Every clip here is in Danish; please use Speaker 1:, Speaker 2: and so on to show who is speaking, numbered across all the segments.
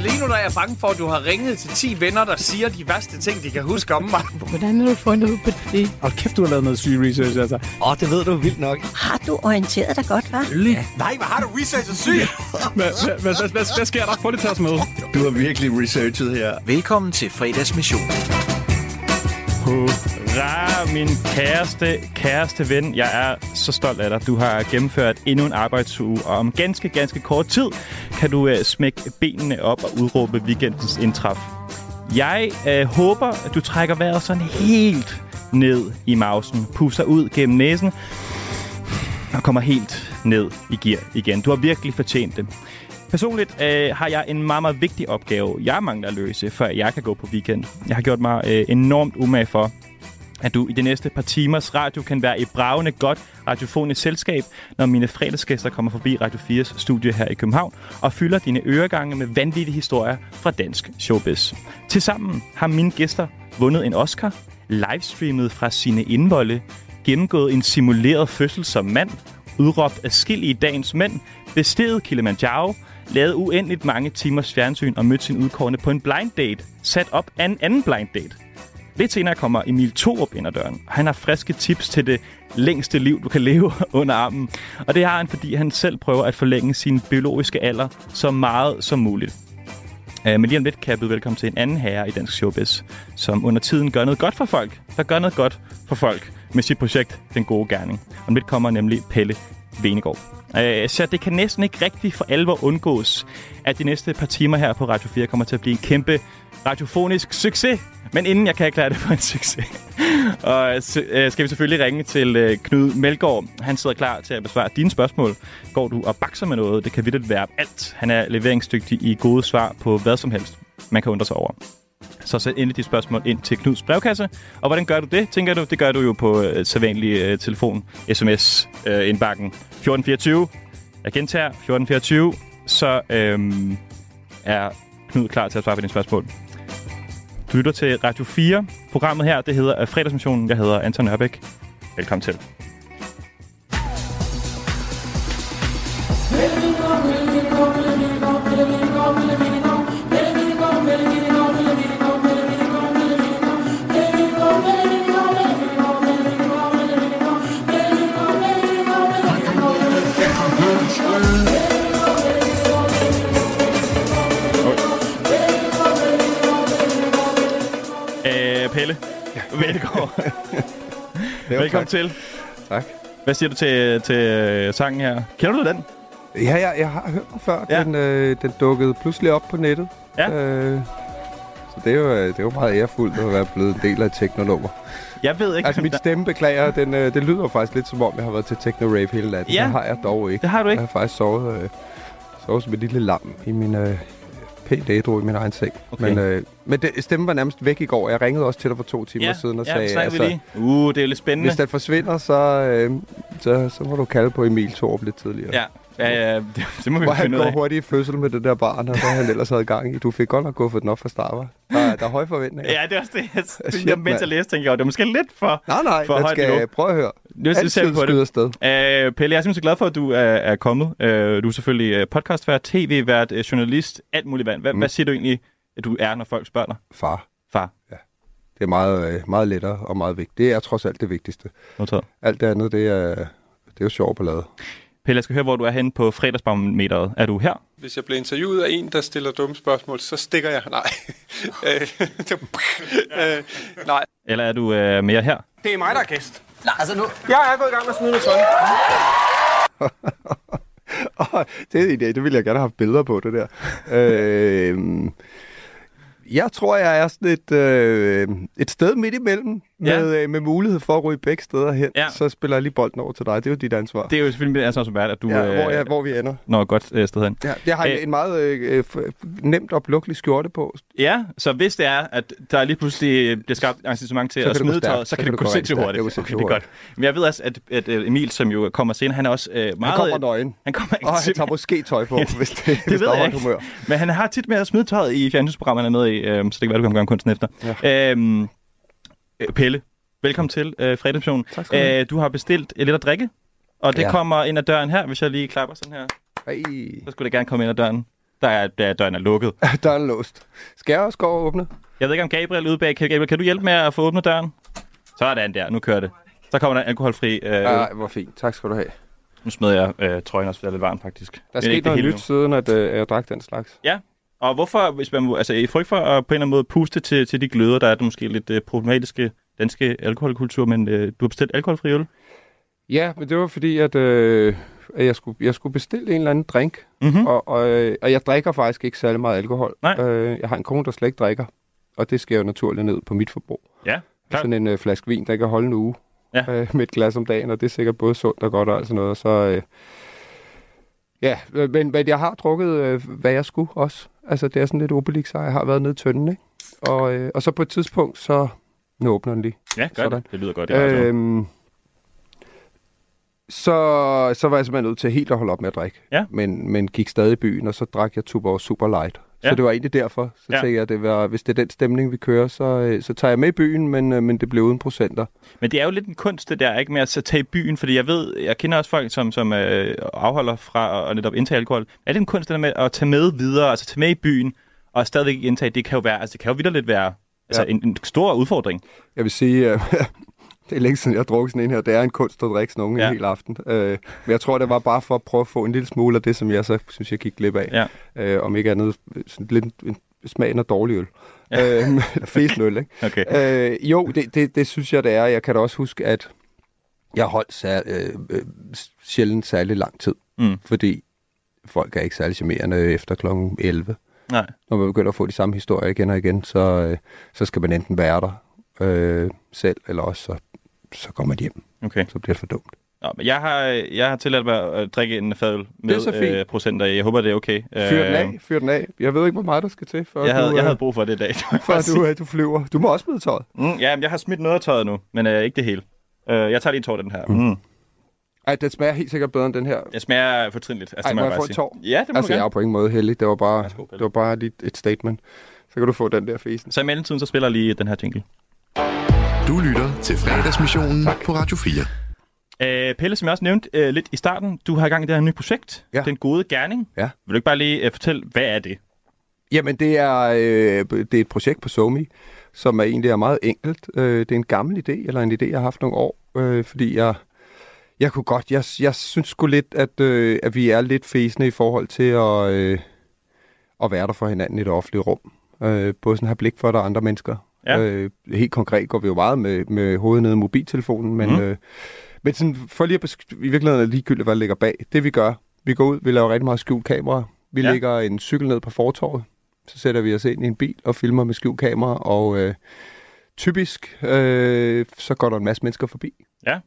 Speaker 1: Lige nu der er jeg bange for, at du har ringet til 10 venner, der siger de værste ting, de kan huske om mig.
Speaker 2: Hvordan har du fundet ud på det?
Speaker 3: Og kæft, du har lavet noget syg research, altså.
Speaker 4: Åh, oh, det ved du vildt nok.
Speaker 5: Har du orienteret dig godt, hva'?
Speaker 1: Ja.
Speaker 4: Nej, hvad har du researchet syg?
Speaker 3: Hvad, sker der? Prøv lige at tage os med.
Speaker 4: Du har virkelig researchet her.
Speaker 1: Velkommen til fredagsmission.
Speaker 6: Hurra, min kæreste, kæreste ven. Jeg er så stolt af dig. Du har gennemført endnu en arbejdsuge, og om ganske, ganske kort tid kan du uh, smække benene op og udråbe weekendens indtræf. Jeg uh, håber, at du trækker vejret sådan helt ned i mausen, puster ud gennem næsen og kommer helt ned i gear igen. Du har virkelig fortjent det. Personligt øh, har jeg en meget, meget vigtig opgave, jeg mangler at løse, før jeg kan gå på weekend. Jeg har gjort mig øh, enormt umage for, at du i de næste par timers radio kan være i bragende godt radiofonisk selskab, når mine fredagsgæster kommer forbi Radio 4's studie her i København og fylder dine øregange med vanvittige historier fra dansk showbiz. Tilsammen har mine gæster vundet en Oscar, livestreamet fra sine indvolde, gennemgået en simuleret fødsel som mand, udråbt afskillige dagens mænd, besteget Kilimanjaro, lavet uendeligt mange timers fjernsyn og mødt sin udkårende på en blind date, sat op af en anden blind date. Lidt senere kommer Emil Thorup ind ad døren. Han har friske tips til det længste liv, du kan leve under armen. Og det har han, fordi han selv prøver at forlænge sin biologiske alder så meget som muligt. Øh, men lige om lidt kan jeg byde velkommen til en anden herre i dansk showbiz, som under tiden gør noget godt for folk. Der gør noget godt for folk med sit projekt Den Gode Gerning. Om lidt kommer nemlig Pelle Venegård. Uh, så det kan næsten ikke rigtig for alvor undgås, at de næste par timer her på Radio 4 kommer til at blive en kæmpe radiofonisk succes. Men inden jeg kan erklære det for en succes, og øh, skal vi selvfølgelig ringe til øh, Knud Melgaard. Han sidder klar til at besvare dine spørgsmål. Går du og bakser med noget? Det kan vidt være alt. Han er leveringsdygtig i gode svar på hvad som helst, man kan undre sig over. Så send endelig dit spørgsmål ind til Knuds brevkasse. Og hvordan gør du det, tænker du? Det gør du jo på øh, sædvanlig øh, telefon, sms, øh, indbakken 1424. Jeg gentager 1424. Så øh, er Knud klar til at svare på dine spørgsmål. Du lytter til Radio 4. Programmet her, det hedder øh, Fredagsmissionen. Jeg hedder Anton Nørbæk. Velkommen til. Ja. velkommen. velkommen
Speaker 7: tak.
Speaker 6: til.
Speaker 7: Tak.
Speaker 6: Hvad siger du til, til øh, sangen her? Kender du den?
Speaker 7: Ja, jeg, jeg har hørt den før.
Speaker 6: Ja.
Speaker 7: Den, øh, den dukkede pludselig op på nettet.
Speaker 6: Ja.
Speaker 7: Øh, så det er, jo, øh, det er jo meget ærefuldt at være blevet en del af teknonummer.
Speaker 6: Jeg ved ikke,
Speaker 7: Altså,
Speaker 6: der-
Speaker 7: stemme beklager, den, øh, det lyder faktisk lidt som om, jeg har været til techno-rave hele natten.
Speaker 6: Ja.
Speaker 7: Det har jeg dog ikke.
Speaker 6: Det har du ikke.
Speaker 7: Jeg har faktisk sovet, øh, sovet som et lille lam i min øh, pænt ædru i min egen seng.
Speaker 6: Okay.
Speaker 7: Men, øh, men det, stemmen var nærmest væk i går. Jeg ringede også til dig for to timer
Speaker 6: ja,
Speaker 7: siden og
Speaker 6: ja,
Speaker 7: sagde,
Speaker 6: snakker vi lige. Uh, det er lidt spændende.
Speaker 7: hvis den forsvinder, så, øh, så, så må du kalde på Emil Thorup lidt tidligere.
Speaker 6: Ja, ja, ja det, det må vi
Speaker 7: Hvor han
Speaker 6: finde ud
Speaker 7: går
Speaker 6: af.
Speaker 7: hurtigt i fødsel med det der barn, og hvad han ellers havde gang i. Du fik godt nok guffet den op fra start, hva'? Der, er- der er høje forventninger.
Speaker 6: Ja, det er også det. Jeg,
Speaker 7: Shit,
Speaker 6: jeg, mens jeg læste, tænkte jeg, "Åh, det er måske lidt for...
Speaker 7: Nej, nej,
Speaker 6: For højt
Speaker 7: skal
Speaker 6: niveau.
Speaker 7: prøve at høre.
Speaker 6: Nu vi
Speaker 7: Altid
Speaker 6: på det.
Speaker 7: afsted.
Speaker 6: Uh, Pelle, jeg er simpelthen glad for, at du er, er kommet. Uh, du er selvfølgelig uh, podcastvært, tv-vært, uh, journalist, alt muligt vand. Hvad, mm. hvad siger du egentlig, at du er, når folk spørger dig?
Speaker 7: Far.
Speaker 6: Far,
Speaker 7: Det er meget, øh, meget lettere og meget vigtigt. Det er trods alt det vigtigste.
Speaker 6: modtaget.
Speaker 7: Alt det andet, det er, det er jo sjov ballade.
Speaker 6: Pelle, jeg skal høre, hvor du er henne på fredagsbarometeret. Er du her?
Speaker 8: Hvis jeg bliver interviewet af en, der stiller dumme spørgsmål, så stikker jeg. Nej. Øh, øh, Nej.
Speaker 6: Eller er du uh, mere her?
Speaker 8: Det er mig, der er gæst.
Speaker 5: Nej, altså nu...
Speaker 8: Jeg er gået i gang med at smide med sådan.
Speaker 7: Åh, det er idé. Det ville jeg gerne have haft billeder på, det der. øh, jeg tror, jeg er sådan et, øh, et sted midt imellem,
Speaker 6: Ja.
Speaker 7: med, øh, med mulighed for at ryge begge steder hen.
Speaker 6: Ja.
Speaker 7: Så spiller jeg lige bolden over til dig. Det er jo dit ansvar.
Speaker 6: Det er jo selvfølgelig mit ansvar som vært, at du
Speaker 7: ja,
Speaker 6: øh,
Speaker 7: hvor, jeg, hvor vi ender.
Speaker 6: når et godt øh, sted hen.
Speaker 7: Ja, jeg har
Speaker 6: Øh.
Speaker 7: en, en meget øh, f- nemt oplukelig skjorte på.
Speaker 6: Ja, så hvis det er, at der lige pludselig bliver skabt engagement til
Speaker 7: Så
Speaker 6: at smide tøjet, så, kan det gå sindssygt hurtigt.
Speaker 7: Det
Speaker 6: Okay, det er godt. Men jeg ved også, at, at øh, Emil, som jo kommer senere, han er også øh, meget...
Speaker 7: Han kommer nøgen.
Speaker 6: Han kommer ikke
Speaker 7: Og han
Speaker 6: til-
Speaker 7: tager måske tøj på, hvis det, det hvis
Speaker 6: ved jeg ikke.
Speaker 7: humør.
Speaker 6: Men han har tit med at smide tøjet i fjernsynsprogrammet, han er med i, øh, så det kan være, du kan gøre kunsten efter. Ja. Øhm, øh, Pelle, velkommen til øh, fredagsmissionen.
Speaker 7: Tak skal du have.
Speaker 6: Øh, du har bestilt lidt at drikke, og det
Speaker 7: Ja.
Speaker 6: kommer ind ad døren her, hvis jeg lige klapper sådan her.
Speaker 7: Ej.
Speaker 6: Så skulle det gerne komme ind ad døren. der er, der døren er lukket.
Speaker 7: Døren er låst. Skal jeg også gå og åbne?
Speaker 6: Jeg ved ikke, om Gabriel ude bag... Kan, Gabriel, kan du hjælpe med at få åbnet døren? Sådan der, nu kører det. Så kommer der en alkoholfri... Øh,
Speaker 7: Nej, hvor fint. Tak skal du have.
Speaker 6: Nu smed jeg øh, trøjen også, for det er lidt varmt faktisk.
Speaker 7: Der er
Speaker 6: Men ikke
Speaker 7: sket
Speaker 6: det
Speaker 7: noget nyt, siden at øh, jeg drak den slags.
Speaker 6: Ja, og hvorfor, hvis man, altså i frygt for at på en eller anden måde puste til, til de gløder, der er det måske lidt øh, problematiske danske alkoholkultur, men øh, du har bestilt alkoholfri øl?
Speaker 7: Ja, men det var fordi, at, øh, at jeg, skulle, jeg skulle bestille en eller anden drink.
Speaker 6: Mm-hmm.
Speaker 7: Og, og, øh, og jeg drikker faktisk ikke særlig meget alkohol.
Speaker 6: Nej.
Speaker 7: Øh, jeg har en kone, der slet ikke drikker. Og det sker jo naturligt ned på mit forbrug.
Speaker 6: Ja, klart.
Speaker 7: Sådan en øh, flaske vin, der kan holde en uge
Speaker 6: Ja.
Speaker 7: øh, med et glas om dagen, og det er sikkert både sundt og godt og alt sådan noget. Så øh, ja, øh, men, men jeg har drukket, øh, hvad jeg skulle også. Altså, det er sådan lidt Obelix, jeg har været nede i tønden, ikke? Og, øh, og så på et tidspunkt, så... Nu åbner den lige.
Speaker 6: Ja, gør
Speaker 7: Sådan.
Speaker 6: det. Det lyder godt. Det øh,
Speaker 7: Øhm, så, så var jeg simpelthen nødt til helt at holde op med at drikke.
Speaker 6: Ja.
Speaker 7: Men, men gik stadig i byen, og så drak jeg Tuborg Super Light.
Speaker 6: Ja.
Speaker 7: Så det var egentlig derfor. Så
Speaker 6: Ja.
Speaker 7: tænkte jeg, at det var, hvis det er den stemning, vi kører, så, øh, så tager jeg med i byen, men, øh, men det blev uden procenter.
Speaker 6: Men det er jo lidt en kunst, det der, ikke med at så tage i byen, fordi jeg ved, jeg kender også folk, som, som øh, afholder fra at, netop indtage alkohol. Er det en kunst, det der med at tage med videre, altså tage med i byen, og stadigvæk ikke indtage, det kan jo være, altså det kan jo lidt være altså,
Speaker 7: Ja.
Speaker 6: en, en, stor udfordring.
Speaker 7: Jeg vil sige, øh, det er længe siden, jeg har drukket sådan en her. Det er en kunst at drikke sådan nogen
Speaker 6: Ja.
Speaker 7: en hel aften. Øh, men jeg tror, det var bare for at prøve at få en lille smule af det, som jeg så synes, jeg gik glip af.
Speaker 6: Ja.
Speaker 7: Øh, om ikke andet, sådan lidt en, smagen af dårlig øl. Ja. Øh, Fesen øl, ikke?
Speaker 6: Okay.
Speaker 7: Øh, jo, det, det, det synes jeg, det er. Jeg kan da også huske, at jeg holdt sær, øh, øh, sjældent særlig lang tid.
Speaker 6: Mm.
Speaker 7: Fordi folk er ikke særlig charmerende efter kl. 11.
Speaker 6: Nej.
Speaker 7: Når man begynder at få de samme historier igen og igen, så, øh, så skal man enten være der øh, selv, eller også så, så går man hjem.
Speaker 6: Okay.
Speaker 7: Så bliver det for dumt.
Speaker 6: Nå, men jeg har, jeg har tilladt mig at drikke en fadøl med øh, procenter. Jeg håber, det er okay.
Speaker 7: Fyr den
Speaker 6: Øh,
Speaker 7: af, fyr den af. Jeg ved ikke, hvor meget der skal til, for
Speaker 6: Jeg havde,
Speaker 7: du,
Speaker 6: jeg
Speaker 7: øh,
Speaker 6: havde brug for det i dag. jeg
Speaker 7: for du, øh, du flyver. Du må også smide tøjet.
Speaker 6: Mm, ja, men jeg har smidt noget af tøjet nu, men øh, ikke det hele. Øh, jeg tager lige en tår den her. Mm.
Speaker 7: Ej, den smager helt sikkert bedre end den her.
Speaker 6: Jeg smager fortrindeligt. Altså,
Speaker 7: Ej,
Speaker 6: det
Speaker 7: må jeg
Speaker 6: bare
Speaker 7: få
Speaker 6: sige.
Speaker 7: tår?
Speaker 6: Ja, det må
Speaker 7: Altså, jeg er på ingen måde heldig. Det var bare,
Speaker 6: Værsgo,
Speaker 7: det var bare lige et statement. Så kan du få den der fesen.
Speaker 6: Så i mellemtiden, så spiller jeg lige den her jingle.
Speaker 9: Du lytter til fredagsmissionen på Radio 4.
Speaker 6: Øh, Pelle, som jeg også nævnte øh, lidt i starten, du har i gang i det her nye projekt,
Speaker 7: Ja.
Speaker 6: Den Gode Gerning.
Speaker 7: Ja.
Speaker 6: Vil du ikke bare lige øh, fortælle, hvad er det?
Speaker 7: Jamen, det er, øh, det er et projekt på SoMe, som er egentlig er meget enkelt. Øh, det er en gammel idé, eller en idé, jeg har haft nogle år, øh, fordi jeg, jeg kunne godt, jeg, jeg synes sgu lidt, at, øh, at vi er lidt fæsende i forhold til at, øh, at være der for hinanden i det offentlige rum. Øh, både sådan have blik for, at der er andre mennesker.
Speaker 6: Ja.
Speaker 7: Øh, helt konkret går vi jo meget med, med hovedet nede i mobiltelefonen, men, mm. øh, men sådan, for lige at besk- i virkeligheden er ligegyldigt, hvad der ligger bag. Det vi gør, vi går ud, vi laver rigtig meget skjult kamera. Vi
Speaker 6: Ja.
Speaker 7: ja. lægger en cykel ned på fortorvet, så sætter vi os ind i en bil og filmer med skjult kamera, og øh, typisk, øh, så går der en masse mennesker forbi.
Speaker 6: Ja.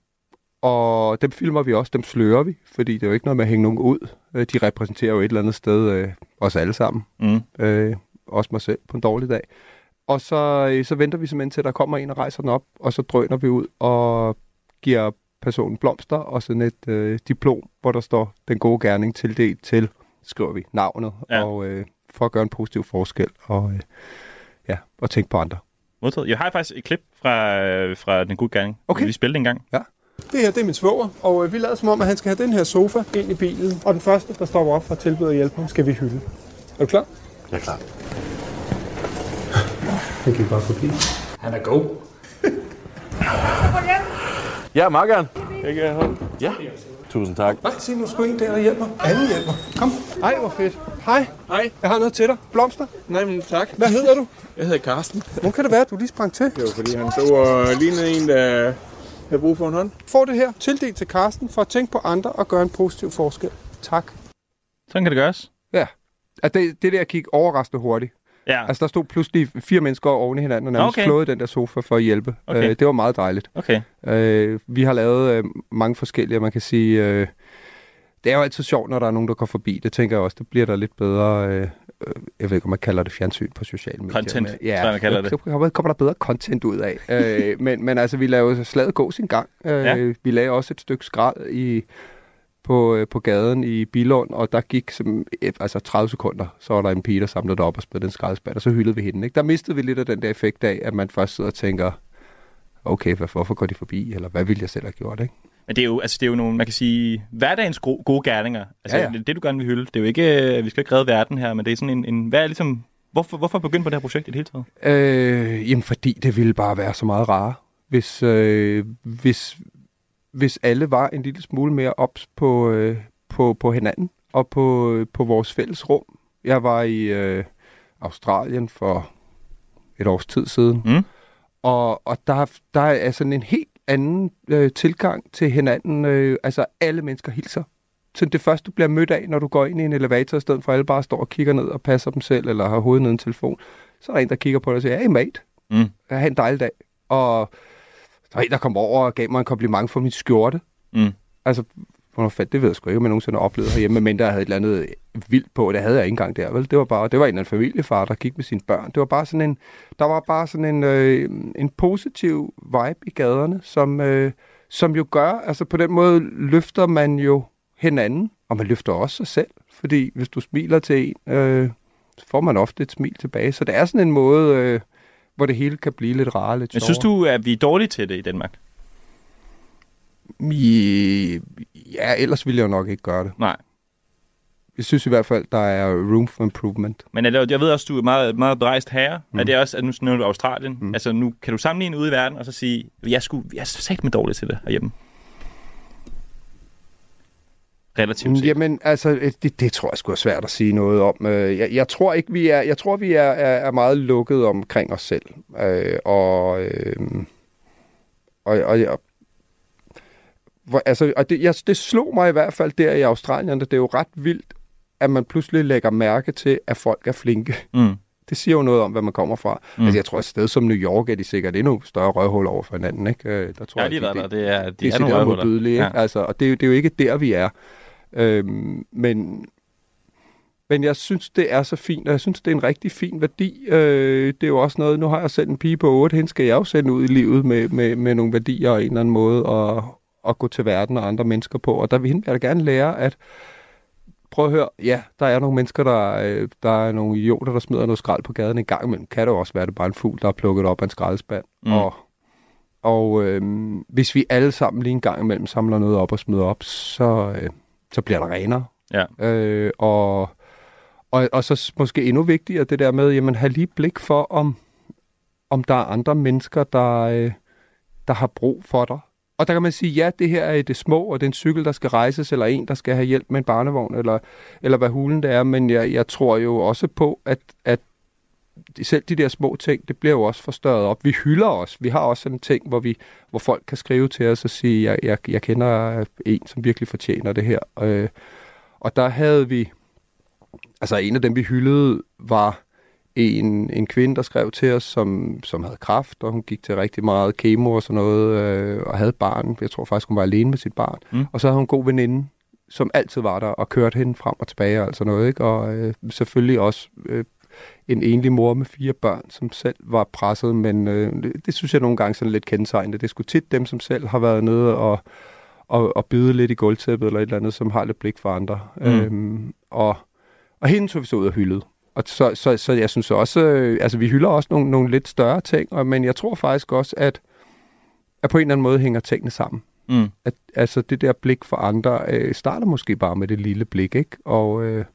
Speaker 7: Og dem filmer vi også, dem slører vi, fordi det er jo ikke noget med at hænge nogen ud. Øh, De repræsenterer jo et eller andet sted øh, os alle sammen,
Speaker 6: Mm.
Speaker 7: øh, også mig selv på en dårlig dag. Og så, øh, så venter vi simpelthen til, der kommer en og rejser den op, og så drøner vi ud og giver personen blomster og sådan et øh, diplom, hvor der står den gode gerning tildelt til, skriver vi, navnet,
Speaker 6: Ja.
Speaker 7: ja. og øh, for at gøre en positiv forskel, og, øh, ja, og tænke på andre.
Speaker 6: Modtaget. Jeg har faktisk et klip fra, øh, fra Den Gode Gerning.
Speaker 7: Okay.
Speaker 6: Vil vi spille det en gang?
Speaker 8: Det her, det er min svoger, og øh, vi lader som om, at han skal have den her sofa ind i bilen. Og den første, der stopper op for at tilbyde at hjælpe ham, skal vi hylde. Er du klar?
Speaker 9: Jeg er klar.
Speaker 8: Han gik bare forbi.
Speaker 1: Han er god.
Speaker 3: Ja, meget gerne.
Speaker 8: Jeg hold.
Speaker 3: Ja. Tusind tak.
Speaker 8: Nej, sig nu sgu en der, der hjælper. Alle hjælper. Kom. Ej, hvor fedt. Hej.
Speaker 10: Hej.
Speaker 8: Jeg har noget til dig. Blomster.
Speaker 10: Nej, men tak.
Speaker 8: Hvad hedder du?
Speaker 10: Jeg hedder Karsten.
Speaker 8: Hvor kan det være, at du lige sprang til?
Speaker 10: Det var fordi, han så og lignede en, der havde brug for en hånd.
Speaker 8: Får det her tildelt til Karsten for at tænke på andre og gøre en positiv forskel. Tak.
Speaker 6: Sådan kan det gøres.
Speaker 7: Ja. At det, det der gik overraskende hurtigt.
Speaker 6: Ja,
Speaker 7: Altså, der stod pludselig fire mennesker oven i hinanden og nærmest
Speaker 6: Okay.
Speaker 7: flåede den der sofa for at hjælpe.
Speaker 6: Okay.
Speaker 7: Øh, det var meget dejligt.
Speaker 6: okay.
Speaker 7: Øh, vi har lavet øh, mange forskellige, man kan sige, øh, det er jo altid sjovt, når der er nogen, der går forbi. Det tænker jeg også, det bliver der lidt bedre, øh, øh, jeg ved ikke, om man kalder det fjernsyn på sociale medier.
Speaker 6: Content,
Speaker 7: men,
Speaker 6: tror jeg, man kalder det.
Speaker 7: Så kommer- der bedre content ud af. øh, men, men altså, vi lavede slaget gå sin gang. Øh,
Speaker 6: Ja.
Speaker 7: ja. Vi lagde også et stykke skrald i, på, øh, på gaden i Bilund, og der gik som, altså 30 sekunder, så var der en pige, der samlede det op og spillede en skraldespand, og så hyldede vi hende. Ikke? Der mistede vi lidt af den der effekt af, at man først sidder og tænker, okay, hvad, hvorfor går de forbi, eller hvad ville jeg selv have gjort, ikke?
Speaker 6: Men det er jo, altså, det er jo nogle, man kan sige, hverdagens gode, gode gerninger. Altså,
Speaker 7: Ja,
Speaker 6: ja,
Speaker 7: ja.
Speaker 6: det du gerne vil hylde. Det er jo ikke, øh, vi skal ikke redde verden her, men det er sådan en, en hvad er ligesom, hvorfor, hvorfor begynde på det her projekt i det hele taget?
Speaker 7: Øh, jamen, fordi det ville bare være så meget rarere, hvis, øh, hvis, hvis alle var en lille smule mere ops på, øh, på, på hinanden og på, på vores fælles rum. Jeg var i øh, Australien for et års tid siden,
Speaker 6: Mm.
Speaker 7: og, og der, der er sådan en helt anden øh, tilgang til hinanden. Øh, altså, alle mennesker hilser. Så det første, du bliver mødt af, når du går ind i en elevator, i stedet for at alle bare står og kigger ned og passer dem selv, eller har hovedet ned i en telefon, så er der en, der kigger på dig og siger, hey mate,
Speaker 6: Mm.
Speaker 7: have en dejlig dag. Og der var en, der kom over og gav mig en kompliment for min skjorte.
Speaker 6: Mm.
Speaker 7: Altså, hvornår fandt, det ved jeg sgu ikke, om jeg nogensinde har oplevet herhjemme, men der havde et eller andet vildt på, det havde jeg ikke engang der, vel? Det var bare, det var en eller anden familiefar, der gik med sine børn. Det var bare sådan en, der var bare sådan en, øh, en positiv vibe i gaderne, som, øh, som jo gør, altså på den måde løfter man jo hinanden, og man løfter også sig selv, fordi hvis du smiler til en, øh, så får man ofte et smil tilbage. Så det er sådan en måde, øh, hvor det hele kan blive lidt rarere, lidt
Speaker 6: Men synes du, at vi er dårlige til det i Danmark?
Speaker 7: I, ja, ellers ville jeg jo nok ikke gøre det.
Speaker 6: Nej.
Speaker 7: Jeg synes i hvert fald, der er room for improvement.
Speaker 6: Men er det, jeg ved også, du er meget, meget berejst herre. Mm. Er det også, at nu nævner du Australien? Mm. Altså nu kan du sammenligne ude i verden og så sige, jeg, skulle, jeg er sagt med dårlig til det herhjemme. Relativt set.
Speaker 7: Jamen, altså, det, det tror jeg skulle er svært at sige noget om. Øh, Jeg, jeg tror ikke, vi er, jeg tror, vi er, er, er meget lukket omkring os selv. Øh, og, øh, og, og, og, hvor, altså, og det, jeg, det slog mig i hvert fald der i Australien, at det er jo ret vildt, at man pludselig lægger mærke til, at folk er flinke.
Speaker 6: Mm.
Speaker 7: Det siger jo noget om, hvad man kommer fra. Mm. Altså, jeg tror, et sted som New York er de sikkert endnu større røvhul over for hinanden. Ikke? Øh, Der tror
Speaker 6: Jeg har lige været der. Det er, de
Speaker 7: det
Speaker 6: er nogle
Speaker 7: er
Speaker 6: røvhuller. Ja.
Speaker 7: Altså, og det det er jo ikke der, vi er. Øhm, men, men jeg synes, det er så fint, og jeg synes, det er en rigtig fin værdi. Øh, det er jo også noget, nu har jeg selv en pige på 8, hende skal jeg jo sende ud i livet med, med, med nogle værdier og en eller anden måde at, at gå til verden og andre mennesker på. Og der vil jeg da gerne lære, at prøv at høre, ja, der er nogle mennesker, der, øh, der er nogle idioter, der smider noget skrald på gaden en gang imellem. Kan det jo også være, det er bare en fugl, der er plukket op af en skraldespand.
Speaker 6: Mm.
Speaker 7: Og, og øh, hvis vi alle sammen lige en gang imellem samler noget op og smider op, så, øh, så bliver der renere.
Speaker 6: Ja.
Speaker 7: Øh, og, og, og så måske endnu vigtigere det der med, jamen have lige blik for, om, om der er andre mennesker, der, øh, der har brug for dig. Og der kan man sige, ja, det her er i det små, og det er en cykel, der skal rejses, eller en, der skal have hjælp med en barnevogn, eller, eller hvad hulen det er. Men jeg, jeg tror jo også på, at, at selv de der små ting, det bliver jo også forstørret op. Vi hylder os. Vi har også sådan en ting, hvor, vi, hvor folk kan skrive til os og sige, jeg, jeg, jeg kender en, som virkelig fortjener det her. Øh, og der havde vi, altså en af dem, vi hyldede, var en, en kvinde, der skrev til os, som, som havde kræft, og hun gik til rigtig meget kemo og sådan noget, øh, og havde barn. Jeg tror faktisk, hun var alene med sit barn.
Speaker 6: Mm.
Speaker 7: Og så havde hun en god veninde, som altid var der og kørte hende frem og tilbage og alt sådan noget. Ikke? Og øh, selvfølgelig også øh, en enlig mor med fire børn, som selv var presset, men øh, det, det synes jeg nogle gange sådan lidt kendetegnende. Det skulle tit dem, som selv har været nede og, og, og bide lidt i gulvtæppet eller et eller andet, som har lidt blik for andre.
Speaker 6: Mm.
Speaker 7: Øhm, og, og hende tog vi så ud og hyldede. Og så, så, så jeg synes også, øh, altså vi hylder også nogle, nogle lidt større ting, og, men jeg tror faktisk også, at, at på en eller anden måde hænger tingene sammen.
Speaker 6: Mm.
Speaker 7: At, altså det der blik for andre øh, starter måske bare med det lille blik, ikke? Og øh,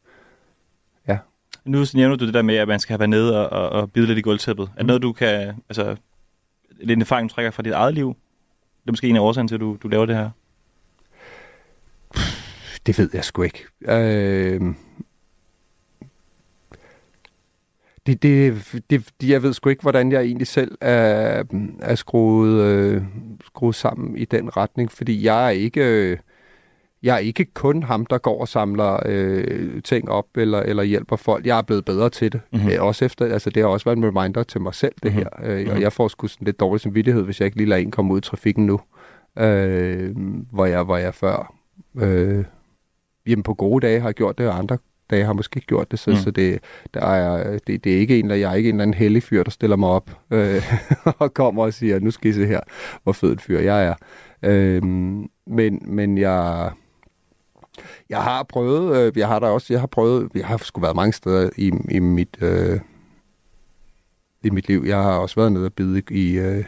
Speaker 6: Nu nævner du det der med, at man skal have været nede og, og, og bide lidt i gulvtæppet. Er det
Speaker 7: Mm.
Speaker 6: noget, du kan... Altså, er det en erfaring, du trækker fra dit eget liv? Det er måske en af årsagen til, at du, du laver det her.
Speaker 7: Det ved jeg sgu ikke. Øh, det, det, det, det, jeg ved sgu ikke, hvordan jeg egentlig selv er, er skruet, øh, skruet sammen i den retning, fordi jeg er ikke... Øh, jeg er ikke kun ham, der går og samler øh, ting op eller, eller hjælper folk. Jeg er blevet bedre til det.
Speaker 6: Mhm.
Speaker 7: Mm-hmm. Også efter, altså, det har også været en reminder til mig selv, det
Speaker 6: Mhm.
Speaker 7: her. Øh,
Speaker 6: Mhm.
Speaker 7: Og jeg får sgu sådan lidt dårlig samvittighed, hvis jeg ikke lige lader en komme ud i trafikken nu. Øh, hvor, jeg, hvor jeg før øh, jamen på gode dage har jeg gjort det, og andre dage har måske ikke gjort det. Så,
Speaker 6: Mm.
Speaker 7: så det, der er, det, det er ikke en, der, jeg er ikke en eller anden hellig fyr, der stiller mig op øh, og kommer og siger, nu skal I se her, hvor fed en fyr jeg er. Øh, men, men jeg, jeg har prøvet, øh, jeg har da også, jeg har prøvet, jeg har sgu været mange steder i, i mit, øh, i mit liv. Jeg har også været nede og bide i, i, øh,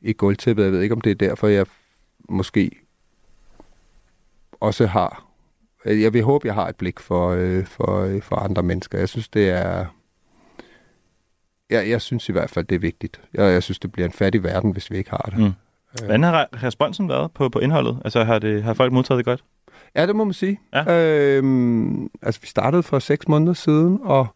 Speaker 7: i gulvtæppet. Jeg ved ikke, om det er derfor, jeg måske også har... Øh, jeg vil håbe, jeg har et blik for, øh, for, øh, for andre mennesker. Jeg synes, det er... Jeg, jeg synes i hvert fald, det er vigtigt. Jeg, jeg synes, det bliver en fattig verden, hvis vi ikke har det.
Speaker 6: Mm. Hvordan har responsen været på, på indholdet? Altså, har, det, har folk modtaget det godt?
Speaker 7: Ja, det må man sige.
Speaker 6: Ja.
Speaker 7: Øhm, altså, vi startede for seks måneder siden, og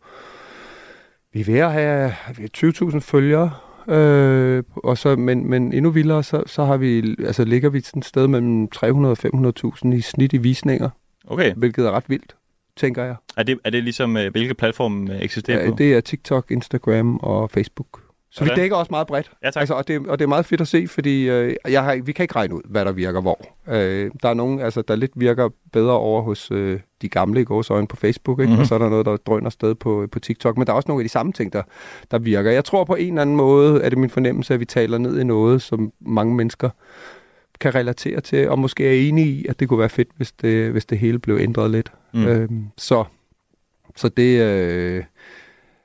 Speaker 7: vi er ved at have vi har 20.000 følgere. Øh, og så, men, men endnu vildere, så, så har vi, altså, ligger vi sådan et sted mellem 300 og 500.000 i snit i visninger,
Speaker 6: Okay.
Speaker 7: hvilket er ret vildt, tænker jeg.
Speaker 6: Er det, er det ligesom, øh, hvilke platforme øh, eksisterer
Speaker 7: Ja,
Speaker 6: på?
Speaker 7: det er TikTok, Instagram og Facebook. Så vi
Speaker 6: Sådan.
Speaker 7: dækker også meget bredt.
Speaker 6: Ja, tak.
Speaker 7: Altså, og, det, og det er meget fedt at se, fordi øh, jeg har, vi kan ikke regne ud, hvad der virker hvor. Øh, der er nogen, altså, der lidt virker bedre over hos øh, de gamle i gåsøjne på Facebook, ikke?
Speaker 6: Mhm.
Speaker 7: Mm-hmm. og så er der noget, der drøner sted på, på TikTok. Men der er også nogle af de samme ting, der, der virker. Jeg tror på en eller anden måde, er det min fornemmelse, at vi taler ned i noget, som mange mennesker kan relatere til, og måske er enige i, at det kunne være fedt, hvis det, hvis det hele blev ændret lidt.
Speaker 6: Mm.
Speaker 7: Øhm, så, så det... Øh,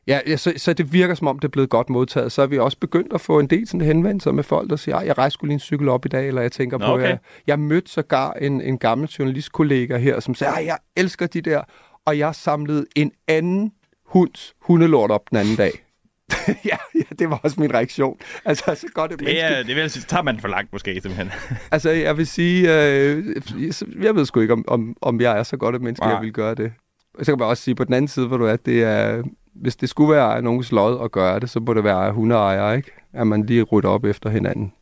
Speaker 7: Ja, ja så, så det virker som om, det er blevet godt modtaget. Så er vi også begyndt at få en del sådan henvendelser med folk, der siger, "Ej, jeg rejser skulle lige en cykel op i dag, eller jeg tænker
Speaker 6: Nå,
Speaker 7: på,
Speaker 6: okay.
Speaker 7: jeg, jeg mødte sågar en, en gammel journalistkollega her, som sagde, "Ej, jeg elsker de der, og jeg samlede en anden hunds hundelort op den anden dag. ja, ja, det var også min reaktion. Altså, så godt et
Speaker 6: Det,
Speaker 7: menneske.
Speaker 6: er, det vil jeg sige, tager man for langt måske, simpelthen.
Speaker 7: Altså, jeg vil sige, øh, jeg ved sgu ikke, om, om, om jeg er så godt et menneske,
Speaker 6: Nej.
Speaker 7: jeg vil gøre det. Så kan man også sige, på den anden side, hvor du er, det er, hvis det skulle være nogens lod at gøre det, så må det være hundeejere, ikke? At man lige rydder op efter hinanden.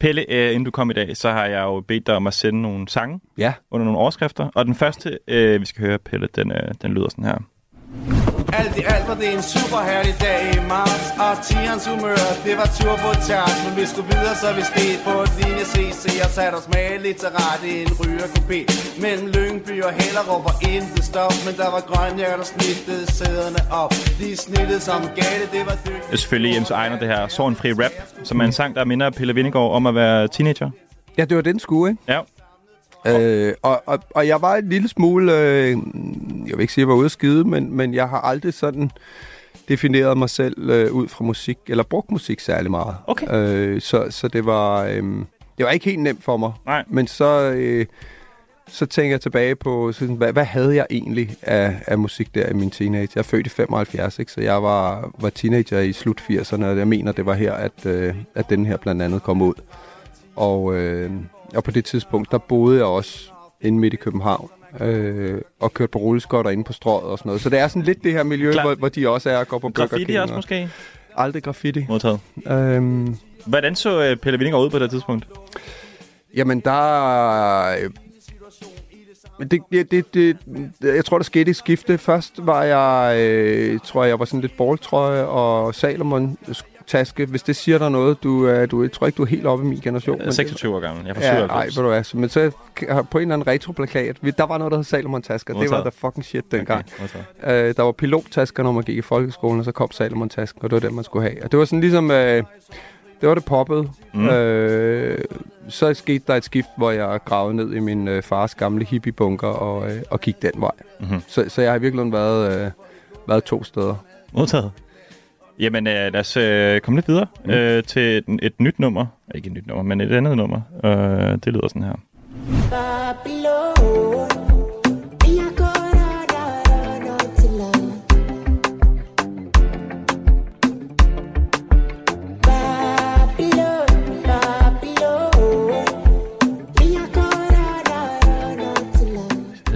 Speaker 6: Pelle, øh, inden du kom i dag, så har jeg jo bedt dig om at sende nogle sange
Speaker 7: Ja.
Speaker 6: under nogle overskrifter. Og den første, øh, vi skal høre, Pelle, den, øh, den lyder sådan her.
Speaker 11: Alt i alt var det en super herlig dag i marts Og tigerens humør, det var tur på tærs Men vi skulle videre, så vi steg på et linje CC Og satte os mageligt til rette i en rygerkopé Mellem Lyngby og Hellerup var intet stop Men der var grønjær, der snittede sæderne op De snittede som gale, det var dygtigt
Speaker 6: Det er selvfølgelig Jens Ejner, det her Sorgenfri Rap, som er en sang, der minder Pelle Vindegård om at være teenager.
Speaker 7: Ja, det var den skue, ikke?
Speaker 6: Ja.
Speaker 7: Øh, og, og, og jeg var en lille smule, øh, jeg vil ikke sige, at jeg var ude at skide, men, men jeg har aldrig sådan defineret mig selv øh, ud fra musik, eller brugt musik særlig meget.
Speaker 6: Okay.
Speaker 7: Øh, så, så det var, øh, det var ikke helt nemt for mig.
Speaker 6: Nej.
Speaker 7: Men så, øh, så tænker jeg tilbage på, sådan, hvad, hvad havde jeg egentlig af, af musik der i min teenage? Jeg er født i 75, ikke? så jeg var, var teenager i slut 80'erne, og jeg mener, det var her, at, øh, at den her blandt andet kom ud. Og, øh, og på det tidspunkt, der boede jeg også inde midt i København, øh, og kørte på rulleskøjter inde på strøget og sådan noget. Så det er sådan lidt det her miljø,
Speaker 6: Klar.
Speaker 7: hvor, hvor de også er og går på Burger
Speaker 6: Graffiti
Speaker 7: King
Speaker 6: også
Speaker 7: og-
Speaker 6: måske?
Speaker 7: Aldrig graffiti.
Speaker 6: Modtaget.
Speaker 7: Øhm,
Speaker 6: Hvordan så øh, Pelle Vindegård ud på det tidspunkt?
Speaker 7: Jamen, der... øh, det, det, det, det, jeg tror, der skete et skifte. Først var jeg, øh, tror jeg, jeg var sådan lidt balltrøje og Salomon taske. Hvis det siger dig noget, du, er- du jeg tror ikke, du er helt oppe i min generation.
Speaker 6: Jeg er 26 år gammel. Jeg er
Speaker 7: Ja,
Speaker 6: 97.
Speaker 7: nej, ved du hvad. så- Men så på en eller anden retroplakat, der var noget, der hed Salomon tasker. Det var the fucking shit dengang.
Speaker 6: Okay.
Speaker 7: Øh, der var pilottasker, når man gik i folkeskolen, og så kom Salomon tasken, og det var den, man skulle have. Og det var sådan ligesom, øh, det var det poppet.
Speaker 6: Mm.
Speaker 7: Øh, så skete der et skift, hvor jeg gravede ned i min øh, fars gamle hippiebunker og, øh, og gik den vej.
Speaker 6: Mhm.
Speaker 7: Så, så jeg har virkelig været, øh, været to steder.
Speaker 6: Modtaget. Jamen, øh, lad os øh, komme lidt videre mm. øh, til et, et nyt nummer. Ikke et nyt nummer, men et andet nummer. Øh, det lyder sådan her.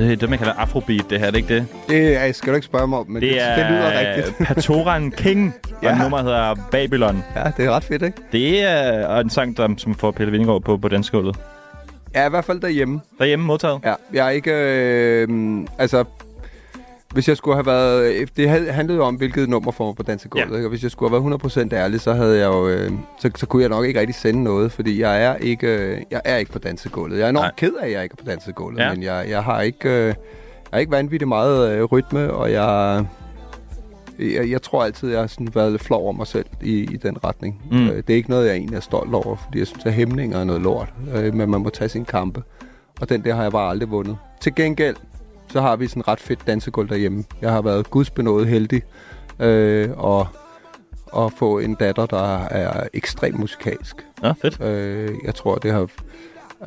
Speaker 6: Det er det, man kalder afrobeat, det her, er det ikke det?
Speaker 7: Det er, skal du ikke spørge mig om, men det,
Speaker 6: Det er
Speaker 7: det lyder rigtigt.
Speaker 6: Patoran King, og
Speaker 7: Ja.
Speaker 6: nummer hedder Babylon.
Speaker 7: Ja, det er ret fedt, ikke?
Speaker 6: Det er en sang, der, som får Pelle Vindegård på, på dansegulvet.
Speaker 7: Ja, i hvert fald derhjemme.
Speaker 6: Derhjemme modtaget?
Speaker 7: Ja, jeg er ikke... Øh, altså, hvis jeg skulle have været... Det had- handlede jo om, hvilket nummer får mig på dansegulvet.
Speaker 6: Ja.
Speaker 7: Og hvis jeg skulle have været 100% ærlig, så havde jeg jo... Øh, så, så kunne jeg nok ikke rigtig sende noget, fordi jeg er ikke, øh, jeg er ikke på dansegulvet. Jeg er enormt
Speaker 6: Nej.
Speaker 7: ked af, at jeg ikke er på dansegulvet,
Speaker 6: Ja.
Speaker 7: men jeg, jeg har ikke... Øh, jeg har ikke vanvittigt meget øh, rytme, og jeg... Jeg, jeg tror altid, jeg har sådan været lidt flov over mig selv i, i den retning.
Speaker 6: Mm.
Speaker 7: Øh, det er ikke noget, jeg egentlig er stolt over, fordi jeg synes, at hæmninger er noget lort. Øh, men man må tage sin kampe. Og den der har jeg bare aldrig vundet. Til gengæld, så har vi sådan ret fedt dansegulv derhjemme. Jeg har været gudsbenået heldig øh, og, og få en datter, der er ekstremt musikalsk.
Speaker 6: Ja, fedt.
Speaker 7: Øh, jeg tror, det har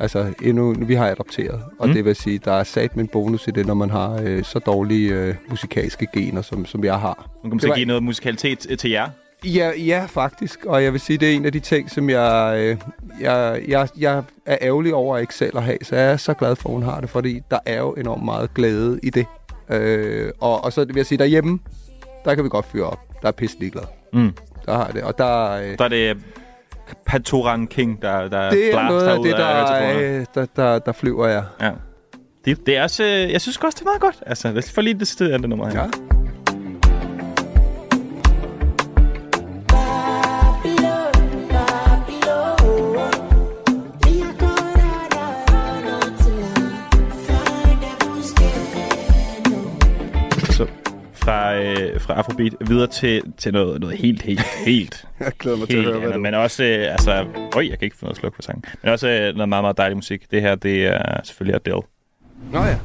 Speaker 7: Altså, endnu, vi har adopteret, og
Speaker 6: Mm.
Speaker 7: det vil sige, der er sat en bonus i det, når man har øh, så dårlige øh, musikalske gener, som, som jeg har.
Speaker 6: Nu kan man så
Speaker 7: var-
Speaker 6: give noget musikalitet til jer.
Speaker 7: Ja, ja, faktisk. Og jeg vil sige, det er en af de ting, som jeg, øh, jeg, jeg, jeg er ærgerlig over at ikke selv at have. Så jeg er så glad for, at hun har det, fordi der er jo enormt meget glæde i det. Øh, og, og så vil jeg sige, derhjemme, der kan vi godt fyre op. Der er pisse ligeglad.
Speaker 6: Mm.
Speaker 7: Der har det. Og der, øh,
Speaker 6: Der er det Patoran King, der, der
Speaker 7: det er noget af det,
Speaker 6: af
Speaker 7: der,
Speaker 6: høretelefonerne.
Speaker 7: øh, der, der, der flyver jeg.
Speaker 6: Ja. Det, det er også, øh, jeg synes også, det er meget godt. Altså, lad os få lige det sted af det nummer her.
Speaker 7: Ja.
Speaker 6: Fra, Afrobeat videre til, til noget, noget helt, helt, helt,
Speaker 7: Jeg glæder mig til at
Speaker 6: helt
Speaker 7: høre, hvad
Speaker 6: andet.
Speaker 7: du...
Speaker 6: Men også, øh, altså, øj, jeg kan ikke få noget sluk på sangen. Men også øh, noget meget, meget dejlig musik. Det her, det er selvfølgelig Adele.
Speaker 7: Nå ja.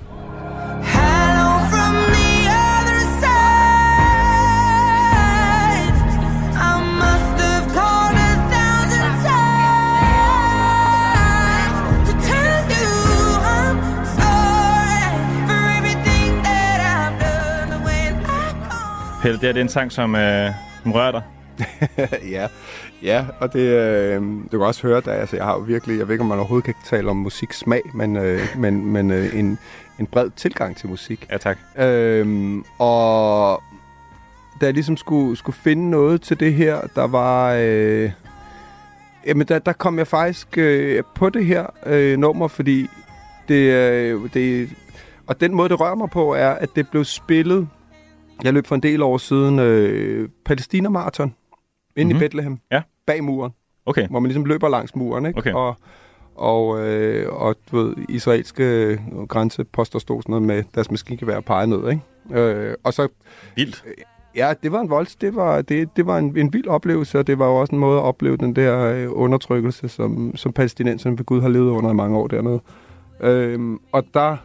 Speaker 6: Pelle, det her det er en sang, som, øh, som rører dig.
Speaker 7: ja, ja, og det, øh, du kan også høre, at altså, jeg har jo virkelig, jeg ved ikke, om man overhovedet kan tale om musiksmag, men, øh, men, men øh, en, en bred tilgang til musik.
Speaker 6: Ja, tak.
Speaker 7: Øhm, og da jeg ligesom skulle, skulle finde noget til det her, der var... Øh, jamen, der, der kom jeg faktisk øh, på det her øh, nummer, fordi det, øh, det... Og den måde, det rører mig på, er, at det blev spillet... Jeg løb for en del år siden øh, Palæstina Marathon inde
Speaker 6: Mhm.
Speaker 7: i Bethlehem.
Speaker 6: Ja.
Speaker 7: Bag muren.
Speaker 6: Okay.
Speaker 7: Hvor man ligesom løber langs muren, ikke?
Speaker 6: Okay.
Speaker 7: Og, og, øh, og du ved, israelske grænseposter stod sådan noget med deres maskingevær og pegede ned, ikke? Øh, og så...
Speaker 6: Vildt.
Speaker 7: Ja, det var en volds, det var, det, det var en, en vild oplevelse, og det var jo også en måde at opleve den der øh, undertrykkelse, som, som palæstinenserne ved Gud har levet under i mange år dernede. Øhm, og der,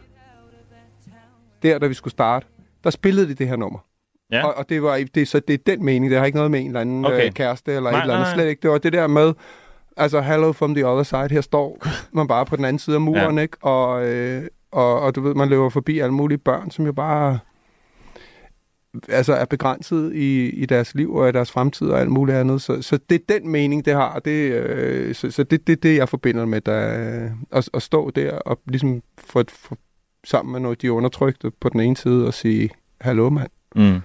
Speaker 7: der da vi skulle starte, der spillede de det her nummer.
Speaker 6: Ja.
Speaker 7: Og, og det var det, så det er den mening, det har ikke noget med en eller anden
Speaker 6: Okay.
Speaker 7: øh, kæreste eller
Speaker 6: Nej,
Speaker 7: et eller andet,
Speaker 6: nej, nej.
Speaker 7: slet ikke. Det var det der med, altså hello from the other side, her står man bare på den anden side af muren,
Speaker 6: Ja.
Speaker 7: ikke? Og, øh, og, og du ved, man løber forbi alle mulige børn, som jo bare altså er begrænset i, i deres liv og i deres fremtid og alt muligt andet. Så, så det er den mening, det har. Det, øh, så så det, det, det, jeg forbinder med der, at, at stå der og ligesom få, få sammen med nogle, de undertrykte på den ene side og sige, hallo mand.
Speaker 6: Mm.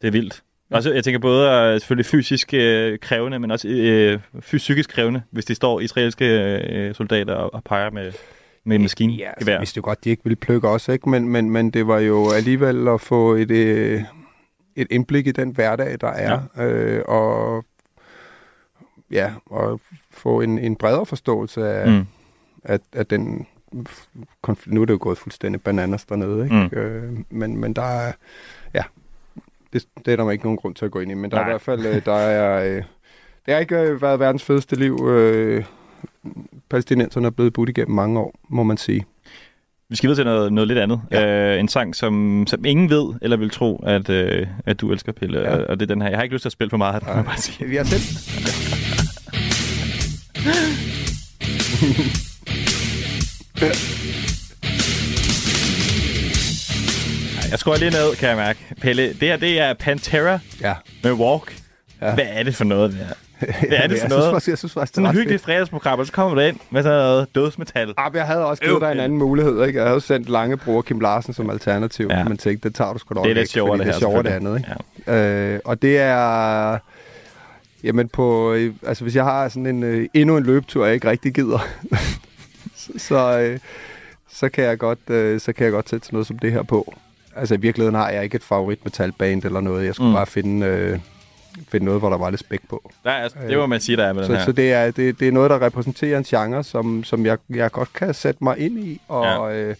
Speaker 6: Det er vildt. Altså, jeg tænker både er selvfølgelig fysisk øh, krævende, men også øh, psykisk krævende, hvis de står israelske øh, soldater og, og peger med, med maskingevær.
Speaker 7: Ja, altså, vidste jo godt, de ikke ville plukke os, ikke? Men, men, men det var jo alligevel at få et, øh, et indblik i den hverdag, der er. Ja. Øh, og ja, og få en, en bredere forståelse af,
Speaker 6: mm.
Speaker 7: af, af den konflikt. Nu er det jo gået fuldstændig bananas dernede, ikke?
Speaker 6: Mm.
Speaker 7: Øh, men, men der er, ja, det, det er der ikke nogen grund til at gå ind i, men der
Speaker 6: Nej.
Speaker 7: er i hvert fald, øh, der er, øh, det har ikke øh, været verdens fedeste liv. Øh, palæstinenserne er blevet budt igennem mange år, må man sige.
Speaker 6: Vi skal videre til noget, noget lidt andet. Ja. Øh, en sang, som, som ingen ved eller vil tro, at, øh, at du elsker, Pelle. Ja.
Speaker 7: Ja.
Speaker 6: Og det er den her. Jeg har ikke lyst til at spille for meget, må jeg bare sige.
Speaker 7: Vi har selv.
Speaker 6: Jeg skruer lige ned, kan jeg mærke. Pelle, det her, det er Pantera
Speaker 7: Ja.
Speaker 6: med Walk.
Speaker 7: Ja.
Speaker 6: Hvad er det for noget, det her? Hvad er det for
Speaker 7: jeg
Speaker 6: noget?
Speaker 7: Synes faktisk, jeg synes faktisk, det
Speaker 6: Sådan
Speaker 7: er
Speaker 6: hyggeligt fredagsprogram, og så kommer du ind med sådan noget dødsmetal.
Speaker 7: Ah, jeg havde også givet
Speaker 6: Øv,
Speaker 7: dig en anden mulighed, ikke? Jeg havde sendt Langebror Kim Larsen som alternativ,
Speaker 6: Ja.
Speaker 7: ja. men tænkte, det tager du sgu da
Speaker 6: Det er
Speaker 7: nok
Speaker 6: lidt sjovere, det
Speaker 7: det
Speaker 6: her,
Speaker 7: er sjovere det andet, ikke? Øh, og det er... Jamen på... øh, Altså hvis jeg har sådan en... Øh, endnu en løbetur, jeg ikke rigtig gider, så, så, øh, så, kan jeg godt, øh, så kan jeg godt sætte sådan noget som det her på. Altså i virkeligheden har jeg ikke et favorit metalband eller noget. Jeg skulle
Speaker 6: Mm.
Speaker 7: bare finde, øh, finde noget, hvor der var lidt spæk på.
Speaker 6: Der er, det må man sige, der er med den
Speaker 7: Så,
Speaker 6: her.
Speaker 7: så det, er, det, det er noget, der repræsenterer en genre, som, som jeg, jeg godt kan sætte mig ind i. Og,
Speaker 6: Ja.
Speaker 7: øh,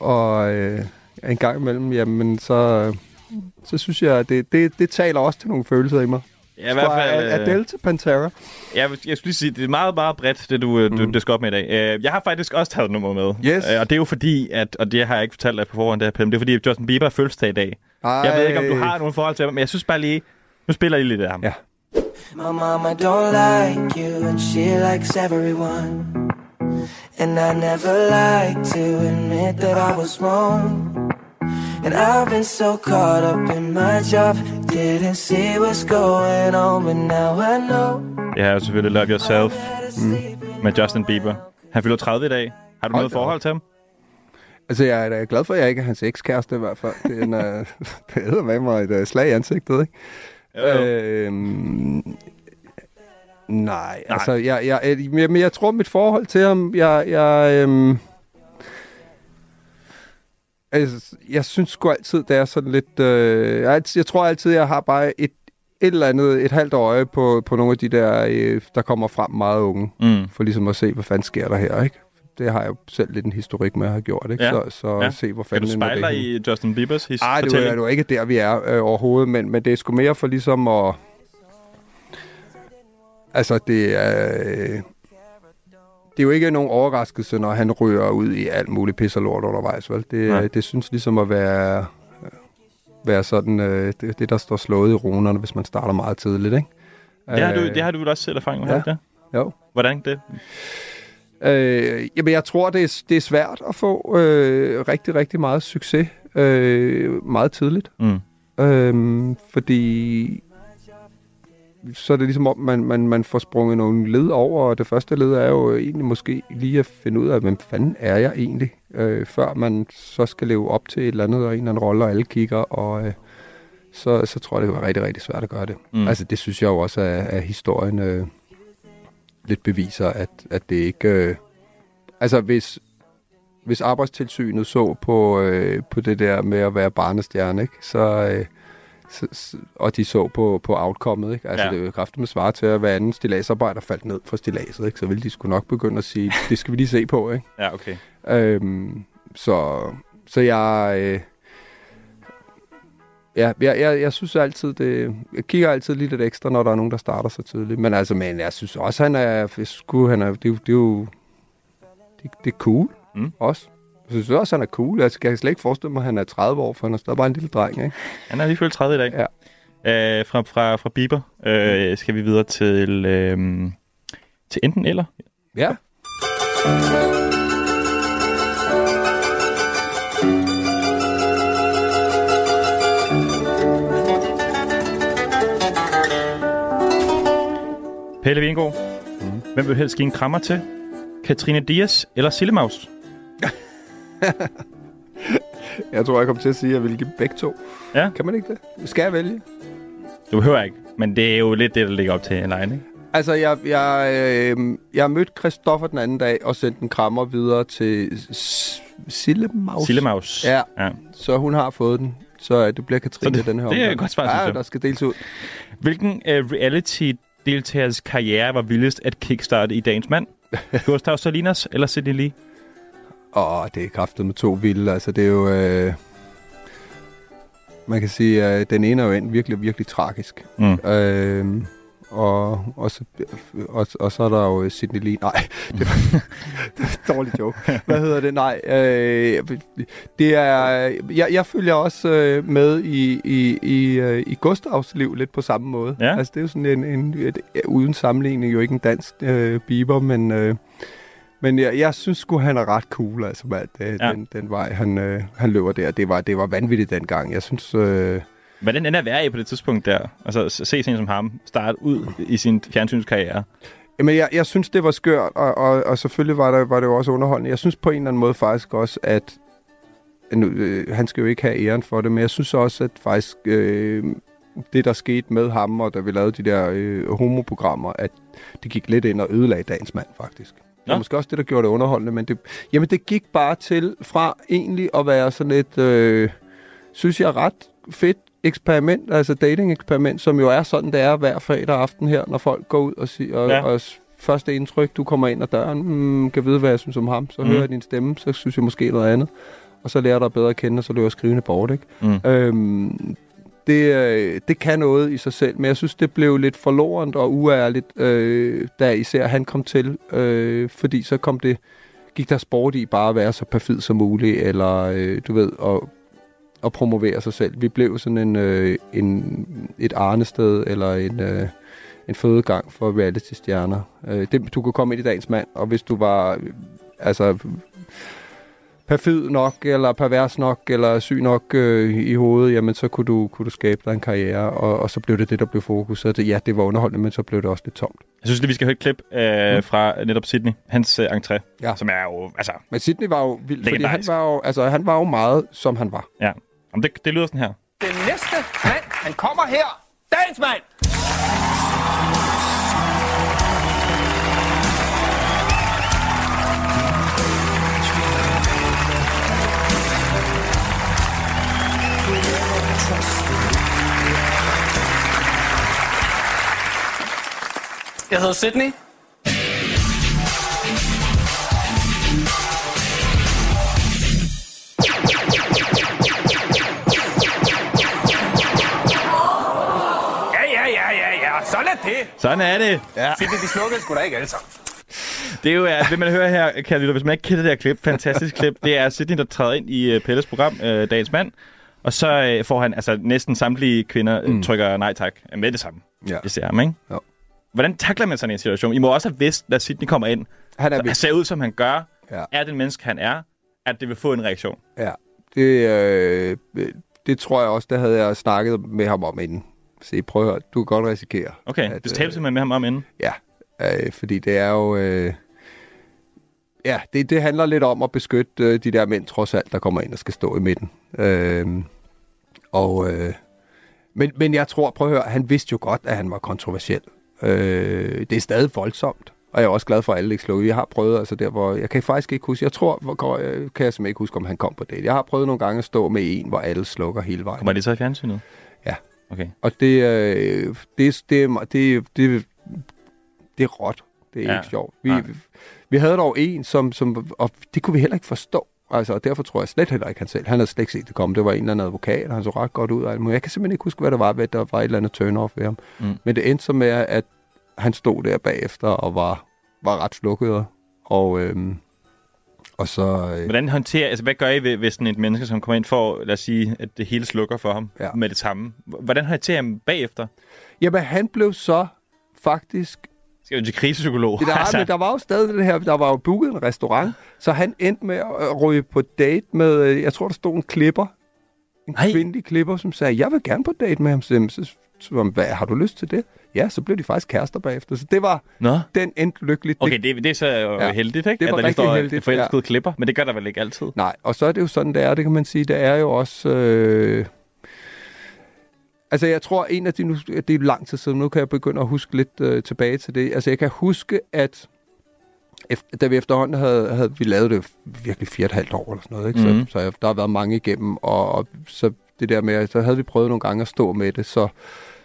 Speaker 7: og øh, en gang imellem, jamen, så, så synes jeg, det, det, det taler også til nogle følelser i mig.
Speaker 6: Ja, i hvert fald... Øh,
Speaker 7: Adele til Pantera.
Speaker 6: Jeg, vil- jeg skulle lige sige, det er meget, meget bredt, det du, mm. du det skal op med i dag. Øh, Jeg har faktisk også taget et nummer med.
Speaker 7: Yes.
Speaker 6: Øh, Og det er jo fordi, at, og det har jeg ikke fortalt dig på forhånd, det, her, Pelle, det er fordi, Justin Bieber har fødselsdag i dag.
Speaker 7: Ej.
Speaker 6: Jeg ved ikke, om du har nogen forhold til ham, men jeg synes bare lige, nu spiller lige lidt af ham.
Speaker 7: Ja.
Speaker 12: My mama don't like you and she likes everyone. And I never like to admit that I was wrong. And I've been so caught up in my job, didn't see what's going on, but now I know.
Speaker 6: Er jo selvfølgelig Love Yourself mm. med Justin Bieber. Han fylder 30 i dag. Har du
Speaker 7: Hold
Speaker 6: noget
Speaker 7: op.
Speaker 6: forhold til ham?
Speaker 7: Altså, jeg er da glad for, at jeg ikke er hans ekskæreste i hvert fald. Det er, en, uh, det med mig et uh, slag i ansigtet, ikke?
Speaker 6: Jo, jo.
Speaker 7: Øhm, nej, altså, jeg, jeg, jeg, jeg, jeg tror, mit forhold til ham, jeg, jeg, øhm, altså, jeg synes sgu altid, det er sådan lidt, øh, jeg, jeg tror altid, jeg har bare et, et eller andet, et halvt øje på, på nogle af de der, øh, der kommer frem meget unge,
Speaker 6: Mm.
Speaker 7: for ligesom at se, hvad fanden sker der her, ikke? Det har jeg selv lidt en historik med at have gjort, ikke?
Speaker 6: Ja.
Speaker 7: Så, så
Speaker 6: Ja.
Speaker 7: se, hvor
Speaker 6: Kan
Speaker 7: fanden
Speaker 6: du
Speaker 7: ender
Speaker 6: spejle dig i Justin Biebers his
Speaker 7: Ej, det er, jo- det er ikke der, vi er øh, overhovedet, men, men det er sgu mere for ligesom at... Altså, det er... Øh, det er jo ikke nogen overraskelse, når han ryger ud i alt muligt pis og lort undervejs, vel? Det,
Speaker 6: Nej.
Speaker 7: øh, det synes ligesom at være, være sådan, øh, det, det, der står slået i runerne, hvis man starter meget tidligt, ikke?
Speaker 6: Det har, du,
Speaker 7: Øh,
Speaker 6: det har du vel også selv erfaring med,
Speaker 7: ja.
Speaker 6: ikke det?
Speaker 7: Jo.
Speaker 6: Hvordan det?
Speaker 7: Øh, jamen, jeg tror, det er, det er svært at få øh, rigtig, rigtig meget succes øh, meget tidligt.
Speaker 6: Mm.
Speaker 7: Øhm, fordi så er det ligesom om, man, man, man får sprunget nogle led over, og det første led er jo egentlig måske lige at finde ud af, hvem fanden er jeg egentlig, øh, før man så skal leve op til et eller andet, og en eller anden rolle, og alle kigger, og øh, så, så tror jeg, det kan være rigtig, rigtig svært at gøre det.
Speaker 6: Mm.
Speaker 7: Altså, det synes jeg jo også, at, at historien øh, lidt beviser, at, at det ikke... Øh, altså, hvis, hvis arbejdstilsynet så på, øh, på det der med at være barnestjerne, ikke? Så, øh, og de så på, på outcomeet, ikke? Altså,
Speaker 6: Ja.
Speaker 7: det er jo kraftigt med svar til, at hver anden stilagsarbejder faldt ned fra stilaset, ikke? Så ville de skulle nok begynde at sige, det skal vi lige se på, ikke?
Speaker 6: Ja, okay.
Speaker 7: Øhm, så, så jeg... Øh, ja, jeg, jeg, jeg synes altid, det... Jeg kigger altid lidt lidt ekstra, når der er nogen, der starter så tidligt. Men altså, men jeg synes også, han er... Sku, han er det, er jo- det er jo... Det, det er cool,
Speaker 6: Mm.
Speaker 7: også. Jeg synes også, han er cool. Jeg kan slet ikke forestille mig, at han er 30 år, for han er stadig bare en lille dreng, ikke?
Speaker 6: Han er lige fyldt 30 i dag.
Speaker 7: Ja.
Speaker 6: Øh, fra, fra, fra Bieber øh, skal vi videre til, øh, til enten eller.
Speaker 7: Ja.
Speaker 6: Pelle Vingård, mm. hvem vil helst give en krammer til? Katrine Dias eller Sillemaus?
Speaker 7: Jeg tror, jeg kommer til at sige, at jeg vil give begge to.
Speaker 6: Ja.
Speaker 7: Kan man ikke det? Skal jeg vælge?
Speaker 6: Du behøver ikke, men det er jo lidt det, der ligger op til en line, ikke?
Speaker 7: Altså, jeg, jeg, øh, jeg mødte Christoffer den anden dag og sendte en krammer videre til Sillemaus.
Speaker 6: Sillemaus.
Speaker 7: Ja,
Speaker 6: ja.
Speaker 7: så hun har fået den. Så øh, det bliver Katrine
Speaker 6: Så det-
Speaker 7: den her
Speaker 6: det er et godt svar,
Speaker 7: Ja, der skal deles ud.
Speaker 6: Hvilken uh, reality-deltagers karriere var vildest at kickstarte i dagens mand? Gustav Salinas eller Sidney Lee?
Speaker 7: Åh, det er kraftet med to vilde. Altså, det er jo... Øh, man kan sige, at den ene er jo endt virkelig, virkelig tragisk.
Speaker 6: Mm.
Speaker 7: Øh, og, og, så, og, og så er der jo Sidney Lee. Nej, det var, det var en dårlig joke. Hvad hedder det? Nej, øh, det er... Jeg, jeg følger også øh, med i, i, i, øh, i Gustavs liv lidt på samme måde.
Speaker 6: Ja.
Speaker 7: Altså, det er jo sådan en, en et, uden sammenligning jo ikke en dansk øh, Bieber, men... Øh, men jeg, jeg synes sgu, han er ret cool, altså, med det,
Speaker 6: Ja.
Speaker 7: den, den vej, han, øh, han løber der. Det var, det var vanvittigt dengang. Jeg synes... Øh,
Speaker 6: Hvordan den er værd i på det tidspunkt der? Altså, se sådan som ham starte ud i sin fjernsynskarriere.
Speaker 7: Jamen, jeg, jeg synes, det var skørt, og, og, og selvfølgelig var, der, var det jo også underholdende. Jeg synes på en eller anden måde faktisk også, at nu, øh, han skal jo ikke have æren for det, men jeg synes også, at faktisk øh, det, der skete med ham, og da vi lavede de der øh, homoprogrammer, at det gik lidt ind og ødelagde dagens mand, faktisk. Det
Speaker 6: Nå.
Speaker 7: var måske også det, der gjorde det underholdende, men det, jamen, det gik bare til fra egentlig at være sådan et, øh, synes jeg, ret fedt eksperiment, altså dating-eksperiment, som jo er sådan, det er hver fredag aften her, når folk går ud og siger, og,
Speaker 6: Ja.
Speaker 7: ja. og første indtryk, du kommer ind ad døren, mm, kan vide, hvad jeg synes om ham, så
Speaker 6: Mm.
Speaker 7: hører jeg din stemme, så synes jeg måske noget andet, og så lærer jeg dig bedre at kende, og så løber skrivende bort, ikke?
Speaker 6: Mm.
Speaker 7: Øhm, det, øh, det kan noget i sig selv, men jeg synes, det blev lidt forlorent og uærligt, øh, da især han kom til, øh, fordi så kom det, gik der sport i bare at være så perfid som muligt, eller øh, du ved, og, og promovere sig selv. Vi blev sådan en, øh, en et arnested, eller en, øh, en fødegang for reality-stjerner. Øh, det, du kunne komme ind i dagens mand, og hvis du var øh, altså perfid nok, eller pervers nok, eller syg nok øh, i hovedet, jamen så kunne du, kunne du skabe dig en karriere, og, og så blev det det, der blev fokus. Så det, ja, det var underholdende, men så blev det også lidt tomt.
Speaker 6: Jeg synes lige, vi skal høre et klip øh, mm. fra netop Sydney. Hans øh, entré,
Speaker 7: Ja.
Speaker 6: som er jo... Altså,
Speaker 7: Men Sydney var jo vild, fordi han var jo, altså, han var jo meget, som han var.
Speaker 6: ja. Om det, det lyder sådan her.
Speaker 1: Den næste mand, han kommer her. Dagens mand. Jeg hedder Sydney. Ja, ja, ja, ja, ja. Sådan er det.
Speaker 6: Sådan er det.
Speaker 1: Ja. Sydney, de slukkede sgu da ikke alle sammen.
Speaker 6: Det er jo, at, vil man høre her, kan lytte, hvis man ikke kender det her klip, fantastisk klip, det er Sydney, der træder ind i uh, Pelles program, uh, Dagens Mand, og så uh, får han, altså næsten samtlige kvinder mm. trykker nej tak med det samme.
Speaker 7: Ja.
Speaker 6: Det ser ham, ikke?
Speaker 7: Jo.
Speaker 6: Hvordan takler man sådan en situation? I må også have vidst, da Sydney kommer ind,
Speaker 7: Han er
Speaker 6: så,
Speaker 7: vild.
Speaker 6: han ser ud, som han gør,
Speaker 7: Ja.
Speaker 6: er den menneske, han er, at det vil få en reaktion.
Speaker 7: Ja, det, øh, det tror jeg også, det havde jeg snakket med ham om inden. Se, prøv at høre, du kan godt risikere.
Speaker 6: Okay,
Speaker 7: at,
Speaker 6: det talte simpelthen med ham om inden.
Speaker 7: Ja, øh, fordi det er jo... Øh, ja, det, det handler lidt om at beskytte øh, de der mænd, trods alt, der kommer ind og skal stå i midten. Øh, og, øh, men, men jeg tror, prøv at høre, han vidste jo godt, at han var kontroversiel. Øh, det er stadig voldsomt. Og jeg er også glad for, at alle ikke slukker. Jeg har prøvet, altså der, hvor... Jeg kan faktisk ikke huske... Jeg tror, hvor, øh, kan jeg simpelthen ikke huske, om han kom på det. Jeg har prøvet nogle gange at stå med en, hvor alle slukker hele vejen.
Speaker 6: Kommer det så i fjernsynet?
Speaker 7: Ja.
Speaker 6: Okay.
Speaker 7: Og det, øh, det, det, er- det, det, det er råt. Det er
Speaker 6: ja.
Speaker 7: ikke sjovt. Vi,
Speaker 6: Nej.
Speaker 7: Vi havde dog en, som, som, og det kunne vi heller ikke forstå. Altså, og derfor tror jeg slet heller ikke, han selv. Han havde slet ikke set det komme. Det var en eller anden advokat, og han så ret godt ud muligt. Jeg kan simpelthen ikke huske, hvad det var, hvad der var et eller andet turn-off ved ham.
Speaker 6: Mm.
Speaker 7: Men det endte så med, at han stod der bagefter og var, var ret slukket. Og, øhm, og så... Øh,
Speaker 6: Hvordan håndterer, altså hvad gør I, ved- hvis sådan et menneske, som kommer ind for, lad os sige, at det hele slukker for ham
Speaker 7: Ja.
Speaker 6: med det samme? Hvordan håndterer I ham bagefter?
Speaker 7: jamen, han blev så faktisk
Speaker 6: Skal jo til krisepsykolog.
Speaker 7: Det der, altså. men der var jo stadig det her, der var jo booket en restaurant, så han endte med at ryge på date med, øh, jeg tror, der stod en klipper, en
Speaker 6: Nej.
Speaker 7: kvindelig klipper, som sagde, jeg vil gerne på date med ham. Så, så, hvad, har du lyst til det? Ja, så blev de faktisk kærester bagefter. Så det var,
Speaker 6: Nå.
Speaker 7: den endte lykkeligt.
Speaker 6: Okay,
Speaker 7: Det,
Speaker 6: det, er så jo
Speaker 7: Ja.
Speaker 6: heldigt, ikke?
Speaker 7: Det var
Speaker 6: at der
Speaker 7: rigtig
Speaker 6: står
Speaker 7: heldigt,
Speaker 6: forelskede
Speaker 7: ja.
Speaker 6: klipper, men det gør der vel ikke altid?
Speaker 7: nej, og så er det jo sådan, det er, det kan man sige. Det er jo også... Øh, Altså, jeg tror, en af de... Nu, det er lang tid siden, nu kan jeg begynde at huske lidt øh, tilbage til det. Altså, jeg kan huske, at efter, da vi efterhånden havde, havde vi lavet det virkelig fire og et halvt år eller sådan noget, ikke?
Speaker 6: Mhm.
Speaker 7: Så, så jeg, der har været mange igennem, og, og så det der med, så havde vi prøvet nogle gange at stå med det, så,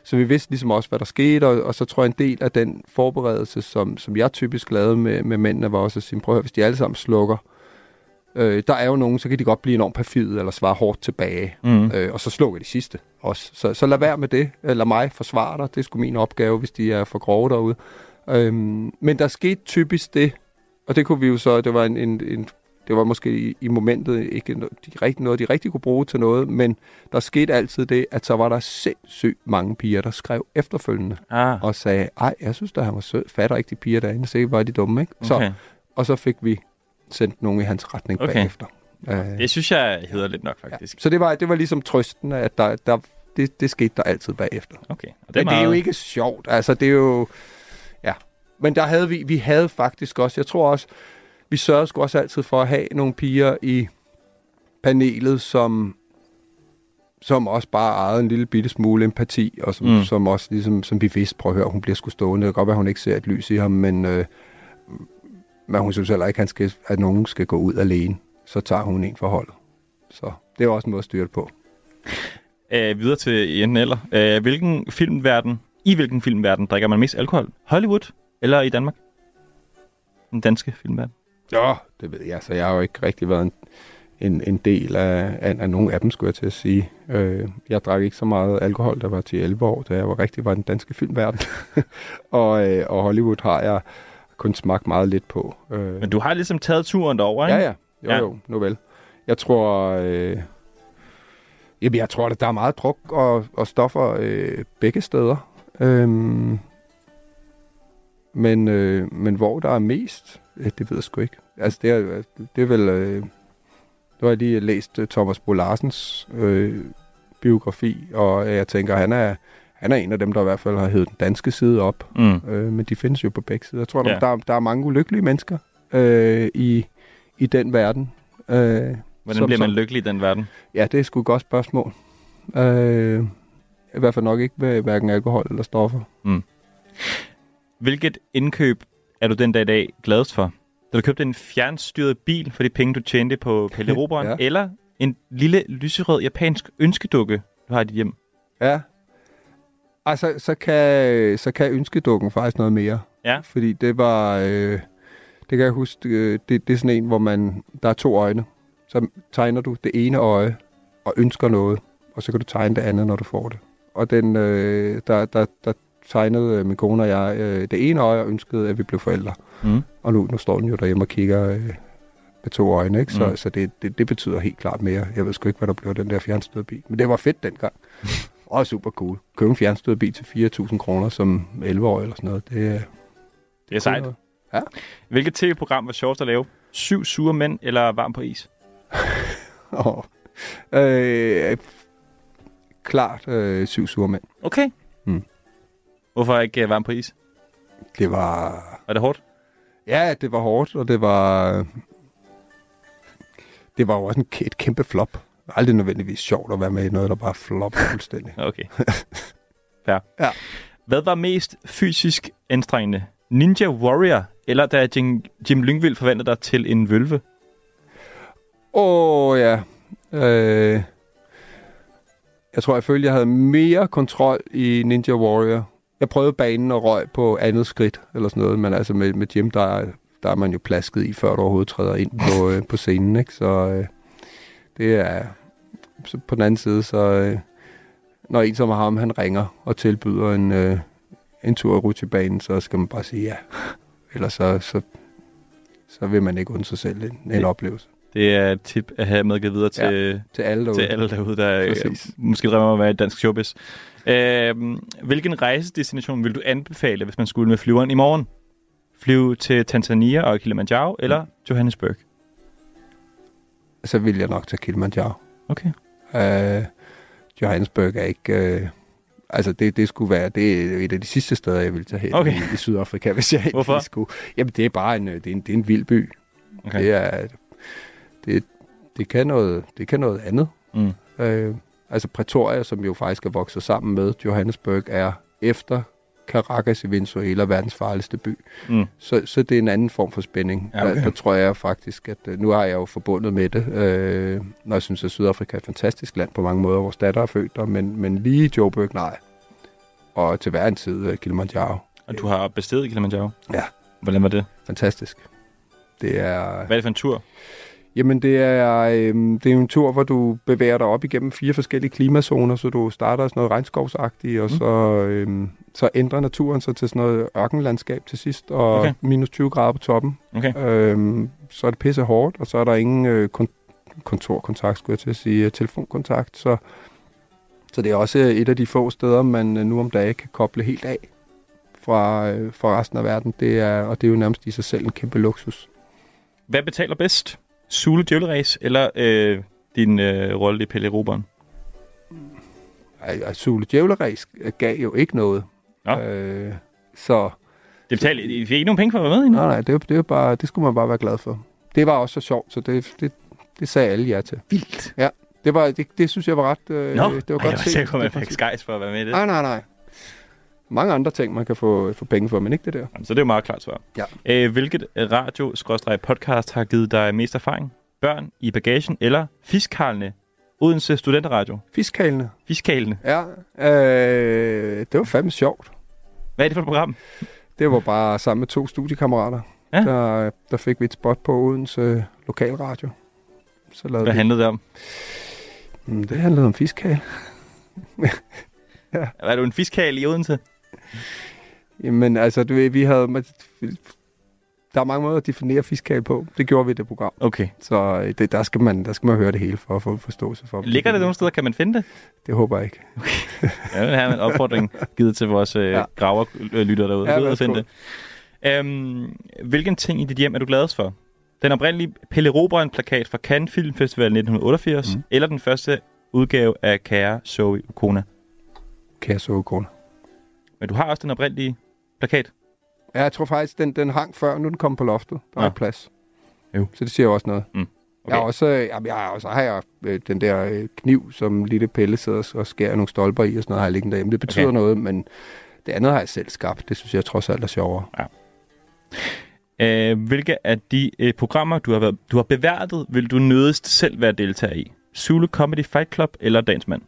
Speaker 7: så vi vidste ligesom også, hvad der skete, og, og så tror jeg, en del af den forberedelse, som, som jeg typisk lavede med, med mændene, var også at sige, prøv at høre, hvis de alle sammen slukker, øh, der er jo nogen, så kan de godt blive enormt perfide, eller svare hårdt tilbage,
Speaker 6: Mm.
Speaker 7: øh, og så slukker de sidste også. Så, så lad være med det. Øh, Lad mig forsvare dig. Det er sgu min opgave, hvis de er for grove derude. Øhm, men der skete typisk det, og det kunne vi jo så, det var en, en, en det var måske i, i momentet ikke de rigtig, noget, de rigtig kunne bruge til noget, men der skete altid det, at så var der sindssygt mange piger, der skrev efterfølgende
Speaker 6: Ah,
Speaker 7: og sagde, ej, jeg synes da, han var sød. Fatter ikke de piger derinde, så var de dumme, ikke? Så,
Speaker 6: okay.
Speaker 7: og så fik vi sendt nogen i hans retning
Speaker 6: Okay.
Speaker 7: bagefter. Øh,
Speaker 6: Det synes jeg hedder lidt nok, faktisk.
Speaker 7: så det var, det var ligesom trøsten, at der, der, det, det skete der altid bagefter.
Speaker 6: Okay. Og
Speaker 7: Det Men det er jo ikke sjovt. Altså, det er jo... Ja. Men der havde vi, vi havde faktisk også, jeg tror også, vi sørgede sgu også altid for at have nogle piger i panelet, som som også bare ejede en lille bitte smule empati, og som,
Speaker 6: Mm.
Speaker 7: som også ligesom, som vi vidste, prøv at høre, hun bliver sgu stående. Det kan godt være, hun ikke ser et lys i ham, men, øh, men hun synes heller ikke, han skal, at nogen skal gå ud alene. Så tager hun en for holdet. Så det er også en måde at styre det på.
Speaker 6: Øh, videre til enten eller. Øh, hvilken filmverden, I hvilken filmverden drikker man mest alkohol? Hollywood eller i Danmark? Den danske filmverden.
Speaker 7: Ja, det ved jeg. Så jeg har jo ikke rigtig været en, en, en del af, af, af nogen af dem, skulle jeg til at sige. Øh, jeg drak ikke så meget alkohol, der var til 11 år, da jeg var rigtig var den danske filmverden. og, øh, og Hollywood har jeg kun smagt meget lidt på. Øh,
Speaker 6: Men du har ligesom taget turen derover, ikke?
Speaker 7: Ja, ja. Jo,
Speaker 6: Ja.
Speaker 7: jo, nu vel. Jeg tror... Øh, jamen, jeg tror, at der er meget druk og, og stoffer øh, begge steder. Øhm, men, øh, men hvor der er mest, øh, det ved jeg sgu ikke. Altså, det er, det er vel... Øh, nu har jeg lige læst uh, Thomas Bo Larsens øh, biografi, og jeg tænker, han er, han er en af dem, der i hvert fald har hævet den danske side op.
Speaker 6: Mm.
Speaker 7: Øh, men de findes jo på begge sider. Jeg tror,
Speaker 6: Ja.
Speaker 7: der, der er mange ulykkelige mennesker øh, i, i den verden. Øh,
Speaker 6: Hvordan
Speaker 7: som-
Speaker 6: bliver man
Speaker 7: som-
Speaker 6: lykkelig i den verden?
Speaker 7: Ja, det er sgu et godt spørgsmål. Øh, I hvert fald nok ikke ved hverken alkohol eller stoffer.
Speaker 6: Mm. Hvilket indkøb er du den dag i dag gladest for? Da du købte en fjernstyret bil for de penge, du tjente på Pelle
Speaker 7: Ja.
Speaker 6: eller en lille lyserød japansk ønskedukke, du har i dit hjem?
Speaker 7: Ja. Altså, så kan, så kan ønskedukken faktisk noget mere.
Speaker 6: Ja.
Speaker 7: Fordi det var... Øh, det kan jeg huske, øh, det, det er sådan en, hvor man... Der er to øjne. Så tegner du det ene øje og ønsker noget, og så kan du tegne det andet, når du får det. Og den, øh, der, der, der tegnede øh, min kone og jeg øh, det ene øje og ønskede, at vi blev forældre.
Speaker 6: Mm.
Speaker 7: Og nu, nu står den jo derhjemme og kigger øh, med to øjne, ikke? Så,
Speaker 6: Mm.
Speaker 7: så det, det, det betyder helt klart mere. Jeg ved sgu ikke, hvad der blev den der fjernstøde bil. Men det var fedt dengang. og super cool. Købe en fjernstøde bil til 4.000 kroner som 11 år eller sådan noget. Det, øh,
Speaker 6: Det er sejt.
Speaker 7: Ja.
Speaker 6: Hvilket tv-program var sjovest at lave? Syv sure mænd eller varm på is?
Speaker 7: oh. øh, klart øh, syv sure mænd.
Speaker 6: Okay.
Speaker 7: Mm.
Speaker 6: Hvorfor ikke uh, varm på is?
Speaker 7: Det var...
Speaker 6: Var det hårdt?
Speaker 7: Ja, det var hårdt, og det var... Det var jo også en, et kæmpe flop. Aldrig nødvendigvis sjovt at være med i noget, der bare flopper fuldstændig.
Speaker 6: Okay. Fair.
Speaker 7: Ja.
Speaker 6: Hvad var mest fysisk anstrengende? Ninja Warrior, eller da Jim, Jim Lyngvild forvandlede dig til en vølve?
Speaker 7: Åh, oh, ja. Øh, jeg tror, jeg følte, jeg havde mere kontrol i Ninja Warrior. Jeg prøvede banen og røg på andet skridt, eller sådan noget, men altså med, med Jim, der, er- der er man jo plasket i, før du overhovedet træder ind på, øh, på scenen, ikke? Så øh, det er... Så på den anden side, så... Øh, når en som ham, han ringer og tilbyder en, øh, en tur i rutsjebanen, så skal man bare sige ja. Ellers så, så, så vil man ikke undre sig selv en, en oplevelse.
Speaker 6: Det er et tip at have medgivet videre til,
Speaker 7: Ja, til alle derude.
Speaker 6: til alle derude, der øh,
Speaker 7: Præcis.
Speaker 6: måske drømmer om at være i dansk showbiz. Øh, hvilken rejsedestination vil du anbefale, hvis man skulle med flyveren i morgen? Flyve til Tanzania og Kilimanjaro, eller Johannesburg?
Speaker 7: Så vil jeg nok tage Kilimanjaro.
Speaker 6: Okay.
Speaker 7: Øh, Johannesburg er ikke... Øh, altså, det, det skulle være... Det er et af de sidste steder, jeg ville tage hen
Speaker 6: Okay.
Speaker 7: i, i Sydafrika, hvis jeg
Speaker 6: Hvorfor?
Speaker 7: egentlig skulle. Jamen, det er bare en, øh, det er en, det er en vild by.
Speaker 6: Okay.
Speaker 7: Det er... Det, det, kan noget, det kan noget andet.
Speaker 6: Mm.
Speaker 7: Øh, altså, Pretoria, som jo faktisk er vokset sammen med Johannesburg, er efter Caracas i Venezuela verdens farligste by.
Speaker 6: Mm.
Speaker 7: Så, så det er en anden form for spænding.
Speaker 6: Ja, okay.
Speaker 7: der, der tror jeg faktisk, at øh, nu har jeg jo forbundet med det, øh, når jeg synes, at Sydafrika er et fantastisk land på mange måder. Vores datter er født der, men, men lige Joburg, nej. Og til hver en tid uh, Kilimanjaro.
Speaker 6: Og du har bestedet Kilimanjaro?
Speaker 7: Ja.
Speaker 6: Hvordan var det?
Speaker 7: Fantastisk. Det er...
Speaker 6: Hvad er det for en tur?
Speaker 7: Jamen, det er, øhm, det er jo en tur, hvor du bevæger dig op igennem fire forskellige klimazoner, så du starter sådan noget regnskovsagtigt, og
Speaker 6: Mm.
Speaker 7: så, øhm, så ændrer naturen sig til sådan noget ørkenlandskab til sidst, og
Speaker 6: Okay.
Speaker 7: minus 20 grader på toppen.
Speaker 6: Okay.
Speaker 7: Øhm, så er det pisse hårdt, og så er der ingen øh, kon- kontorkontakt, skulle jeg til at sige, øh, telefonkontakt, så, så det er også et af de få steder, man øh, nu om dagen kan koble helt af fra, øh, fra resten af verden, det er, og det er jo nærmest i sig selv en kæmpe luksus.
Speaker 6: Hvad betaler bedst? Sule Djøleræs eller øh, din øh, rolle i Pelle Roberen?
Speaker 7: Sule Djævleræs gav jo ikke noget.
Speaker 6: Nå.
Speaker 7: Øh, så...
Speaker 6: Det betalte, I fik ikke nogen penge for at være med i nu?
Speaker 7: Nej, nej, det, det, jo bare, det skulle man bare være glad for. Det var også så sjovt, så det, det, det sagde alle ja til.
Speaker 6: Vildt.
Speaker 7: Ja, det, var, det, det synes jeg var ret... Øh,
Speaker 6: Nå,
Speaker 7: det var
Speaker 6: Ej,
Speaker 7: godt
Speaker 6: jeg var sikker på, at man
Speaker 7: var
Speaker 6: fik skejs for at være med i det.
Speaker 7: Nej, nej, nej. Mange andre ting, man kan få, få penge for, men ikke det der.
Speaker 6: Jamen, Så det er jo meget klart svar.
Speaker 7: Ja.
Speaker 6: Øh, hvilket radio-podcast har givet dig mest erfaring? Børn i bagagen eller Fiskalene? Odense Studenteradio.
Speaker 7: Fiskalene.
Speaker 6: Fiskalene.
Speaker 7: Ja, øh, det var fandme sjovt.
Speaker 6: Hvad er det for et program?
Speaker 7: Det var bare sammen med to studiekammerater.
Speaker 6: Ja.
Speaker 7: Der, der fik vi et spot på Odense Lokalradio. Så lavede
Speaker 6: Hvad
Speaker 7: vi-
Speaker 6: handlede det om?
Speaker 7: Mm, Det handlede om fiskal.
Speaker 6: Er du en fiskal i Odense?
Speaker 7: Jamen, altså, du ved, vi havde... Der er mange måder at definere fiskal på. Det gjorde vi i det program.
Speaker 6: Okay.
Speaker 7: Så øh, det, der, skal man, der skal man høre det hele for at få forståelse for.
Speaker 6: Ligger det nogle steder? Kan man finde det?
Speaker 7: Det håber jeg ikke.
Speaker 6: Ja, det her er en opfordring givet til vores øh, ja.
Speaker 7: Ja.
Speaker 6: graverlytter derude.
Speaker 7: Ja,
Speaker 6: Ja, at finde det. Øhm, hvilken ting i dit hjem er du gladest for? Den oprindelige Pelle Robren-plakat fra Cannes Filmfestival 1988, mm. eller den første udgave af Kære Zoe Ukona.
Speaker 7: Kære Zoe Ukona.
Speaker 6: Men du har også den oprindelige plakat.
Speaker 7: Ja, jeg tror faktisk, den, den hang før, nu er den kommet på loftet. Der er
Speaker 6: Nå.
Speaker 7: ikke plads.
Speaker 6: Jo.
Speaker 7: Så det siger jo også noget.
Speaker 6: Mm.
Speaker 7: Okay. Jeg har også, øh, jamen, jeg har også har jeg, øh, den der øh, kniv, som lille Pelle sidder og- skærer nogle stolper i, og sådan noget har jeg liggende derhjemme. Det betyder
Speaker 6: Okay.
Speaker 7: noget, men det andet har jeg selv skabt. Det synes jeg trods alt er sjovere.
Speaker 6: Øh, hvilke af de øh, programmer, du har, været, du har beværtet, vil du nødigst selv være deltager i? Zulu Comedy Fight Club eller Dansmand?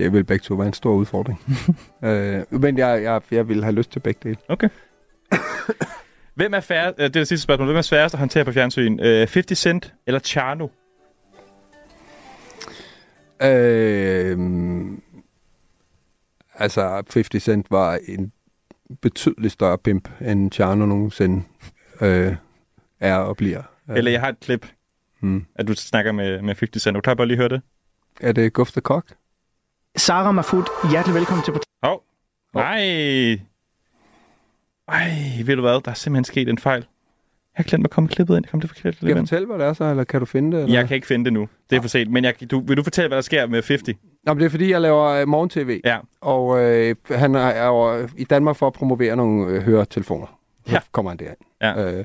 Speaker 7: Det vil begge to være en stor udfordring. øh, men jeg, jeg, jeg vil have lyst til begge dele.
Speaker 6: Okay. Hvem er færre, øh, det er det sidste spørgsmål. Hvem er sværest at håndtere på fjernsyn? Øh, 50 Cent eller Charno?
Speaker 7: Øh, altså, 50 Cent var en betydelig større pimp, end Charno nogensinde øh, er og bliver.
Speaker 6: Eller jeg har et klip,
Speaker 7: Hmm.
Speaker 6: at du snakker med, med 50 Cent. Du kan bare lige høre det.
Speaker 7: Er det Guf the Kok?
Speaker 13: Sara Mahfoud, hjertelig velkommen til
Speaker 6: Hov. Nej. Ej, ved du hvad? Der er simpelthen sket en fejl. Jeg har glemt at komme klippet ind. Kom det forkert?
Speaker 7: Skal jeg fortælle, hvad det er så, eller kan du finde det? Eller?
Speaker 6: Jeg kan ikke finde det nu. Det er for sent. Men jeg, du, vil du fortælle, hvad der sker med 50?
Speaker 7: Nå, men det er fordi, jeg laver øh, morgen-tv.
Speaker 6: Ja.
Speaker 7: Og øh, han er, er jo i Danmark for at promovere nogle øh, høretelefoner. Så
Speaker 6: Ja.
Speaker 7: kommer han derind.
Speaker 6: Ja.
Speaker 7: Øh,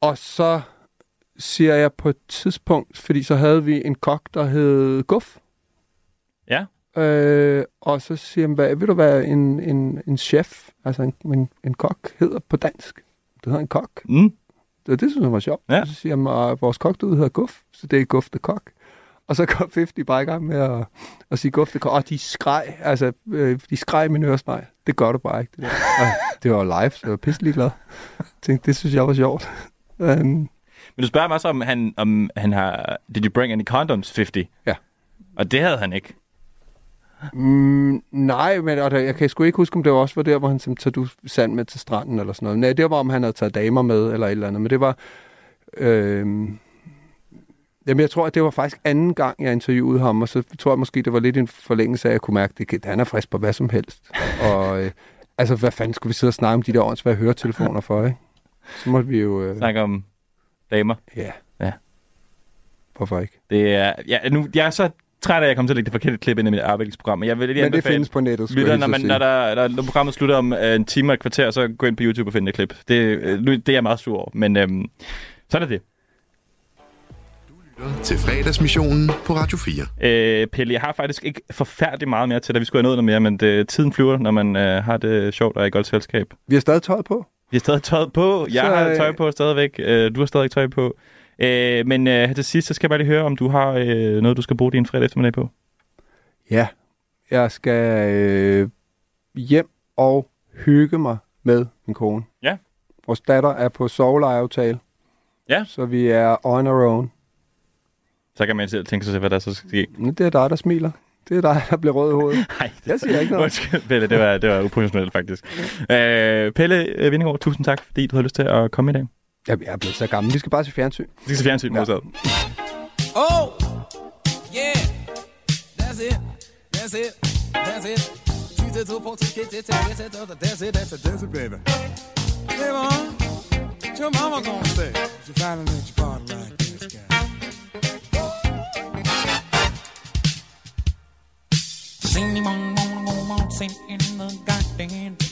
Speaker 7: og så siger jeg på et tidspunkt, fordi så havde vi en kok, der hed Guf. Øh, og så siger han, hvad, vil du være en, en, en chef, altså en, en, en kok, hedder på dansk. Det hedder en kok.
Speaker 6: Mm.
Speaker 7: Det, det synes jeg var sjovt.
Speaker 6: Ja.
Speaker 7: Så siger han, at vores kok derude hedder Guf, så det er Guf the Kok. Og så kom 50 bare i gang med at, at sige Guf the Kok. Og de skreg, altså, øh, de skreg min øresnegl. Det gør du bare ikke, det der. Og det var live, så jeg var pisselig glad. Jeg tænkte, det synes jeg var sjovt. Um,
Speaker 6: Men du spørger mig så, om han, om han har... Did you bring any condoms, 50?
Speaker 7: Ja.
Speaker 6: Og det havde han ikke.
Speaker 7: Mm, nej, men og der, jeg kan sgu ikke huske, om det var også var der, hvor han tager du sand med til stranden eller sådan noget. Nej, det var, om han havde taget damer med eller et eller andet. Men det var... Øh, jamen, jeg tror, at det var faktisk anden gang, jeg interviewede ham, og så tror jeg måske, det var lidt en forlængelse af, at jeg kunne mærke, at han er frisk på hvad som helst. og øh, altså, hvad fanden skulle vi sidde og snakke om de der åndsvære høretelefoner for, ikke? Så måtte vi jo... Øh,
Speaker 6: Snakke om damer.
Speaker 7: Ja.
Speaker 6: Ja.
Speaker 7: Hvorfor ikke?
Speaker 6: Det er... Ja, nu, jeg er så træt af, at jeg kommer til at lægge det forkerte klip ind i mit arbejdsprogram. Men jeg vil lige
Speaker 7: Men det findes på nettet, skulle
Speaker 6: lytter,
Speaker 7: jeg
Speaker 6: når, man, når,
Speaker 7: sige.
Speaker 6: der, når, programmet slutter om øh, en time og et kvarter, så gå ind på YouTube og finde det klip. Det, øh, det er jeg meget sur over. Men øhm, sådan er det.
Speaker 9: Til fredagsmissionen på Radio 4.
Speaker 6: Øh, Pelle, jeg har faktisk ikke forfærdeligt meget mere til dig. Vi skulle have nået noget mere, men det, tiden flyver, når man øh, har det sjovt og er i godt selskab.
Speaker 7: Vi har stadig tøjet på.
Speaker 6: Vi har stadig tøjet på. Jeg
Speaker 7: Så,
Speaker 6: har
Speaker 7: øh,
Speaker 6: tøj på stadigvæk. Øh, du har stadig tøj på. Øh, men øh, til sidst, så skal jeg bare lige høre, om du har øh, noget, du skal bruge din fredag eftermiddag på.
Speaker 7: Ja, jeg skal øh, hjem og hygge mig med min kone.
Speaker 6: Ja.
Speaker 7: Vores datter er på sovelejeaftale.
Speaker 6: Ja.
Speaker 7: Så vi er on our own.
Speaker 6: Så kan man selv tænke sig hvad der så skal ske.
Speaker 7: Det er dig, der smiler. Det er dig, der bliver rød i hovedet.
Speaker 6: Nej,
Speaker 7: jeg siger ikke noget.
Speaker 6: Undskyld, Pelle, det var, det var uprofessionelt faktisk. Øh, Pelle øh, Vindingård, tusind tak, fordi du havde lyst til at komme i dag.
Speaker 7: Ja, jeg er blevet så gammel. Vi skal bare se fjernsyn.
Speaker 6: Vi skal se fjernsyn, ja.
Speaker 14: Oh, yeah. That's it. That's it. That's it. Get it, that's it, that's it, that's it, baby. Hey, mom, what your mama gonna say? She finally let you party like this guy.
Speaker 15: Does anyone wanna go waltzing in the garden?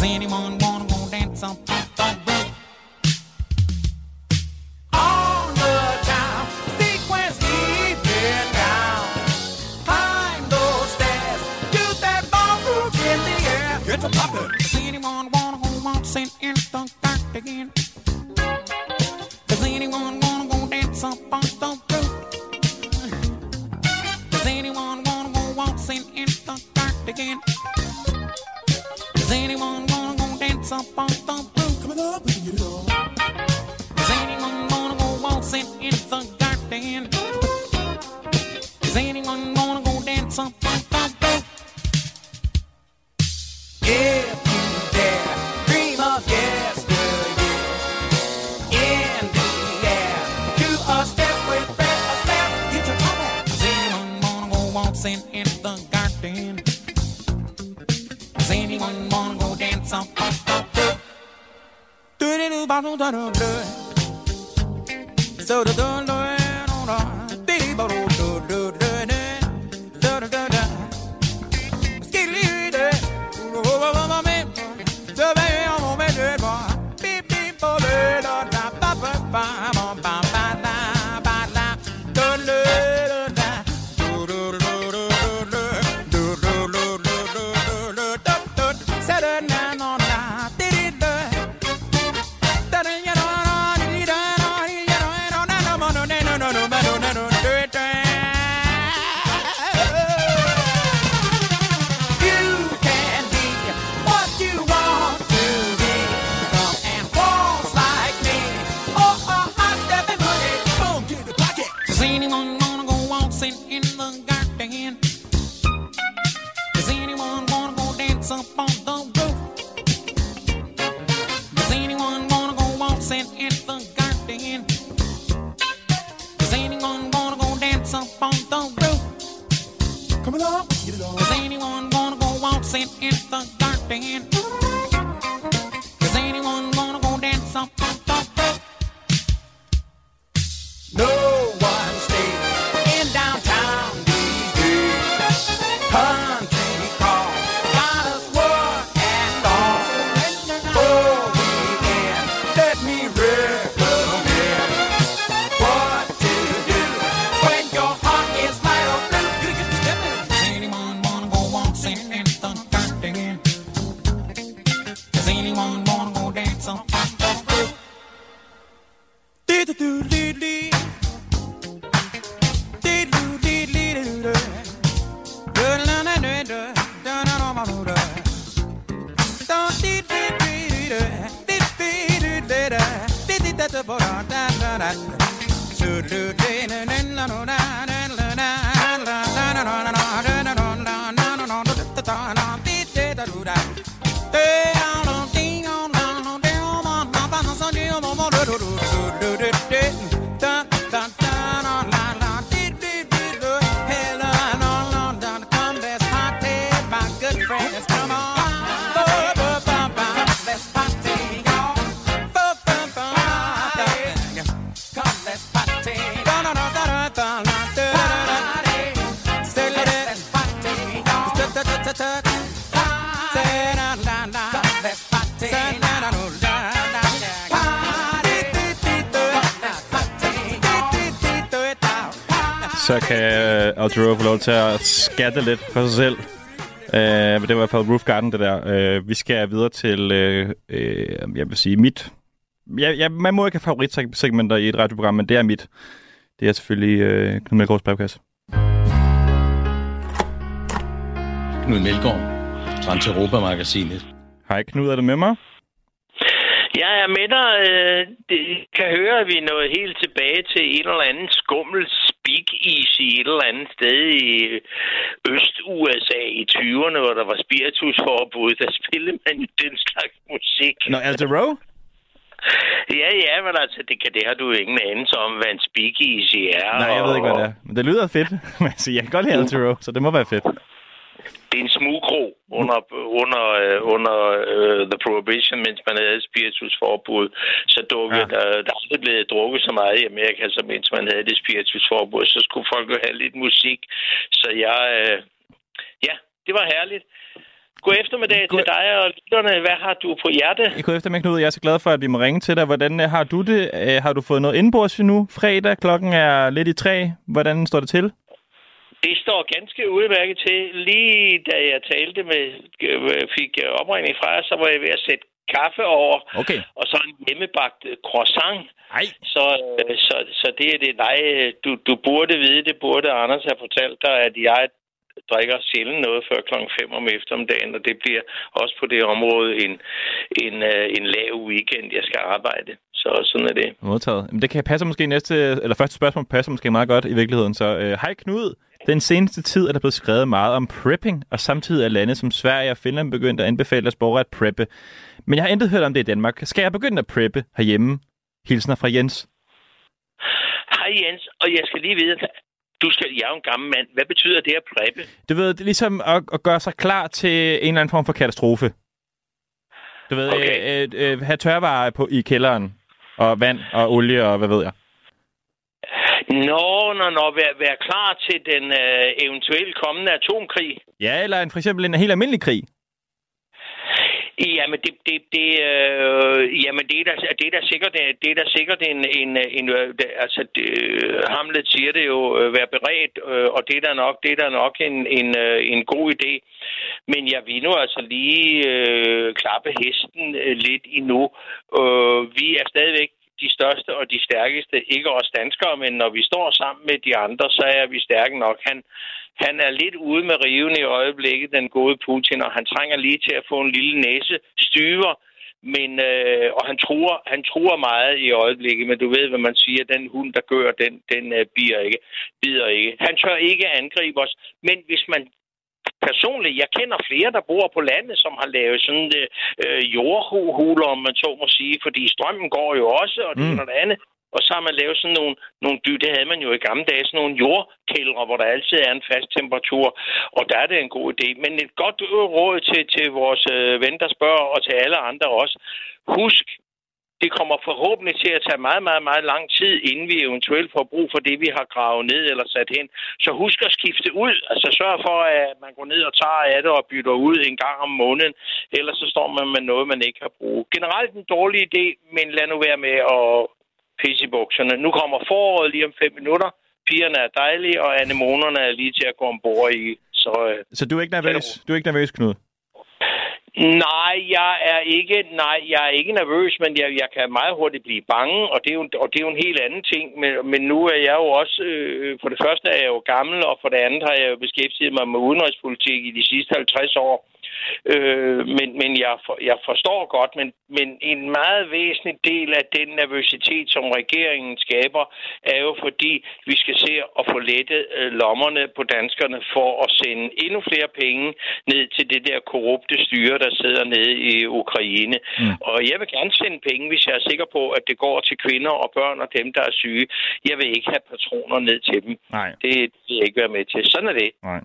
Speaker 15: Does anyone wanna go dance on the roof?
Speaker 14: On the time, sequence keep it down. Climb those stairs, do that ballroom in the air. Get to poppin'.
Speaker 15: Does anyone wanna go waltzing in the garden? Does anyone wanna go dance up on the roof? Does anyone wanna go waltzing in the garden? Does
Speaker 6: Så kan uh, Altero få lov til at skatte lidt for sig selv. Uh, men det var i hvert fald Roof Garden, det der. Uh, vi skal videre til, uh, uh, jeg vil sige, mit... Ja, ja, man må ikke have favoritsegmenter i et radioprogram, men det er mit. Det er selvfølgelig uh, Knud Melgaards brevkasse.
Speaker 16: Knud Melgaard, Transeuropa-magasinet.
Speaker 6: Hej Knud, er du med mig?
Speaker 17: Jeg er med dig. Øh, Det kan høre, at vi er nået helt tilbage til et eller andet skummel speak-easy i et eller andet sted i Øst-USA i 20'erne, hvor der var spiritusforbud. Der spillede man jo den slags musik.
Speaker 6: Nå, Altero?
Speaker 17: Ja, ja, men altså, det, kan, det har du ingen anelse om, hvad en speak-easy er.
Speaker 6: Nej, jeg ved ikke, hvad det er. Men det lyder fedt. Men altså, jeg kan godt lide Altero, så det må være fedt.
Speaker 17: Det er en smugkro under, under, øh, under uh, The Prohibition, mens man havde spiritusforbud. Så dukkede, ja. der, der er aldrig blevet drukket så meget i Amerika, som mens man havde det spiritusforbud. Så skulle folk jo have lidt musik. Så jeg... Uh, ja, det var herligt. God eftermiddag God... til dig og lytterne. Hvad har du på hjerte?
Speaker 6: I går efter Knud. Jeg er så glad for, at vi må ringe til dig. Hvordan øh, har du det? Øh, Har du fået noget indbords nu? Fredag, klokken er lidt i tre. Hvordan står det til?
Speaker 17: Det står ganske udmærket til. Lige da jeg talte med, øh, fik opringning fra jer, så var jeg ved at sætte kaffe over.
Speaker 6: Okay.
Speaker 17: Og så en hjemmebagt øh, croissant.
Speaker 6: Ej.
Speaker 17: Så, øh, så, så det er det. Nej, du, du burde vide, det burde Anders have fortalt dig, at jeg drikker sjældent noget før klokken 5 om eftermiddagen, og det bliver også på det område en, en, en lav weekend, jeg skal arbejde. Så sådan er det.
Speaker 6: Modtaget. Men det kan passe måske næste, eller første spørgsmål passer måske meget godt i virkeligheden. Så øh, hej Knud. Den seneste tid er der blevet skrevet meget om prepping, og samtidig er lande som Sverige og Finland begyndt at anbefale os borgere at preppe. Men jeg har intet hørt om det i Danmark. Skal jeg begynde at preppe herhjemme? Hilsner fra Jens.
Speaker 17: Hej Jens, og jeg skal lige vide, Du skal, jeg er jo en gammel mand. Hvad betyder det at preppe?
Speaker 6: Du ved, det er ligesom at, at gøre sig klar til en eller anden form for katastrofe. Du ved, okay. øh, øh, have tørvarer på, i kælderen, og vand og olie og hvad ved jeg.
Speaker 17: Nå, nå, nå, vær, vær klar til den øh, eventuelt kommende atomkrig.
Speaker 6: Ja, eller en, for eksempel en helt almindelig krig.
Speaker 17: Jamen, det, det, det, øh, jamen, det er da, det er da sikkert, det er da sikkert en, en, en øh, altså, det, Hamlet siger det jo, øh, være beredt, øh, og det er da nok, det er da nok en, en, øh, en god idé. Men jeg vil nu altså lige øh, klappe hesten øh, lidt endnu. Øh, vi er stadigvæk de største og de stærkeste, ikke os danskere, men når vi står sammen med de andre, så er vi stærke nok. Han, han er lidt ude med riven i øjeblikket, den gode Putin, og han trænger lige til at få en lille næse styver, men, øh, og han truer, han truer meget i øjeblikket, men du ved, hvad man siger, den hund, der gør, den, den øh, bider, ikke, bider ikke. Han tør ikke angribe os, men hvis man personligt, jeg kender flere, der bor på landet, som har lavet sådan øh, jordhuler, om man så må sige, fordi strømmen går jo også, og det mm. og det andet. Og så har man lavet sådan nogle, nogle dy, det havde man jo i gamle dage, sådan nogle jordkældre, hvor der altid er en fast temperatur, og der er det en god idé. Men et godt råd til, til vores øh, ven, der spørger, og til alle andre også. Husk, det kommer forhåbentlig til at tage meget, meget, meget lang tid, inden vi eventuelt får brug for det, vi har gravet ned eller sat hen. Så husk at skifte ud. Altså sørg for, at man går ned og tager af det og bytter ud en gang om måneden. Ellers så står man med noget, man ikke har brug. Generelt en dårlig idé, men lad nu være med at pisse i bukserne. Nu kommer foråret lige om fem minutter. Pigerne er dejlige, og anemonerne er lige til at gå ombord i. Så, øh,
Speaker 6: så du er ikke nervøs, du er ikke nervøs Knud?
Speaker 17: Nej, jeg er ikke, nej, jeg er ikke nervøs, men jeg, jeg kan meget hurtigt blive bange, og det er jo, og det er jo en helt anden ting. Men, men nu er jeg jo også, øh, for det første er jeg jo gammel, og for det andet har jeg jo beskæftiget mig med udenrigspolitik i de sidste 50 år. Øh, men men jeg, for, jeg forstår godt, men, men en meget væsentlig del af den nervøsitet, som regeringen skaber, er jo fordi, vi skal se at få lettet øh, lommerne på danskerne for at sende endnu flere penge ned til det der korrupte styre, der sidder nede i Ukraine. Mm. Og jeg vil gerne sende penge, hvis jeg er sikker på, at det går til kvinder og børn og dem, der er syge. Jeg vil ikke have patroner ned til dem.
Speaker 6: Nej.
Speaker 17: Det, det vil jeg ikke være med til. Sådan er det.
Speaker 6: Nej.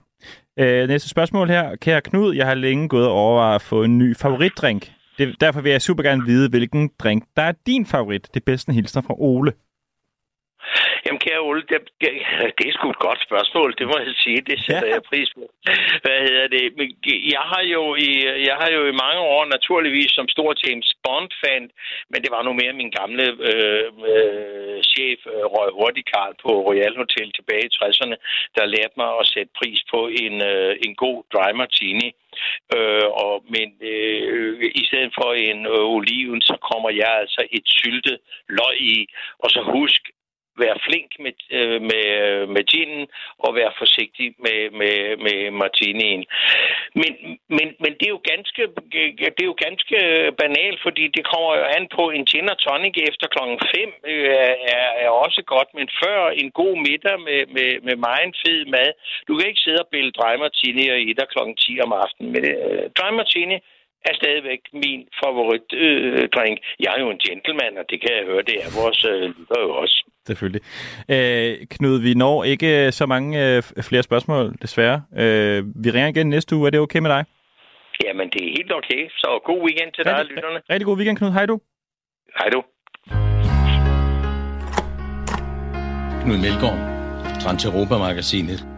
Speaker 6: Øh, næste spørgsmål her. Kære Knud, jeg har længe gået over at få en ny favoritdrink. Det, derfor vil jeg super gerne vide, hvilken drink, der er din favorit. Det bedste hilsner fra Ole.
Speaker 17: Jamen, kære Ole, det, det er sgu et godt spørgsmål, det må jeg sige. Det sætter ja. jeg pris på. Hvad hedder det? Jeg har, jo i, jeg har jo i mange år naturligvis som stor James Bond-fan, men det var nu mere min gamle øh, øh, chef, øh, Røg Hurtigkarl på Royal Hotel tilbage i 60'erne, der lærte mig at sætte pris på en, øh, en god dry martini. Øh, og, men øh, i stedet for en øh, oliven, så kommer jeg altså et syltet løg i. Og så husk, være flink med, øh, med, øh, med ginen og være forsigtig med, med, med martinien. Men, men, men det, er jo ganske, det er jo ganske banalt, fordi det kommer jo an på en gin og tonic efter klokken 5 øh, er, er også godt, men før en god middag med, med, med meget fed mad. Du kan ikke sidde og bælge dry martini og i dig klokken 10 om aftenen. Men øh, dry martini er stadigvæk min favoritdrink. Øh, jeg er jo en gentleman, og det kan jeg høre, det er vores øh, lytter jo også.
Speaker 6: Selvfølgelig. Øh, Knud, vi når ikke så mange øh, flere spørgsmål, desværre. Øh, vi ringer igen næste uge. Er det okay med dig?
Speaker 17: Jamen, det er helt okay. Så god weekend til dig, lytterne.
Speaker 6: Rigtig god weekend, Knud. Hej du.
Speaker 17: Hej du.
Speaker 16: Knud Melgaard, Transeuropa-magasinet.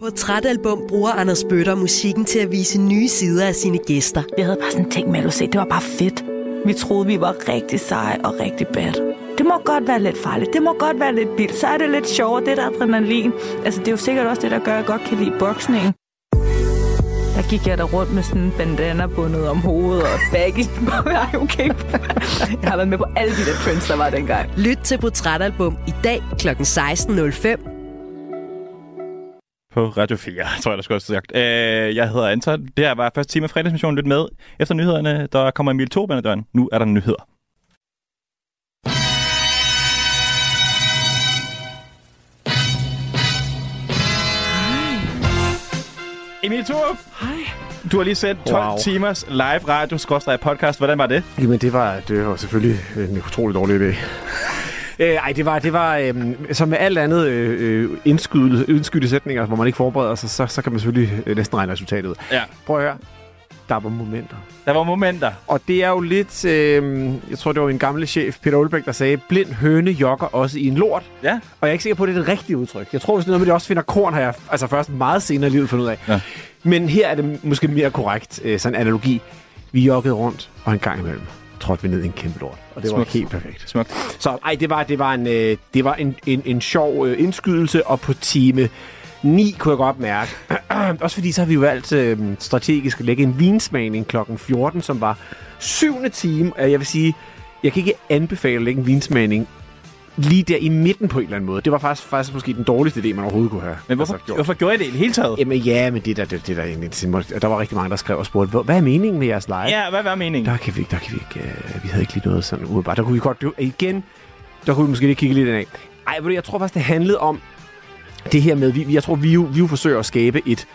Speaker 18: På Trætalbum bruger Anders Bøtter musikken til at vise nye sider af sine gæster.
Speaker 2: Vi havde bare sådan tænkt med, at det var bare fedt. Vi troede, vi var rigtig seje og rigtig bad. Det må godt være lidt farligt. Det må godt være lidt vildt. Så er det lidt sjovere, det der adrenalin. Altså, det er jo sikkert også det, der gør, at jeg godt kan lide boksning. Der gik jeg der rundt med sådan en bandana bundet om hovedet og baggy. Ej, okay. Jeg har været med på alle de der trends, der var dengang.
Speaker 18: Lyt til Portrætalbum i dag kl. 16.05
Speaker 6: på Radio 4, tror jeg, der skulle også sagt. Øh, jeg hedder Anton. Det her var første time af fredagsmissionen. Lyt med. Efter nyhederne, der kommer Emil Torbjørn døren. Nu er der nyheder. Emil Thorup.
Speaker 2: Hej.
Speaker 6: Du har lige sendt 12 wow. timers live radio podcast. Hvordan var det?
Speaker 19: Jamen, det var, det var selvfølgelig en utrolig dårlig idé. Øh, ej, det var, det var øh, som med alt andet øh, øh, indskydte, indskydte sætninger, hvor man ikke forbereder sig, så, så kan man selvfølgelig øh, næsten regne resultatet ud.
Speaker 6: Ja.
Speaker 19: Prøv at høre. Der var momenter.
Speaker 6: Der var momenter.
Speaker 19: Og det er jo lidt, øh, jeg tror det var en gammel chef, Peter Olbæk, der sagde, blind høne jogger også i en lort.
Speaker 6: Ja.
Speaker 19: Og jeg er ikke sikker på, at det er det rigtige udtryk. Jeg tror, hvis det er noget med, det også finder korn, har jeg altså først meget senere i livet fundet ud af.
Speaker 6: Ja.
Speaker 19: Men her er det måske mere korrekt, øh, sådan en analogi. Vi joggede rundt, og en gang imellem trådte vi ned i en kæmpe lort. Og det
Speaker 6: Smukt.
Speaker 19: var helt perfekt.
Speaker 6: Smukt.
Speaker 19: Så ej, det var, det var, en, øh, det var en, en, en sjov øh, indskydelse, og på time 9 kunne jeg godt mærke. Også fordi så har vi jo valgt øh, strategisk at lægge en vinsmagning kl. 14, som var syvende time. Og Jeg vil sige, jeg kan ikke anbefale at lægge en vinsmagning lige der i midten på en eller anden måde. Det var faktisk, faktisk måske den dårligste idé, man overhovedet kunne have.
Speaker 6: Men hvorfor,
Speaker 19: altså,
Speaker 6: hvorfor gjorde I det i det hele taget?
Speaker 19: Jamen ja, men det der, det, det der egentlig, der var rigtig mange, der skrev og spurgte, "Hvor- hvad er meningen med jeres live?
Speaker 6: Ja, hvad var meningen?
Speaker 19: Der kan vi ikke, der kan vi ikke, øh, vi havde ikke lige noget sådan umiddelbart. Der kunne vi godt, det, igen, der kunne vi måske lige kigge lidt ind af. Ej, jeg tror faktisk, det handlede om det her med, vi, jeg tror, vi jo, vi jo forsøger at skabe et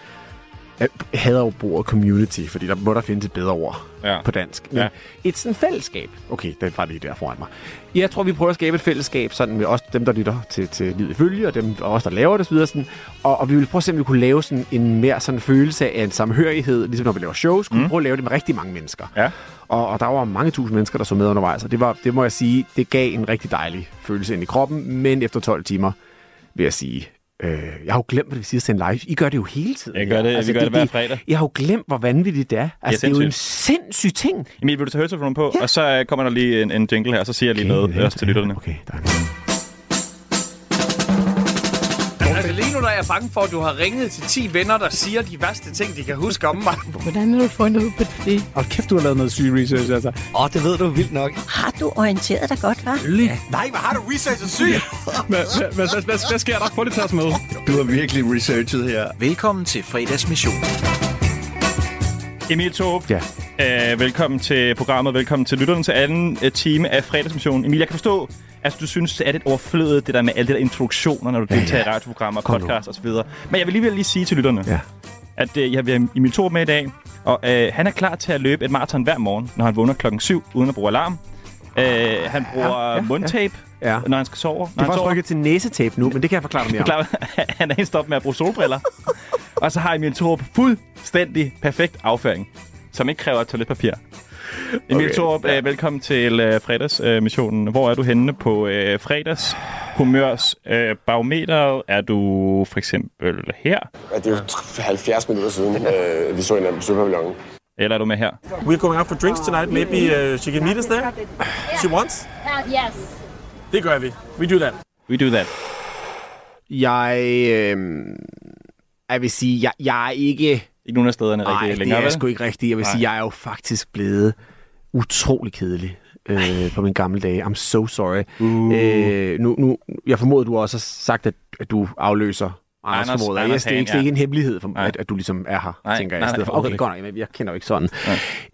Speaker 19: jeg hader jo bordet community, fordi der må der findes et bedre ord
Speaker 6: Ja.
Speaker 19: på dansk. Men
Speaker 6: Ja.
Speaker 19: et sådan fællesskab. Okay, den var lige der foran mig. Jeg tror, vi prøver at skabe et fællesskab sådan med os, dem, der lytter til, til Livet Følge, og dem, og os, der laver det osv. Sådan, og, og vi vil prøve at se, om vi kunne lave sådan en mere sådan følelse af en samhørighed, ligesom når vi laver shows, kunne mm. vi prøve at lave det med rigtig mange mennesker.
Speaker 6: Ja.
Speaker 19: Og, og der var mange tusind mennesker, der så med undervejs, og det, var, det må jeg sige, det gav en rigtig dejlig følelse ind i kroppen, men efter 12 timer vil jeg sige, øh, jeg har jo glemt, hvad det vil sige at sende live. I gør det jo hele tiden.
Speaker 6: Jeg gør det- vi gør det hver fredag.
Speaker 19: Jeg har jo glemt, hvor vanvittigt det er. Altså, det er jo en sindssyg ting.
Speaker 6: Emil, vil du tage høretelefonen på? Ja. Og så øh, kommer der lige en, en jingle her, så siger jeg lige
Speaker 19: Okay,
Speaker 6: noget
Speaker 19: ja,
Speaker 6: også til lytterne.
Speaker 19: Okay, der
Speaker 1: jeg bange for, at du har ringet til 10 venner, der siger de værste ting, de kan huske om mig.
Speaker 5: Hvordan har du fundet ud på det?
Speaker 8: Og kæft, du har lavet noget syg research, altså.
Speaker 4: Åh, oh, det ved du vildt nok.
Speaker 5: Har du orienteret dig godt, hva'?
Speaker 4: Nej, hvad har du researchet syg?
Speaker 8: Hvad, sker der? Prøv lige at tage os med.
Speaker 4: Du har virkelig researchet her.
Speaker 9: Velkommen til fredagsmission.
Speaker 6: Emil Thorup,
Speaker 19: Ja.
Speaker 6: øh, velkommen til programmet, velkommen til lytterne til anden øh, time af fredagsmissionen. Emil, jeg kan forstå, at du synes, det er lidt overflødet, det der med alle de der introduktioner, når du
Speaker 19: Ja,
Speaker 6: deltager
Speaker 19: ja.
Speaker 6: i radioprogrammer,
Speaker 19: Kom nu.
Speaker 6: podcasts osv. Men jeg vil lige lige sige til lytterne,
Speaker 19: Ja.
Speaker 6: at øh, jeg vil have Emil Thorup med i dag, og øh, han er klar til at løbe et maraton hver morgen, når han vågner klokken 7, uden at bruge alarm. Øh, han bruger
Speaker 19: ja, ja.
Speaker 6: mundtape,
Speaker 19: Ja.
Speaker 6: når han skal sove. Når
Speaker 19: Det er faktisk rykket til næsetape nu, men det kan jeg forklare dig mere om.
Speaker 6: Han er helt stoppet med at bruge solbriller. og så har Emil Thorup fuldstændig perfekt afføring, som ikke kræver toiletpapir. Emil
Speaker 19: Okay,
Speaker 6: Thorup, ja. øh, velkommen til øh, fredagsmissionen. Øh, Hvor er du henne på øh, fredags humørs øh, barometeret? Er du for eksempel her?
Speaker 20: Ja, det er jo 70 minutter siden, øh, vi så hinanden på Søpavillonen.
Speaker 6: Eller er du med her?
Speaker 21: We're going out for drinks tonight. Maybe uh, she can meet us there. She wants.
Speaker 22: Uh, yes.
Speaker 21: Det gør vi. We do that.
Speaker 6: We do that.
Speaker 19: Jeg, øh, jeg vil sige, jeg, jeg er ikke...
Speaker 6: Ikke nogen af stederne
Speaker 19: Nej,
Speaker 6: rigtig
Speaker 19: det
Speaker 6: længere,
Speaker 19: er jeg sgu ikke rigtigt. Jeg vil
Speaker 6: Nej.
Speaker 19: sige, jeg er jo faktisk blevet utrolig kedelig øh, på mine gamle dage. I'm so sorry.
Speaker 6: Uh.
Speaker 19: Øh, nu, nu, jeg formoder, du også har sagt, at, at du afløser Anders,
Speaker 6: Anders-
Speaker 19: formoder.
Speaker 6: Anders
Speaker 19: Yes, det, er ikke, det er ikke en hemmelighed, for,
Speaker 6: Nej.
Speaker 19: at, at du ligesom er her,
Speaker 6: Nej,
Speaker 19: tænker jeg.
Speaker 6: nej,
Speaker 19: i stedet
Speaker 6: nej,
Speaker 19: for.
Speaker 6: overhovedet
Speaker 19: Okay, godt nok, men jeg kender jo ikke sådan.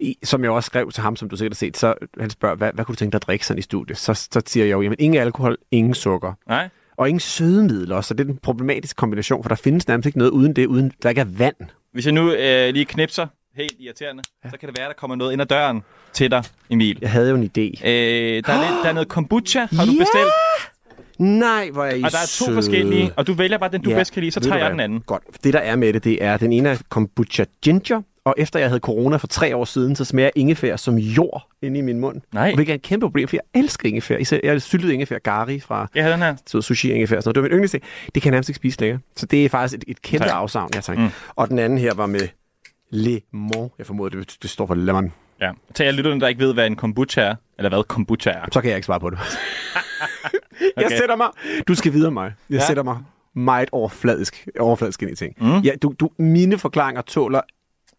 Speaker 19: I, som jeg også skrev til ham, som du sikkert har set, så han spørger, hvad, hvad kunne du tænke dig at drikke sådan i studiet? Så, så siger jeg jo, jamen ingen alkohol, ingen sukker.
Speaker 6: Nej.
Speaker 19: Og ingen sødemidler så det er en problematisk kombination, for der findes nærmest ikke noget uden det, uden der ikke er vand.
Speaker 6: Hvis jeg nu øh, lige knipser, helt irriterende, ja. så kan det være, der kommer noget ind ad døren til dig, Emil.
Speaker 19: Jeg havde jo en idé.
Speaker 6: Øh, der, er lidt, der er noget kombucha, har du
Speaker 19: Ja!
Speaker 6: bestilt.
Speaker 19: Nej, hvor er I
Speaker 6: Og der er to
Speaker 19: søde.
Speaker 6: forskellige, og du vælger bare den, du
Speaker 19: Ja,
Speaker 6: bedst kan lide, så
Speaker 19: du
Speaker 6: tager jeg
Speaker 19: hvad?
Speaker 6: den anden.
Speaker 19: Godt. Det, der er med det, det er, den ene er kombucha ginger, og efter jeg havde corona for tre år siden, så smager ingefær som jord inde i min mund.
Speaker 6: Nej.
Speaker 19: Og det er et kæmpe problem, for jeg elsker ingefær. Især, jeg syltet ingefær gari fra
Speaker 6: Jeg havde den her.
Speaker 19: så sushi ingefær. Sådan noget. Det var min yndlingsting. Det kan jeg nærmest ikke spise længere. Så det er faktisk et, et kæmpe
Speaker 6: Tak.
Speaker 19: afsavn, jeg tak.
Speaker 6: Mm.
Speaker 19: Og den anden her var med lemon. Jeg formoder, det, det står for lemon.
Speaker 6: Ja. Til jer lytterne, der ikke ved, hvad en kombucha er, eller hvad kombucha er.
Speaker 19: Så kan jeg ikke svare på det. Jeg
Speaker 6: Okay.
Speaker 19: sætter mig... Du skal videre mig. Jeg
Speaker 6: Ja.
Speaker 19: ja. sætter mig meget overfladisk, overfladisk ind i ting.
Speaker 6: Mm.
Speaker 19: Ja, du, du, mine forklaringer tåler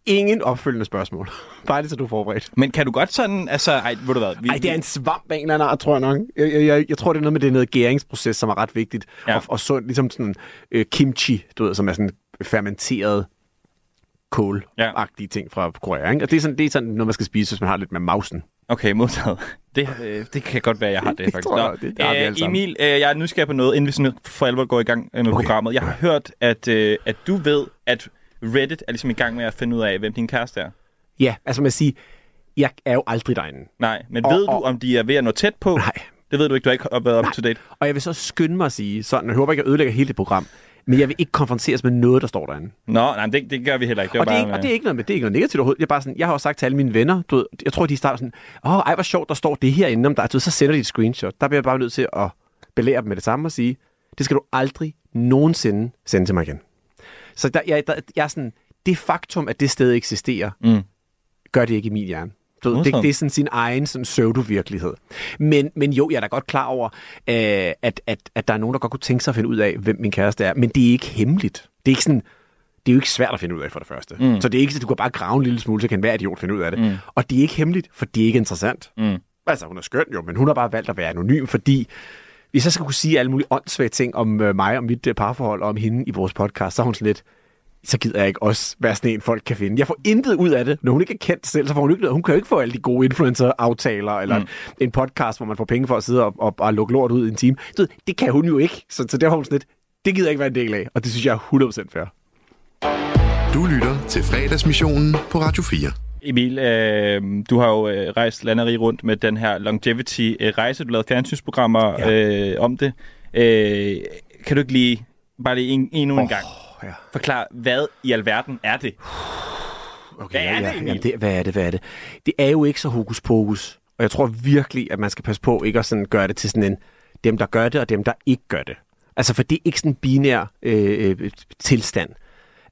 Speaker 19: ingen opfølgende spørgsmål. Bare det, så du er forberedt.
Speaker 6: Men kan du godt sådan, altså, ej, ved du hvad? Vi,
Speaker 19: Ej, det er en svamp af en eller anden art, tror jeg nok. Jeg, jeg, jeg, jeg tror, det er noget med det er noget gæringsproces, som er ret vigtigt.
Speaker 6: Ja.
Speaker 19: Og, og sundt, ligesom sådan øh, kimchi, du ved, som er sådan fermenteret kål-agtige ting fra Korea. Ikke? Og det er, sådan, det er sådan noget, man skal spise, hvis man har lidt med mausen.
Speaker 6: Okay, modtaget. Det, øh, det kan godt være, jeg har det,
Speaker 19: Det
Speaker 6: faktisk.
Speaker 19: tror jeg, det- det har
Speaker 6: øh. Emil, øh, jeg er nysgerrig på noget, inden vi sådan for alvor går i gang øh, med okay. programmet. Jeg har hørt, at, øh, at du ved, at Reddit er ligesom i gang med at finde ud af, hvem din kæreste er.
Speaker 19: Ja, altså man siger, jeg er jo aldrig derinde.
Speaker 6: Nej, men
Speaker 19: Og-
Speaker 6: ved du,
Speaker 19: og-
Speaker 6: om de er ved at nå tæt på?
Speaker 19: Nej,
Speaker 6: Det ved du ikke, du har ikke været up to date.
Speaker 19: Og jeg vil så skynde mig at sige, sådan, jeg håber ikke, jeg ødelægger hele det program, men jeg vil ikke konfronteres med noget, der står derinde.
Speaker 6: Nå, nej, det, det gør vi heller ikke. Det
Speaker 19: og, det er
Speaker 6: bare,
Speaker 19: ikke, og det er ikke noget med, det er ikke noget negativt overhovedet. Jeg, er bare sådan, jeg har også sagt til alle mine venner, du ved, jeg tror, de starter sådan, åh, ej, hvor sjovt, der står det herinde om dig. Du ved, så sender de et screenshot. Der bliver jeg bare nødt til at belære dem med det samme og sige, det skal du aldrig nogensinde sende til mig igen. Så der, jeg, der, jeg er sådan, det faktum, at det sted eksisterer,
Speaker 6: mm.
Speaker 19: gør det ikke i min hjerne. Du, det, det er sådan sin egen sådan pseudo-virkelighed. Men, men jo, jeg er da godt klar over, øh, at, at, at der er nogen, der godt kunne tænke sig at finde ud af, hvem min kæreste er. Men det er ikke hemmeligt. Det er ikke sådan, det er jo ikke svært at finde ud af for det første.
Speaker 6: Mm.
Speaker 19: Så det er ikke, så du kan bare grave en lille smule, så kan hver idiot finde ud af det.
Speaker 6: Mm.
Speaker 19: Og det er ikke hemmeligt, for det er ikke interessant.
Speaker 6: Mm.
Speaker 19: Altså, hun er skøn jo, men hun har bare valgt at være anonym, fordi hvis jeg skal kunne sige alle mulige åndssvage ting om øh, mig og mit øh, parforhold og om hende i vores podcast, så er hun sådan lidt, så gider jeg ikke også være sådan en, folk kan finde. Jeg får intet ud af det. Når hun ikke er kendt selv, så får hun ikke noget. Hun kan jo ikke få alle de gode influencer-aftaler, eller mm. en podcast, hvor man får penge for at sidde og, og, og lukke lort ud i en time. Du ved, det kan hun jo ikke. Så, så derfor er hun sådan lidt, det gider jeg ikke være en del af. Og det synes jeg er 100% fair.
Speaker 9: Du lytter til fredagsmissionen på Radio 4.
Speaker 6: Emil, øh, du har jo øh, rejst landeri rundt med den her longevity-rejse. Du lavede fjernsynsprogrammer ja. øh, om det. Øh, kan du ikke lige, bare lige en, endnu oh, en gang,
Speaker 19: ja.
Speaker 6: forklare, hvad i alverden er det?
Speaker 19: Okay,
Speaker 6: Hvad er
Speaker 19: ja,
Speaker 6: det, Emil?
Speaker 19: Jamen, det, hvad er det, hvad er det? Det er jo ikke så hokus pokus. Og jeg tror virkelig, at man skal passe på ikke at sådan gøre det til sådan en, dem der gør det, og dem der ikke gør det. Altså, for det er ikke sådan en binær øh, øh, tilstand.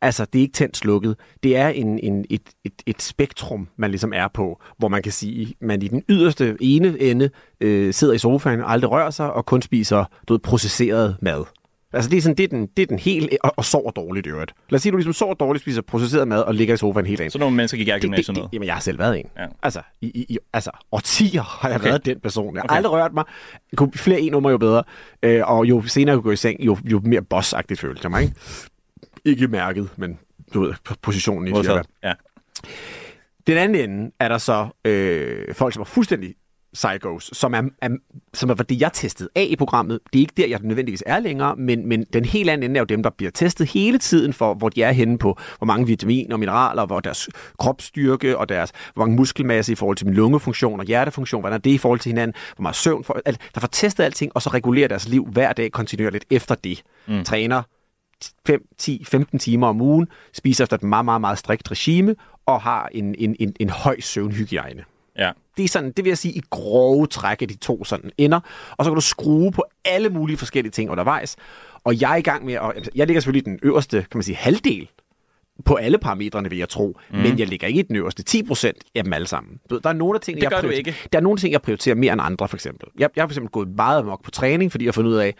Speaker 19: Altså, det er ikke tændt slukket. Det er en, en, et, et, et spektrum, man ligesom er på, hvor man kan sige, man i den yderste ene ende øh, sidder i sofaen og aldrig rører sig, og kun spiser du ved, processeret mad. Altså, det er, sådan, det er, den, det er den helt... Og, og sover dårligt i øvrigt. Lad os sige, at du ligesom sover dårligt, spiser processeret mad og ligger i sofaen helt dagen.
Speaker 6: Så nogle mennesker gik jeg gymnasiet noget.
Speaker 19: Jamen, jeg har selv været en.
Speaker 6: Ja.
Speaker 19: Altså, i, i, altså, årtier har jeg
Speaker 6: Okay.
Speaker 19: været den person. Jeg har
Speaker 6: Okay.
Speaker 19: aldrig rørt mig. Kunne- Flere en-nummer jo bedre. Øh, og jo senere jeg kunne gå i seng, jo, jo mere boss-agtigt følte jeg mig. Ikke, ikke mærket, men du ved, positionen i et firma.
Speaker 6: Ja.
Speaker 19: Den anden ende er der så øh, folk, som er fuldstændig psychos, som er, er, som er det, jeg testede af i programmet. Det er ikke der, jeg nødvendigvis er længere, men, men den helt anden ende er jo dem, der bliver testet hele tiden for, hvor de er henne på, hvor mange vitaminer og mineraler, hvor deres kropsstyrke og deres, hvor mange muskelmasse i forhold til min lungefunktion og hjertefunktion, hvordan er det i forhold til hinanden, hvor meget søvn, for, al, der får testet alting, og så regulerer deres liv hver dag kontinuerligt efter det. Mm. Træner 5, 10, 15 timer om ugen, spiser efter et meget, meget, meget strikt regime, og har en, en, en, en høj søvnhygiejne.
Speaker 6: Ja.
Speaker 19: Det er sådan, det vil jeg sige, i grove træk af de to sådan ender. Og så kan du skrue på alle mulige forskellige ting undervejs. Og jeg er i gang med at... Jeg ligger selvfølgelig i den øverste, kan man sige, halvdel på alle parametrene, vil jeg tro. Mm. Men jeg ligger ikke i den øverste 10 procent af dem alle sammen. Du ved, Der er nogle
Speaker 6: Det
Speaker 19: jeg prioriterer-. Der er nogle ting, jeg prioriterer mere end andre, for eksempel. Jeg, jeg har for eksempel gået meget amok på træning, fordi jeg har fundet ud af,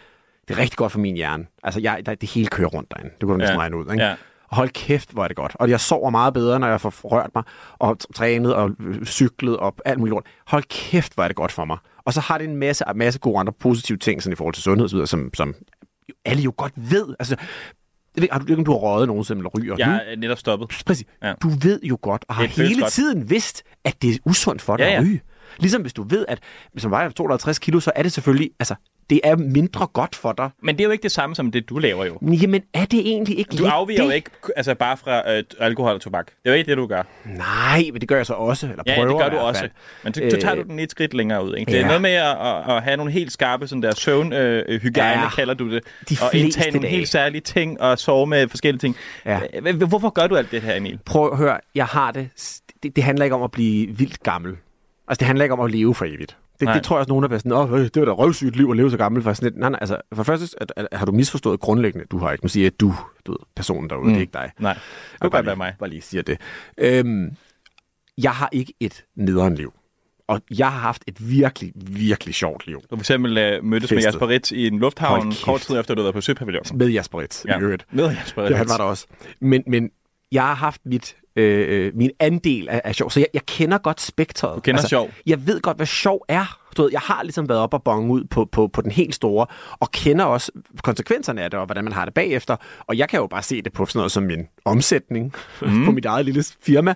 Speaker 19: det er rigtig godt for min hjerne. Altså, jeg, der, det hele kører rundt derinde. Det kunne du næsten
Speaker 6: Ja.
Speaker 19: regne ud, ikke?
Speaker 6: Ja.
Speaker 19: Og hold kæft, hvor er det godt. Og jeg sover meget bedre, når jeg får rørt mig, og trænet og øh, cyklet og alt muligt lort. Hold kæft, hvor er det godt for mig. Og så har det en masse, masse gode andre positive ting, sådan i forhold til sundhed, og så videre, som, som alle jo godt ved. Altså, har du du har røget nogensinde eller ryger?
Speaker 6: Jeg
Speaker 19: nu?
Speaker 6: er netop stoppet.
Speaker 19: Præcis.
Speaker 6: Ja.
Speaker 19: Du ved jo godt, og har hele
Speaker 6: godt.
Speaker 19: tiden vidst, at det er usundt for dig
Speaker 6: Ja, ja.
Speaker 19: at ryge. Ligesom hvis du ved, at hvis man vejer 250 kilo, så er det selvfølgelig, altså, det er mindre godt for dig.
Speaker 6: Men det er jo ikke det samme som det, du laver jo.
Speaker 19: Jamen, er det egentlig ikke
Speaker 6: Du afviger
Speaker 19: det?
Speaker 6: jo ikke altså bare fra øh, alkohol og tobak. Det er jo ikke det, du gør.
Speaker 19: Nej, men det gør jeg så også. Eller
Speaker 6: Ja,
Speaker 19: prøver
Speaker 6: det gør du også. Men så, så tager du
Speaker 19: Øh,
Speaker 6: den et skridt længere ud. Ikke? Det er
Speaker 19: ja.
Speaker 6: noget med at, at, at have nogle helt skarpe sådan der søvnhygiejne, øh, hygiejne,
Speaker 19: Ja.
Speaker 6: kalder du det.
Speaker 19: De
Speaker 6: og indtage nogle
Speaker 19: dage.
Speaker 6: helt særlige ting og sove med forskellige ting.
Speaker 19: Ja.
Speaker 6: Øh, Hvorfor gør du alt det her, Emil?
Speaker 19: Prøv at høre, jeg har det, det. Det handler ikke om at blive vildt gammel. Altså, det handler ikke om at leve for evigt. Det,
Speaker 6: Nej.
Speaker 19: det tror jeg også, nogen er sådan, Åh, øh, det var da røvsygt liv at leve så gammel. For sådan lidt. Nej, nej, altså, for det første at, at, har du misforstået grundlæggende. Du har ikke. Nu siger jeg, at du, du ved, personen derude, mm. det er ikke dig.
Speaker 6: Nej, det kunne
Speaker 19: bare
Speaker 6: være mig.
Speaker 19: Bare lige siger det. Øhm, jeg har ikke et nederen liv. Og jeg har haft et virkelig, virkelig sjovt liv.
Speaker 6: Du for eksempel øh, mødtes med
Speaker 19: Festet.
Speaker 6: Jasper Ritz i en lufthavn kort tid efter, du havde været på Søpavillon.
Speaker 19: Med Jasper Ritz,
Speaker 6: Ja,
Speaker 19: i øvrigt.
Speaker 6: med Jasper
Speaker 19: Ja, han
Speaker 6: Ritz.
Speaker 19: var der også. Men, men jeg har haft mit, øh, min andel af, af sjov, så jeg, jeg kender godt spektret. Du
Speaker 6: kender sjov.
Speaker 19: Jeg ved godt, hvad sjov er. Du ved, jeg har ligesom været op og bonge ud på, på, på den helt store, og kender også konsekvenserne af det, og hvordan man har det bagefter. Og jeg kan jo bare se det på sådan noget som min omsætning mm. på mit eget lille firma.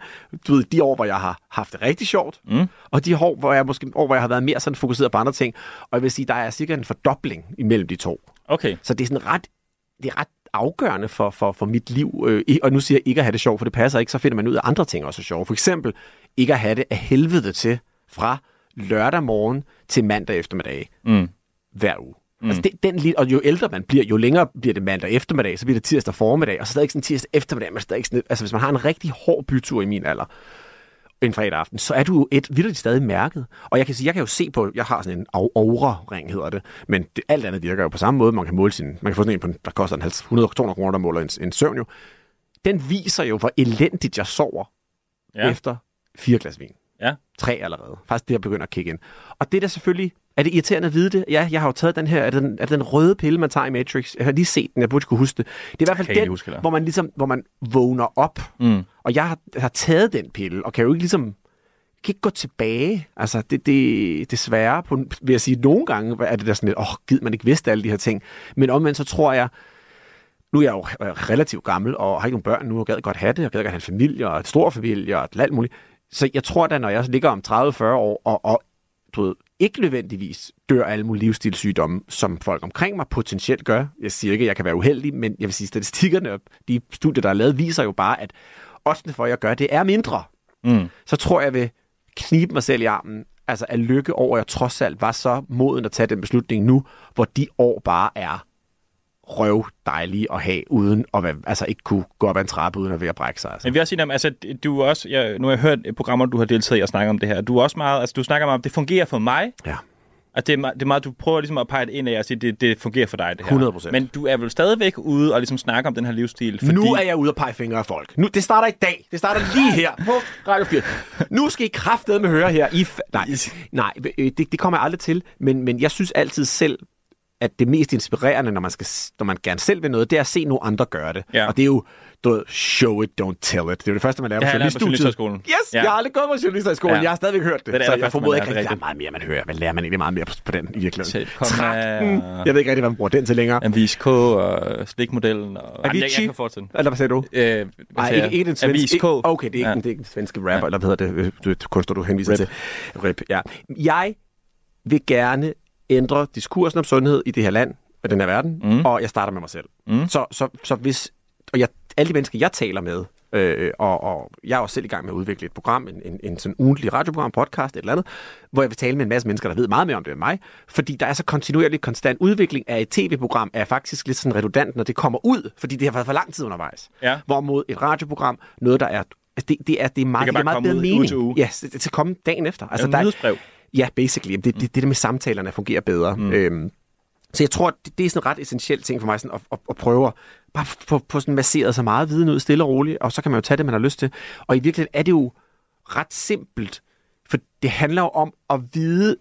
Speaker 19: Du ved, de år, hvor jeg har haft det rigtig sjovt,
Speaker 6: mm.
Speaker 19: og de år, hvor jeg, måske, år, hvor jeg har været mere sådan fokuseret på andre ting. Og jeg vil sige, der er cirka en fordobling imellem de to.
Speaker 6: Okay.
Speaker 19: Så det er sådan ret, det er ret afgørende for, for, for mit liv. Øh, og nu siger jeg ikke at have det sjovt, for det passer ikke. Så finder man ud af andre ting også er sjovt. For eksempel ikke at have det af helvede til fra lørdag morgen til mandag eftermiddag
Speaker 6: Mm.
Speaker 19: hver uge.
Speaker 6: Mm.
Speaker 19: Altså det, den, og jo ældre man bliver, jo længere bliver det mandag eftermiddag, så bliver det tirsdag formiddag, og så stadig sådan tirsdag eftermiddag, men stadig sådan, altså hvis man har en rigtig hård bytur i min alder, en fredag aften, så er du jo et vildt stadig mærket. Og jeg kan sige, jeg kan jo se på, jeg har sådan en au- aura-ring, hedder det, men det, alt andet virker jo på samme måde. Man kan måle sin, man kan få sådan en, på, der koster en 100-200 kroner, der måler en, en søvn jo. Den viser jo, hvor elendigt jeg sover
Speaker 6: Ja.
Speaker 19: ja. efter fire glas vin.
Speaker 6: Ja.
Speaker 19: Tre allerede. Faktisk det, jeg begynder at kigge ind. Og det er da selvfølgelig... Er det irriterende at vide det? Ja, jeg har jo taget den her... Er det den, er det den røde pille, man tager i Matrix? Jeg har lige set den. Jeg burde kunne huske det. Det er i hvert fald den,
Speaker 6: huske
Speaker 19: hvor man ligesom hvor man vågner op.
Speaker 6: Mm.
Speaker 19: Og jeg har, har taget den pille, og kan jo ikke ligesom kan ikke gå tilbage. Altså, det, det, desværre, på, vil jeg sige, nogle gange er det der sådan lidt, åh, oh, gid man ikke vidste alle de her ting. Men omvendt så tror jeg, nu er jeg jo øh, relativt gammel, og har ikke nogen børn nu, og gad godt have det, og gad godt have en familie, og et stor familie, og alt muligt. Så jeg tror da, når jeg ligger om 30-40 år, og, og du ved, ikke nødvendigvis dør af alle mulige livsstilssygdomme, som folk omkring mig potentielt gør. Jeg siger ikke, at jeg kan være uheldig, men jeg vil sige, statistikkerne og de studier, der er lavet, viser jo bare, at oddsene for, at jeg gør det, er mindre.
Speaker 6: Mm.
Speaker 19: Så tror jeg, jeg vil knibe mig selv i armen, altså af lykke over, at jeg trods alt var så moden at tage den beslutning nu, hvor de år bare er røv dejlige at have, uden at være, altså ikke kunne gå op ad en trappe, uden at være at brække sig. Altså.
Speaker 6: Men vi har sige, om, altså, du er også, jeg, nu har jeg hørt programmer, du har deltaget i og snakket om det her. Du er også meget, altså, du snakker meget om, det fungerer for mig.
Speaker 19: Ja.
Speaker 6: At det, er, meget- det er meget, du prøver ligesom at pege det ind af og sige, det, det fungerer for dig, det her.
Speaker 19: 100%.
Speaker 6: Men du er vel stadigvæk ude og ligesom snakke om den her livsstil, fordi...
Speaker 19: Nu er jeg ude og pege fingre af folk. Nu, det starter i dag. Det starter lige her på Radio 4. Nu skal I kraftedeme høre her. I f- nej, nej øh, det, det kommer jeg aldrig til. Men, men jeg synes altid selv, at det mest inspirerende, når man, skal, når man gerne selv vil noget, det er at se nogle andre gøre det.
Speaker 6: Ja.
Speaker 19: Og det er jo du ved, show it, don't tell it. Det er det første, man lærer på
Speaker 6: jeg
Speaker 19: journaliststudiet. Yes,
Speaker 6: Ja.
Speaker 19: jeg har aldrig gået på journalisterskolen.
Speaker 6: Ja.
Speaker 19: Jeg har stadigvæk hørt det.
Speaker 6: Det er det
Speaker 19: så jeg formoder
Speaker 6: man
Speaker 19: ikke, at der er meget mere, man hører. Hvad lærer man egentlig meget mere på, på den i virkeligheden? Trakten. Jeg ved ikke rigtig, hvad man bruger den til længere.
Speaker 6: Avis K og stikmodellen. Og... Jeg,
Speaker 19: Avicii?
Speaker 6: jeg kan fortsætte.
Speaker 19: Eller hvad sagde du?
Speaker 6: Øh,
Speaker 19: Nej, ikke, ikke den svenske.
Speaker 6: K.
Speaker 19: Okay, det er ikke,
Speaker 6: Ja.
Speaker 19: ja. det er ikke den svenske rapper,
Speaker 6: Ja.
Speaker 19: eller hvad hedder det, øh, du, kunstner, du henviser
Speaker 6: Rip.
Speaker 19: til. Rip, ja. Jeg vil gerne ændre diskursen om sundhed i det her land, og den her verden, mm. og jeg starter med mig selv.
Speaker 6: Mm.
Speaker 19: Så, så, så hvis, og jeg, alle de mennesker, jeg taler med, øh, og, og jeg er også selv i gang med at udvikle et program, en, en, en sådan ugentlig radioprogram, podcast, et eller andet, hvor jeg vil tale med en masse mennesker, der ved meget mere om det end mig, fordi der er så kontinuerlig konstant udvikling af et tv-program, er faktisk lidt sådan redundant, når det kommer ud, fordi det har været for lang tid undervejs.
Speaker 6: Ja.
Speaker 19: Hvorimod et radioprogram, noget der er, altså det, det er, det er meget,
Speaker 6: Det kan
Speaker 19: det er meget bedre
Speaker 6: ud uge
Speaker 19: mening.
Speaker 6: til uge.
Speaker 19: Ja, det, det skal komme dagen efter.
Speaker 6: Altså,
Speaker 19: der
Speaker 6: et nyhedsbrev.
Speaker 19: Ja, basically. Det, det, det, det med samtalerne fungerer bedre. Mm. Øhm, så jeg tror, det, det er sådan en ret essentiel ting for mig, sådan at, at, at prøve at bare få, få sådan masseret så meget viden ud stille og roligt, og så kan man jo tage det, man har lyst til. Og i virkeligheden er det jo ret simpelt, for det handler jo om at vide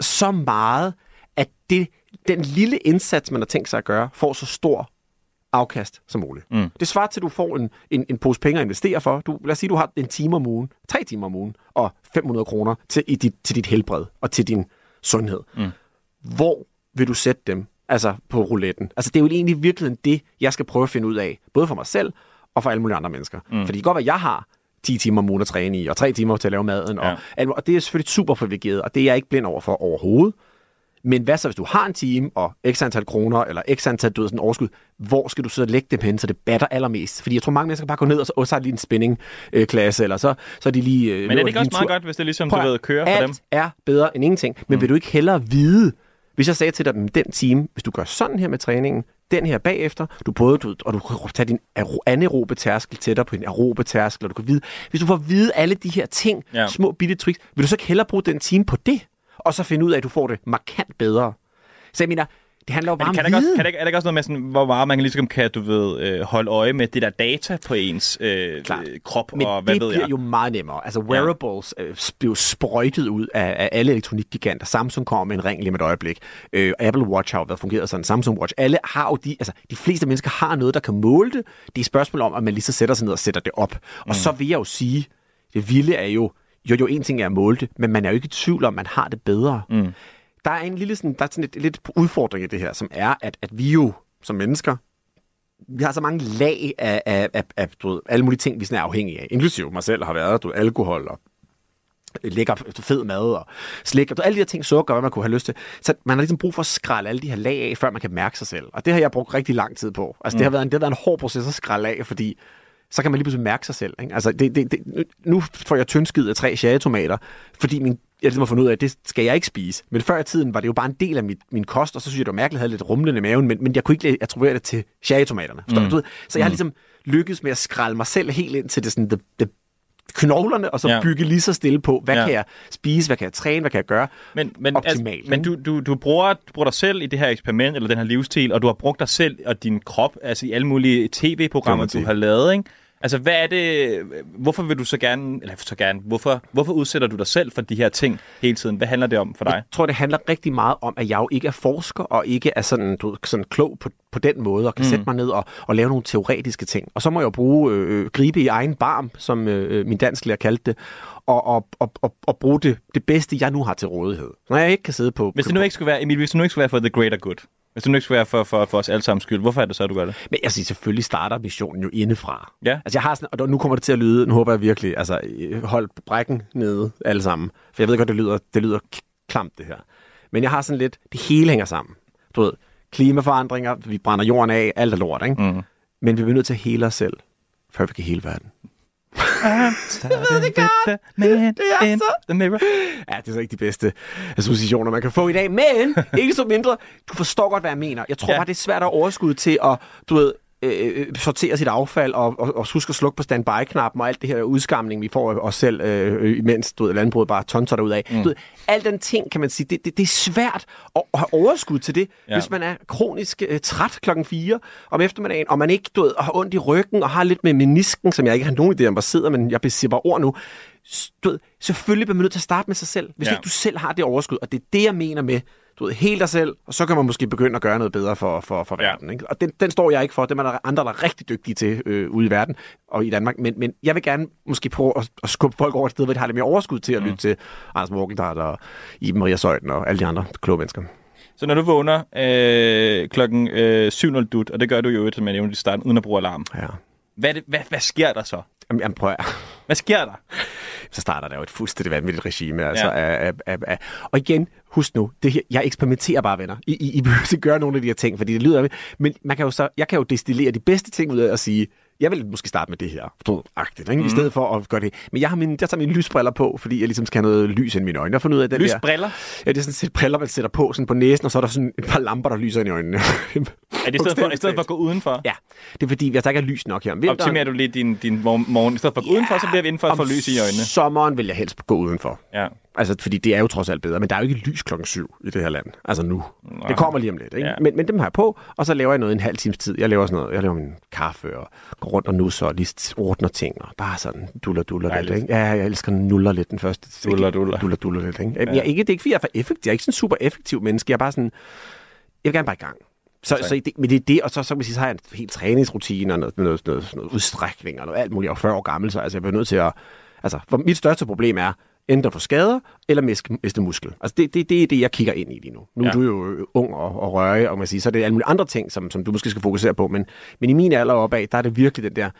Speaker 19: så meget, at det, den lille indsats, man har tænkt sig at gøre, får så stor afkast som muligt.
Speaker 6: Mm.
Speaker 19: Det svarer til, at du får en, en, en pose penge at investere for. Du, lad os sige, du har en time om ugen, tre timer om ugen, og 500 kroner til, i dit, til dit helbred og til din sundhed.
Speaker 6: Mm.
Speaker 19: Hvor vil du sætte dem? Altså på rouletten. Altså det er jo egentlig i virkeligheden det, jeg skal prøve at finde ud af. Både for mig selv og for alle mulige andre mennesker.
Speaker 6: Mm.
Speaker 19: Fordi det kan godt være, at jeg har 10 timer om ugen at træne i, og 3 timer til at lave maden.
Speaker 6: Ja.
Speaker 19: Og, og det er selvfølgelig super privilegeret, og det er jeg ikke blind over for overhovedet. Men hvad så, hvis du har en time og x antal kroner, eller x antal død, sådan overskud, hvor skal du så lægge dem hen, så det batter allermest? Fordi jeg tror, mange mennesker bare går ned, og så, og så er lige en spinning-klasse, eller så, så er de lige... øh,
Speaker 6: Men er det ikke også meget
Speaker 19: tur.
Speaker 6: godt, hvis det ligesom,
Speaker 19: Prøv
Speaker 6: du ved, kører for dem?
Speaker 19: er bedre end ingenting. Men mm. vil du ikke hellere vide, hvis jeg sagde til dig, at den time, hvis du gør sådan her med træningen, den her bagefter, du både, du, og du kan tage din aero- anaerobe tærskel tættere på din aerobe tærskel, og du kan vide, hvis du får at vide alle de her ting,
Speaker 6: ja.
Speaker 19: små bitte tricks, vil du så ikke hellere bruge den time på det, og så finde ud af, at du får det markant bedre. Så jeg mener, det handler jo
Speaker 6: Men
Speaker 19: bare
Speaker 6: kan
Speaker 19: om
Speaker 6: der, også, kan der, er der ikke også noget med, sådan, hvor meget man ligesom kan, du ved, øh, holde øje med det der data på ens øh, krop,
Speaker 19: Men
Speaker 6: og hvad
Speaker 19: det
Speaker 6: ved
Speaker 19: bliver
Speaker 6: jeg?
Speaker 19: jo meget nemmere. Altså wearables ja. øh, bliver jo sprøjtet ud af, af alle elektronikgiganter. Samsung kommer med en ring lige med et øjeblik. Øh, Apple Watch har jo været fungeret sådan. Samsung Watch. Alle har jo de, altså de fleste mennesker har noget, der kan måle det. Det er et spørgsmål om, at man lige så sætter sig ned og sætter det op. Og
Speaker 6: Mm.
Speaker 19: så vil jeg jo sige, det vilde er jo, jo, jo en ting er at måle det, men man er jo ikke i tvivl om, man har det bedre.
Speaker 6: Mm.
Speaker 19: Der er en lille sådan, der er sådan lidt, lidt udfordring i det her, som er, at, at vi jo som mennesker, vi har så mange lag af, af, af, af du ved, alle mulige ting, vi sådan er afhængige af. Inklusive mig selv har været, du ved, alkohol og lækker fed mad og slik, og alle de her ting, sukker, hvad man kunne have lyst til. Så man har ligesom brug for at skralde alle de her lag af, før man kan mærke sig selv. Og det har jeg brugt rigtig lang tid på. Altså, mm. det, har været en, det har været en hård proces at skralde af, fordi så kan man lige pludselig mærke sig selv. Ikke? Altså, det, det, det, nu får jeg tyndskid af tre cherrytomater, fordi min jeg ligesom har fundet ud af, at det skal jeg ikke spise. Men før i tiden var det jo bare en del af mit, min kost, og så synes jeg, det var mærkeligt, at jeg havde lidt rumlende i maven, men, men jeg kunne ikke attribuere det til cherrytomaterne.
Speaker 6: Mm.
Speaker 19: du? Så jeg har
Speaker 6: Mm.
Speaker 19: ligesom lykkedes med at skralde mig selv helt ind til det, sådan, det, det knoglerne, og så
Speaker 6: Ja.
Speaker 19: bygge lige så stille på, hvad
Speaker 6: Ja.
Speaker 19: kan jeg spise, hvad kan jeg træne, hvad kan jeg gøre
Speaker 6: men, men,
Speaker 19: optimalt.
Speaker 6: Altså, men du, du, du, bruger, du bruger dig selv i det her eksperiment, eller den her livsstil, og du har brugt dig selv og din krop, altså i alle mulige tv-programmer, du har lavet, ikke? Altså, hvad er det... Hvorfor vil du så gerne... Eller så gerne... Hvorfor, hvorfor udsætter du dig selv for de her ting hele tiden? Hvad handler det om for dig?
Speaker 19: Jeg tror, det handler rigtig meget om, at jeg jo ikke er forsker, og ikke er sådan, du, sådan klog på, på den måde, og kan
Speaker 6: Mm.
Speaker 19: mm. sætte mig ned og, og lave nogle teoretiske ting. Og så må jeg jo bruge, øh, gribe i egen barm, som øh, min dansklærer kaldte det, og, og, og, og, og bruge det, det bedste, jeg nu har til rådighed. Når jeg ikke kan sidde på...
Speaker 6: Hvis det nu ikke skulle være, Emil, hvis det nu ikke skulle være for the greater good, hvis det nu ikke skulle være for, for, for os alle sammen skyld, hvorfor er det så, at du gør det?
Speaker 19: Men jeg siger, selvfølgelig starter missionen jo indefra.
Speaker 6: Ja.
Speaker 19: Altså jeg har sådan, og nu kommer det til at lyde, nu håber jeg virkelig, altså hold brækken nede alle sammen. For jeg ved godt, det lyder, det lyder klamt det her. Men jeg har sådan lidt, det hele hænger sammen. Du ved, klimaforandringer, vi brænder jorden af, alt er lort, ikke?
Speaker 6: Mm.
Speaker 19: Men vi bliver nødt til at hele os selv, før vi kan hele verden.
Speaker 6: Jeg ved det godt. Det
Speaker 19: er så...
Speaker 6: The mirror.
Speaker 19: Ja, det er så ikke de bedste associationer, man kan få i dag. Men ikke så mindre, du forstår godt, hvad jeg mener. Jeg tror
Speaker 6: ja.
Speaker 19: bare, det er svært at overskud til at, du ved, øh, sortere sit affald og, og, og huske at slukke på standby-knappen og alt det her udskamning, vi får af os selv, øh, imens du ved, landbruget bare tonser derud af.
Speaker 6: Mm.
Speaker 19: Du ved, al den ting, kan man sige, det, det, det er svært at, at have overskud til det,
Speaker 6: Ja.
Speaker 19: hvis man er kronisk øh, træt klokken 4 om eftermiddagen, og man ikke du ved, har ondt i ryggen og har lidt med menisken, som jeg ikke har nogen idé om, hvor sidder, men jeg besidder bare ord nu. Du ved, selvfølgelig bliver man nødt til at starte med sig selv, hvis
Speaker 6: ja.
Speaker 19: ikke du selv har det overskud, og det er det, jeg mener med, du ved, helt dig selv, og så kan man måske begynde at gøre noget bedre for, for, for
Speaker 6: Ja.
Speaker 19: verden. Ikke? Og den, den står jeg ikke for, dem er der andre, der er rigtig dygtige til øh, ude i verden og i Danmark, men, men jeg vil gerne måske prøve at, at skubbe folk over et sted, hvor de har lidt mere overskud til at
Speaker 6: Mm.
Speaker 19: lytte til Anders Morgenthal og Iben Maria Søjden og alle de andre kloge mennesker.
Speaker 6: Så når du vågner øh, klokken øh, 7.00 dut, og det gør du jo, som jeg nævnte i starten, uden at bruge alarm.
Speaker 19: Ja.
Speaker 6: Hvad, det, hvad, hvad sker der så?
Speaker 19: Jamen, jamen prøv at...
Speaker 6: Hvad sker der?
Speaker 19: Så starter der jo et fuldstændig vanvittigt regime. Altså,
Speaker 6: Ja.
Speaker 19: af, af, af. Og igen, husk nu, det her, jeg eksperimenterer bare, venner. I, I, I behøver ikke gøre nogle af de her ting, fordi det lyder. Men man kan jo så, jeg kan jo destillere de bedste ting ud af at sige, jeg vil måske starte med det her, du agtigt, ikke? Mm. i stedet for at gøre det. Men jeg har mine, jeg tager mine lysbriller på, fordi jeg ligesom skal have noget lys ind i mine øjne. Jeg har fundet ud af den
Speaker 6: Lysbriller?
Speaker 19: Der, ja, det er sådan et sæt briller, man sætter på sådan på næsen, og så er der sådan et par lamper, der lyser ind i øjnene.
Speaker 6: Er det i stedet for, i stedet for at gå udenfor?
Speaker 19: Ja, det er fordi, jeg tager ikke lys nok her om vinteren.
Speaker 6: Optimerer du lidt din, din morgen. I stedet for at gå udenfor, så bliver vi indenfor at få lys i øjnene.
Speaker 19: sommeren vil jeg helst gå udenfor.
Speaker 6: Ja.
Speaker 19: Altså, fordi det er jo trods alt bedre. Men der er jo ikke lys klokken syv i det her land. Altså nu.
Speaker 6: Nej.
Speaker 19: Det kommer lige om lidt. Ikke?
Speaker 6: Ja.
Speaker 19: Ja. Men, men dem har jeg på, og så laver jeg noget en halv times tid. Jeg laver sådan noget. Jeg laver min kaffe og rundt og nusser og lige ordner ting. Og bare sådan duller, duller lidt.
Speaker 6: Dejligt.
Speaker 19: Ikke? Ja, jeg elsker nuller lidt den første.
Speaker 6: Duller, duller.
Speaker 19: Duller, duller lidt. Ikke?
Speaker 6: Ja.
Speaker 19: Jeg, ikke, det er ikke, fordi jeg er for effektiv. Jeg er ikke sådan en super effektiv menneske. Jeg er bare sådan... Jeg vil gerne bare i gang. Så,
Speaker 6: Så-
Speaker 19: så det, men det er det, og så, så, man sige, så har jeg en helt træningsrutine og noget, noget, noget, noget udstrækning og noget alt muligt. Jeg er jo 40 år gammel, så altså, jeg bliver nødt til at... Altså, for mit største problem er enten at få skader eller miste, muskel. Altså, det, det, det er det, jeg kigger ind i lige nu. Nu
Speaker 6: Ja.
Speaker 19: er du jo øh, ung og, og rørig, og man siger, så er det alle mulige andre ting, som, som du måske skal fokusere på. Men, men i min alder opad, der er det virkelig den der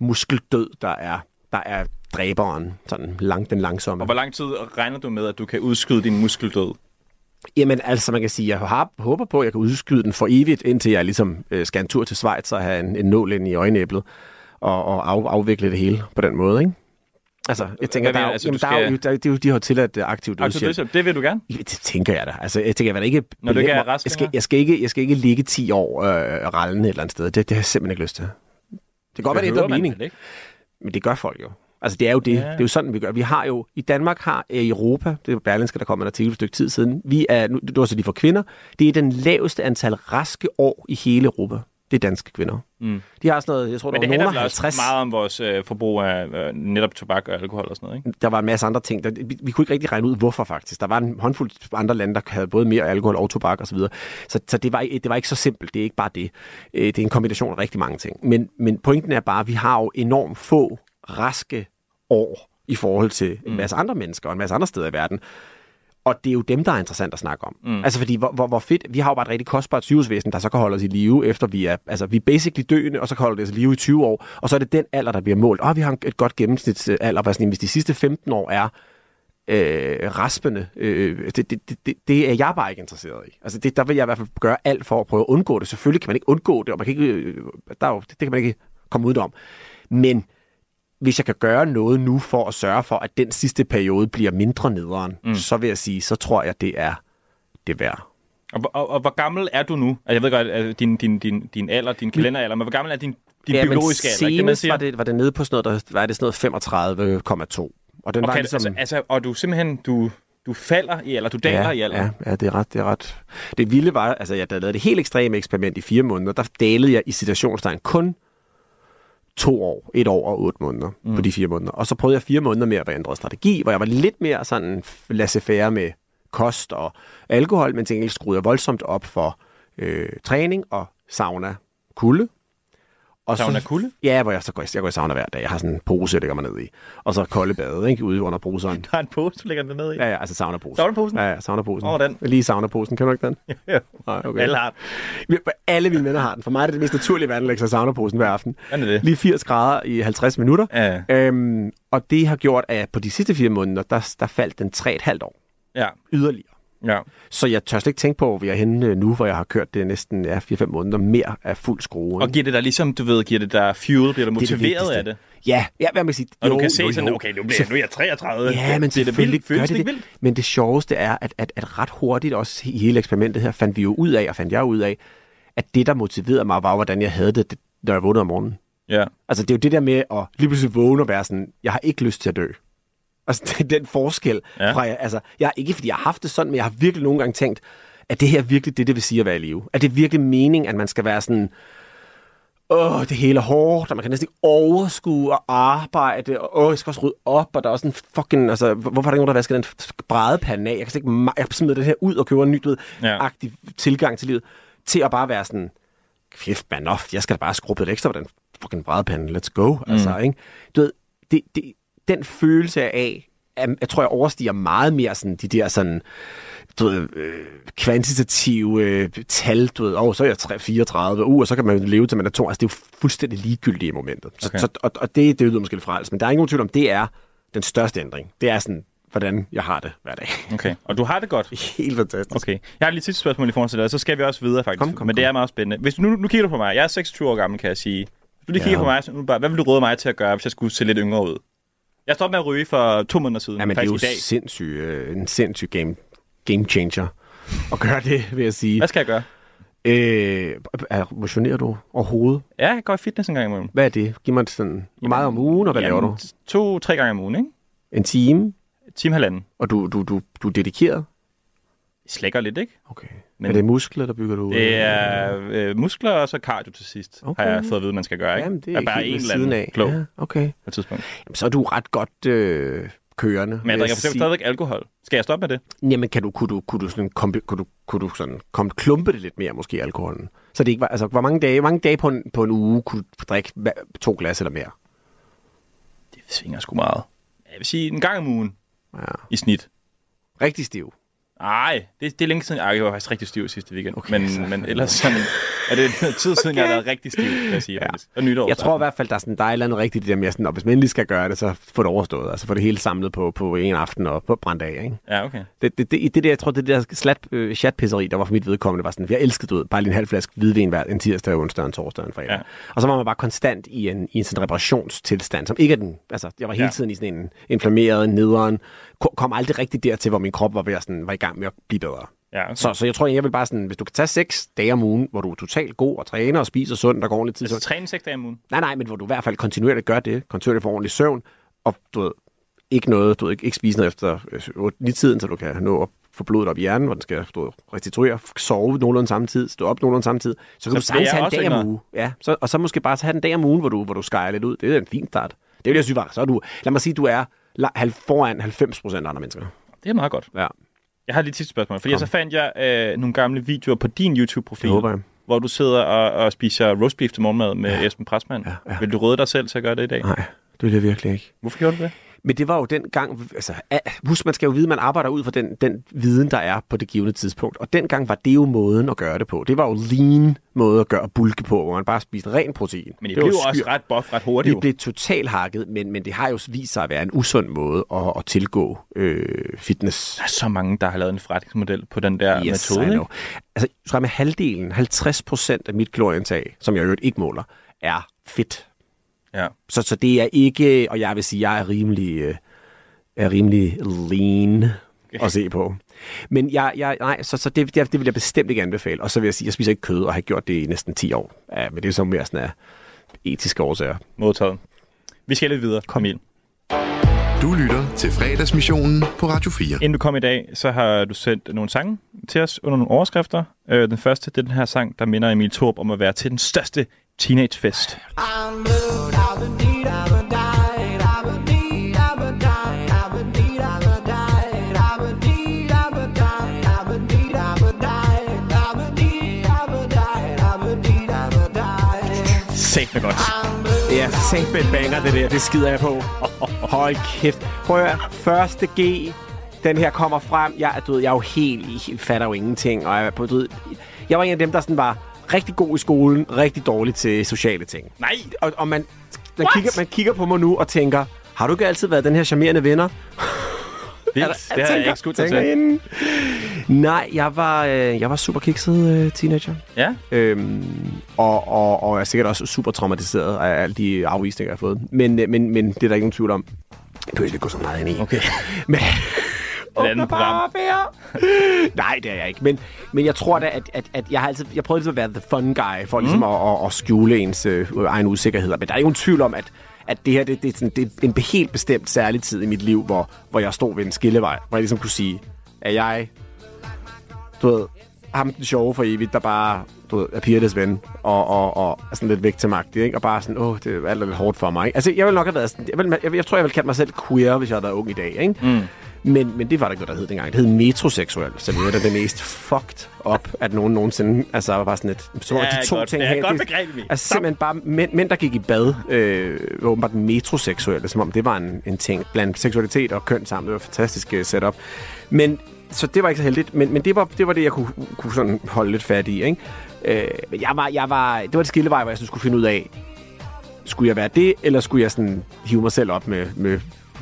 Speaker 19: muskeldød, der er, der er dræberen, sådan lang, den langsomme.
Speaker 6: Og hvor lang tid regner du med, at du kan udskyde din muskeldød?
Speaker 19: Jamen altså, man kan sige, jeg har, håber på, at jeg kan udskyde den for evigt, indtil jeg ligesom øh, skal en tur til Schweiz og have en, en nål ind i øjenæblet og, og af, afvikle det hele på den måde, ikke? Altså, jeg tænker,
Speaker 6: Hvad
Speaker 19: der er,
Speaker 6: altså,
Speaker 19: jamen,
Speaker 6: du
Speaker 19: der er jo,
Speaker 6: skal-
Speaker 19: der, det er jo, de har tilladt uh, aktiv
Speaker 6: Altså,
Speaker 19: dødshjælp.
Speaker 6: dødshjælp, det vil du gerne?
Speaker 19: Det tænker jeg da. Altså, jeg tænker, jeg ikke...
Speaker 6: Når du ikke er rask
Speaker 19: jeg skal, jeg, skal ikke, jeg skal ikke ligge 10 år øh, rallende et eller andet sted. Det, det har jeg simpelthen ikke lyst til. Det kan godt være, det ændrer mening.
Speaker 6: ikke?
Speaker 19: Men det gør folk jo. Altså, det er jo det.
Speaker 6: Ja.
Speaker 19: Det er jo sådan, vi gør. Vi har jo... I Danmark har øh, i Europa, det er Berlinske, der kom en artikel for et stykke tid siden, vi er, nu, det var så lige for kvinder, det er den laveste antal raske år i hele Europa. Det er danske kvinder.
Speaker 6: Mm.
Speaker 19: De har sådan noget, jeg tror,
Speaker 6: Men det handler
Speaker 19: nogen
Speaker 6: vel
Speaker 19: af
Speaker 6: også
Speaker 19: 50.
Speaker 6: meget om vores øh, forbrug af øh, netop tobak og alkohol og sådan noget, ikke?
Speaker 19: Der var en masse andre ting. Der, vi, vi kunne ikke rigtig regne ud, hvorfor faktisk. Der var en håndfuld andre lande, der havde både mere alkohol og tobak osv. Så, så, så det, var, det var ikke så simpelt. Det er ikke bare det. Øh, Det er en kombination af rigtig mange ting. Men, men pointen er bare, at vi har jo enormt få raske år i forhold til en masse andre mennesker og en masse andre steder i verden. Og det er jo dem, der er interessant at snakke om.
Speaker 6: Mm.
Speaker 19: Altså fordi, hvor, hvor, hvor fedt, vi har jo bare et rigtig kostbart sygehusvæsen, der så kan holde os i live, efter vi er, altså vi er basically døende, og så kan holde os i live i 20 år, og så er det den alder, der bliver målt. Og vi har et godt gennemsnitsalder, hvad sådan, hvis de sidste 15 år er øh, raspende, øh, det, det, det, det, er jeg bare ikke interesseret i. Altså det, der vil jeg i hvert fald gøre alt for at prøve at undgå det. Selvfølgelig kan man ikke undgå det, og man kan ikke, øh, der er jo, det, det kan man ikke komme ud om. Men hvis jeg kan gøre noget nu for at sørge for, at den sidste periode bliver mindre nederen, mm. så vil jeg sige, så tror jeg, det er det værd.
Speaker 6: Og, og, og hvor gammel er du nu? Altså, jeg ved godt, din, din, din, din alder, din kalenderalder, men hvor gammel er din, din
Speaker 19: ja,
Speaker 6: biologiske alder? ikke det, man siger?
Speaker 19: var det, var det nede på sådan noget, der var det sådan noget 35,2. Og den
Speaker 6: okay,
Speaker 19: var ligesom...
Speaker 6: altså, altså, og du simpelthen, du, du falder i alder, du daler
Speaker 19: ja,
Speaker 6: i alder.
Speaker 19: Ja, ja, det er ret, det er ret. Det vilde var, altså jeg lavede det helt ekstreme eksperiment i fire måneder, der dalede jeg i situationstegn kun to år, et år og otte måneder mm. på de fire måneder. Og så prøvede jeg fire måneder mere, hvor jeg ændrede strategi, hvor jeg var lidt mere sådan laissez-faire med kost og alkohol, men til gengæld skruede jeg voldsomt op for øh, træning og sauna, kulde. Og
Speaker 6: Sauna
Speaker 19: så,
Speaker 6: kulde?
Speaker 19: Ja, hvor jeg så går, jeg går i sauna hver dag. Jeg har sådan en pose, jeg lægger mig ned i. Og så kolde bade, ikke? Ude under bruseren.
Speaker 6: Der er en pose, du lægger den ned i.
Speaker 19: Ja, ja, altså saunaposen.
Speaker 6: Saunaposen?
Speaker 19: Ja, ja, saunaposen.
Speaker 6: Åh, den.
Speaker 19: Lige saunaposen. Kan du ikke den?
Speaker 6: Ja.
Speaker 19: Nej, okay.
Speaker 6: Alle har
Speaker 19: den. Alle mine venner har den. For mig er det det mest naturlige vand, at lægge sig saunaposen hver aften.
Speaker 6: Hvad er det?
Speaker 19: Lige 80 grader i 50 minutter.
Speaker 6: Ja.
Speaker 19: Øhm, og det har gjort, at på de sidste fire måneder, der, der faldt den 3,5 år.
Speaker 6: Ja.
Speaker 19: Yderligere.
Speaker 6: Ja.
Speaker 19: Så jeg tør slet ikke tænke på, hvor vi er henne øh, nu, hvor jeg har kørt det næsten ja, 4-5 måneder mere af fuld skrue.
Speaker 6: Og giver det dig ligesom, du ved, giver det dig fuel, bliver du
Speaker 19: Det er det
Speaker 6: motiveret
Speaker 19: vigtigste.
Speaker 6: af det?
Speaker 19: Ja, ja, hvad man sige.
Speaker 6: Og du
Speaker 19: jo,
Speaker 6: kan se
Speaker 19: jo,
Speaker 6: sådan,
Speaker 19: jo.
Speaker 6: okay, nu, bliver, nu er jeg 33.
Speaker 19: Ja, men
Speaker 6: det er det vildt.
Speaker 19: Gør
Speaker 6: det
Speaker 19: det det.
Speaker 6: vildt?
Speaker 19: Men det sjoveste er, at, at, at ret hurtigt også i hele eksperimentet her, fandt vi jo ud af, og fandt jeg ud af, at det, der motiverede mig, var, hvordan jeg havde det, det når jeg vågnede om morgenen.
Speaker 6: Ja.
Speaker 19: Altså, det er jo det der med at lige pludselig vågne og være sådan, jeg har ikke lyst til at dø. Altså, den forskel
Speaker 6: Ja.
Speaker 19: fra, altså, jeg, ikke fordi jeg har haft det sådan, men jeg har virkelig nogle gange tænkt, at det her virkelig det, det vil sige at være i live? Er det virkelig mening, at man skal være sådan, åh, det hele er hårdt, og man kan næsten ikke overskue og arbejde, og åh, jeg skal også rydde op, og der er også en fucking, altså, hvor- hvorfor er der ikke nogen, der vasker den brædepande af? Jeg kan slet ikke, jeg smider det her ud og køber en ny, du ved,
Speaker 6: Ja.
Speaker 19: aktiv tilgang til livet, til at bare være sådan, kæft man, off, jeg skal da bare skrubbe lidt ekstra på den fucking brædepande, let's go, mm. altså, ikke? Du ved, det, det, den følelse af, at, jeg tror, jeg overstiger meget mere sådan, de der sådan, du ved, øh, kvantitative øh, tal, du ved, åh, så er jeg tre- 34, uh, og så kan man leve til man er to. Altså, det er jo fuldstændig ligegyldigt i momentet. Så,
Speaker 6: Okay.
Speaker 19: så, og, og det, det lyder måske lidt frels, men der er ingen tvivl om, det er den største ændring. Det er sådan, hvordan jeg har det hver dag.
Speaker 6: Okay, og du har det godt?
Speaker 19: Helt fantastisk.
Speaker 6: Okay. Jeg har lige et sidste spørgsmål i forhold til det, og så skal vi også videre faktisk.
Speaker 19: Kom, kom,
Speaker 6: Men det
Speaker 19: kom.
Speaker 6: er meget spændende. Hvis du nu, nu kigger du på mig, jeg er 26 år gammel, kan jeg sige. Hvis du lige
Speaker 19: Ja.
Speaker 6: kigger på mig, så nu bare, hvad vil du råde mig til at gøre, hvis jeg skulle se lidt yngre ud? Jeg stoppede med at ryge for to måneder siden.
Speaker 19: Ja, men det er jo sindssyg, øh, en sindssyg game, game changer at gøre det, vil jeg sige.
Speaker 6: Hvad skal jeg gøre?
Speaker 19: Øh, er- motionerer du overhovedet?
Speaker 6: Ja, jeg går i fitness en gang imellem.
Speaker 19: Hvad er det? Giv mig sådan, hvor meget om ugen, og hvad laver du?
Speaker 6: To-tre gange om ugen, ikke?
Speaker 19: En time?
Speaker 6: Time halvanden.
Speaker 19: Og du, du, du, du er dedikeret?
Speaker 6: Slækker lidt, ikke?
Speaker 19: Okay.
Speaker 6: Men
Speaker 19: er det muskler, der bygger du?
Speaker 6: Det er øh, muskler og så cardio til sidst, okay. har jeg fået at vide, man skal gøre, ikke?
Speaker 19: Jamen, det er ikke
Speaker 6: bare en eller anden
Speaker 19: af.
Speaker 6: klog
Speaker 19: Ja, okay.
Speaker 6: på et tidspunkt.
Speaker 19: Jamen, så er du ret godt øh, kørende.
Speaker 6: Men jeg drikker
Speaker 19: sige.
Speaker 6: stadigvæk alkohol. Skal jeg stoppe med det?
Speaker 19: Jamen, kan du, kunne du, kunne du, sådan, kombi, kunne du, kunne du sådan, kom, klumpe det lidt mere, måske, alkoholen? Så det ikke var, altså, hvor mange dage, mange dage på en, på en uge kunne du drikke to glas eller mere?
Speaker 6: Det svinger sgu meget. Jeg vil sige en gang om ugen
Speaker 19: ja.
Speaker 6: i snit.
Speaker 19: Rigtig stiv.
Speaker 6: Nej, det, det er længe siden. Ej, jeg var faktisk rigtig stiv sidste weekend. Okay, men,
Speaker 19: så-
Speaker 6: men ellers sådan, er det tid siden, okay. jeg har været rigtig stiv, kan jeg sige. Ja. Og nytår.
Speaker 19: Jeg tror i hvert fald, der er, sådan, der er et eller andet rigtigt i det der med, sådan, hvis man endelig skal gøre det, så få det overstået. Altså få det hele samlet på, på en aften og på brændt af. Ikke?
Speaker 6: Ja, okay.
Speaker 19: Det, det, det, det der, jeg tror, det der slat, øh, chatpisseri, der var for mit vedkommende, var sådan, jeg elskede du ved, bare lige en halv flaske hvidvin hver en tirsdag, onsdag, en torsdag og en fredag.
Speaker 6: Ja.
Speaker 19: Og så var man bare konstant i en, i en sådan reparationstilstand, som ikke er den, altså jeg var hele
Speaker 6: Ja.
Speaker 19: tiden i sådan en inflammeret, nederen, kom aldrig rigtig dertil, hvor min krop var, ved at sådan, var i gang med at blive bedre.
Speaker 6: Ja, okay.
Speaker 19: Så, så jeg tror, jeg vil bare sådan, hvis du kan tage seks dage om ugen, hvor du er totalt god og træner og spiser sundt og går ordentligt tid.
Speaker 6: Altså
Speaker 19: Så,
Speaker 6: træne seks dage om ugen?
Speaker 19: nej, nej, men hvor du i hvert fald kontinuerligt gør det, kontinuerligt får ordentlig søvn, og du ved, ikke noget, du ved, ikke, ikke spise noget efter 8 tiden, så du kan nå at få blodet op i hjernen, hvor den skal du restituere, sove nogenlunde samme tid, stå op nogenlunde samme tid, så kan
Speaker 6: Så
Speaker 19: du sagtens have en dag om
Speaker 6: yngre.
Speaker 19: uge. Ja, så, og så måske bare have en dag om ugen, hvor du, hvor du skærer lidt ud. Det er en fin start. Det vil jeg sige, var, så er du, lad mig sige, du er foran 90 procent andre mennesker.
Speaker 6: Det er meget godt.
Speaker 19: Ja.
Speaker 6: Jeg har lige et sidste spørgsmål, fordi
Speaker 19: Kom.
Speaker 6: så fandt jeg øh, nogle gamle videoer på din YouTube-profil,
Speaker 19: Det jeg.
Speaker 6: hvor du sidder og, og spiser roast beef til morgenmad med ja. Esben Pressmann. Ja, ja. Vil du råde dig selv til at gøre det i dag?
Speaker 19: Nej, det vil jeg virkelig ikke.
Speaker 6: Hvorfor gjorde du det?
Speaker 19: Men det var jo den gang, altså, husk, man skal jo vide, at man arbejder ud fra den, den viden, der er på det givende tidspunkt. Og dengang var det jo måden at gøre det på. Det var jo lean måde at gøre bulke på, hvor man bare spiste ren protein.
Speaker 6: Men
Speaker 19: det var
Speaker 6: blev
Speaker 19: jo
Speaker 6: også ret buff ret hurtigt. Jo.
Speaker 19: blev totalt hakket, men, men det har jo vist sig at være en usund måde at, at tilgå øh, fitness.
Speaker 6: Der er så mange, der har lavet en forretningsmodel på den der
Speaker 19: Yes,
Speaker 6: metode. Ikke?
Speaker 19: Altså, jeg tror, med halvdelen, 50 procent af mit kalorieindtag, som jeg øvrigt ikke måler, er fedt.
Speaker 6: Ja.
Speaker 19: Så, så det er ikke, og jeg vil sige, jeg er rimelig, øh, er rimelig lean at se på. Men jeg, jeg, nej, så, så det, det, det vil jeg bestemt ikke anbefale. Og så vil jeg sige, jeg spiser ikke kød, og har gjort det i næsten 10 år. Ja, men det er så mere sådan af etiske årsager.
Speaker 6: Modtaget. Vi skal lidt videre. Kom ind.
Speaker 9: Du lytter til fredagsmissionen på Radio 4.
Speaker 6: Inden du kom i dag, så har du sendt nogle sange til os under nogle overskrifter. Øh, den første, det er den her sang, der minder Emil Torp om at være til den største teenagefest. Sæt med godt.
Speaker 19: Ja, sæt med banger, det der. Det skider jeg på. Hold kæft. Prøv at høre. Første G. Den her kommer frem. Jeg, du ved, jeg er jo helt, jeg fatter jo ingenting. Og jeg, på, du ved, jeg var en af dem, der sådan var rigtig god i skolen, rigtig dårlig til sociale ting.
Speaker 6: Nej!
Speaker 19: Og, og man, man, kigger, man kigger på mig nu og tænker, har du ikke altid været den her charmerende venner?
Speaker 6: Vildt. Det har jeg ikke skudt dig
Speaker 19: tænker
Speaker 6: til.
Speaker 19: inden. Nej, jeg var, øh, jeg var super kikset øh, teenager.
Speaker 6: Ja.
Speaker 19: Øhm, og, og, og jeg er sikkert også super traumatiseret af alle de afvisninger, jeg har fået. Men, øh, men, men det er der ikke nogen tvivl om. Jeg behøver ikke gå så meget ind i.
Speaker 6: Okay.
Speaker 19: Men,
Speaker 6: Et andet program.
Speaker 19: Nej, det er jeg ikke. Men, men jeg tror da, at, at, at jeg har altid... Jeg prøvede ligesom at være the fun guy, for ligesom
Speaker 6: Mm.
Speaker 19: at, at, at skjule ens øh, egen usikkerheder. Men der er ikke nogen tvivl om, at, at det her det, det, er sådan, det er en helt bestemt særlig tid i mit liv, hvor, hvor jeg stod ved en skillevej. Hvor jeg ligesom kunne sige, at jeg... Du ved, ham den sjove for evigt, der bare du ved, er pigernes ven, og, og, og er sådan lidt vægtemagtig, ikke? Og bare sådan, åh, det er alt lidt hårdt for mig. Ikke? Altså, jeg vil nok have været sådan, jeg, vil, jeg, jeg tror, jeg ville kalde mig selv queer, hvis jeg havde været ung i dag, ikke?
Speaker 6: Mm.
Speaker 19: Men, men det var der ikke noget, der hed dengang. Det hed metroseksuel, så det er det mest fucked up, at nogen nogensinde altså, var sådan et... Så var
Speaker 6: Ja,
Speaker 19: de to
Speaker 6: godt.
Speaker 19: ting
Speaker 6: Det er
Speaker 19: her,
Speaker 6: godt
Speaker 19: det-
Speaker 6: begreb, Emil.
Speaker 19: Altså simpelthen bare mænd, mænd der gik i bad, øh, var åbenbart metroseksuelle, som om det var en, en ting blandt seksualitet og køn sammen. Det var et fantastisk uh, setup. Men, så det var ikke så heldigt, men, men det, var, det var det, jeg kunne, kunne sådan holde lidt fat i, ikke? Øh, men jeg var, jeg var, det var et skillevej, hvor jeg sådan skulle finde ud af, skulle jeg være det, eller skulle jeg sådan hive mig selv op med, med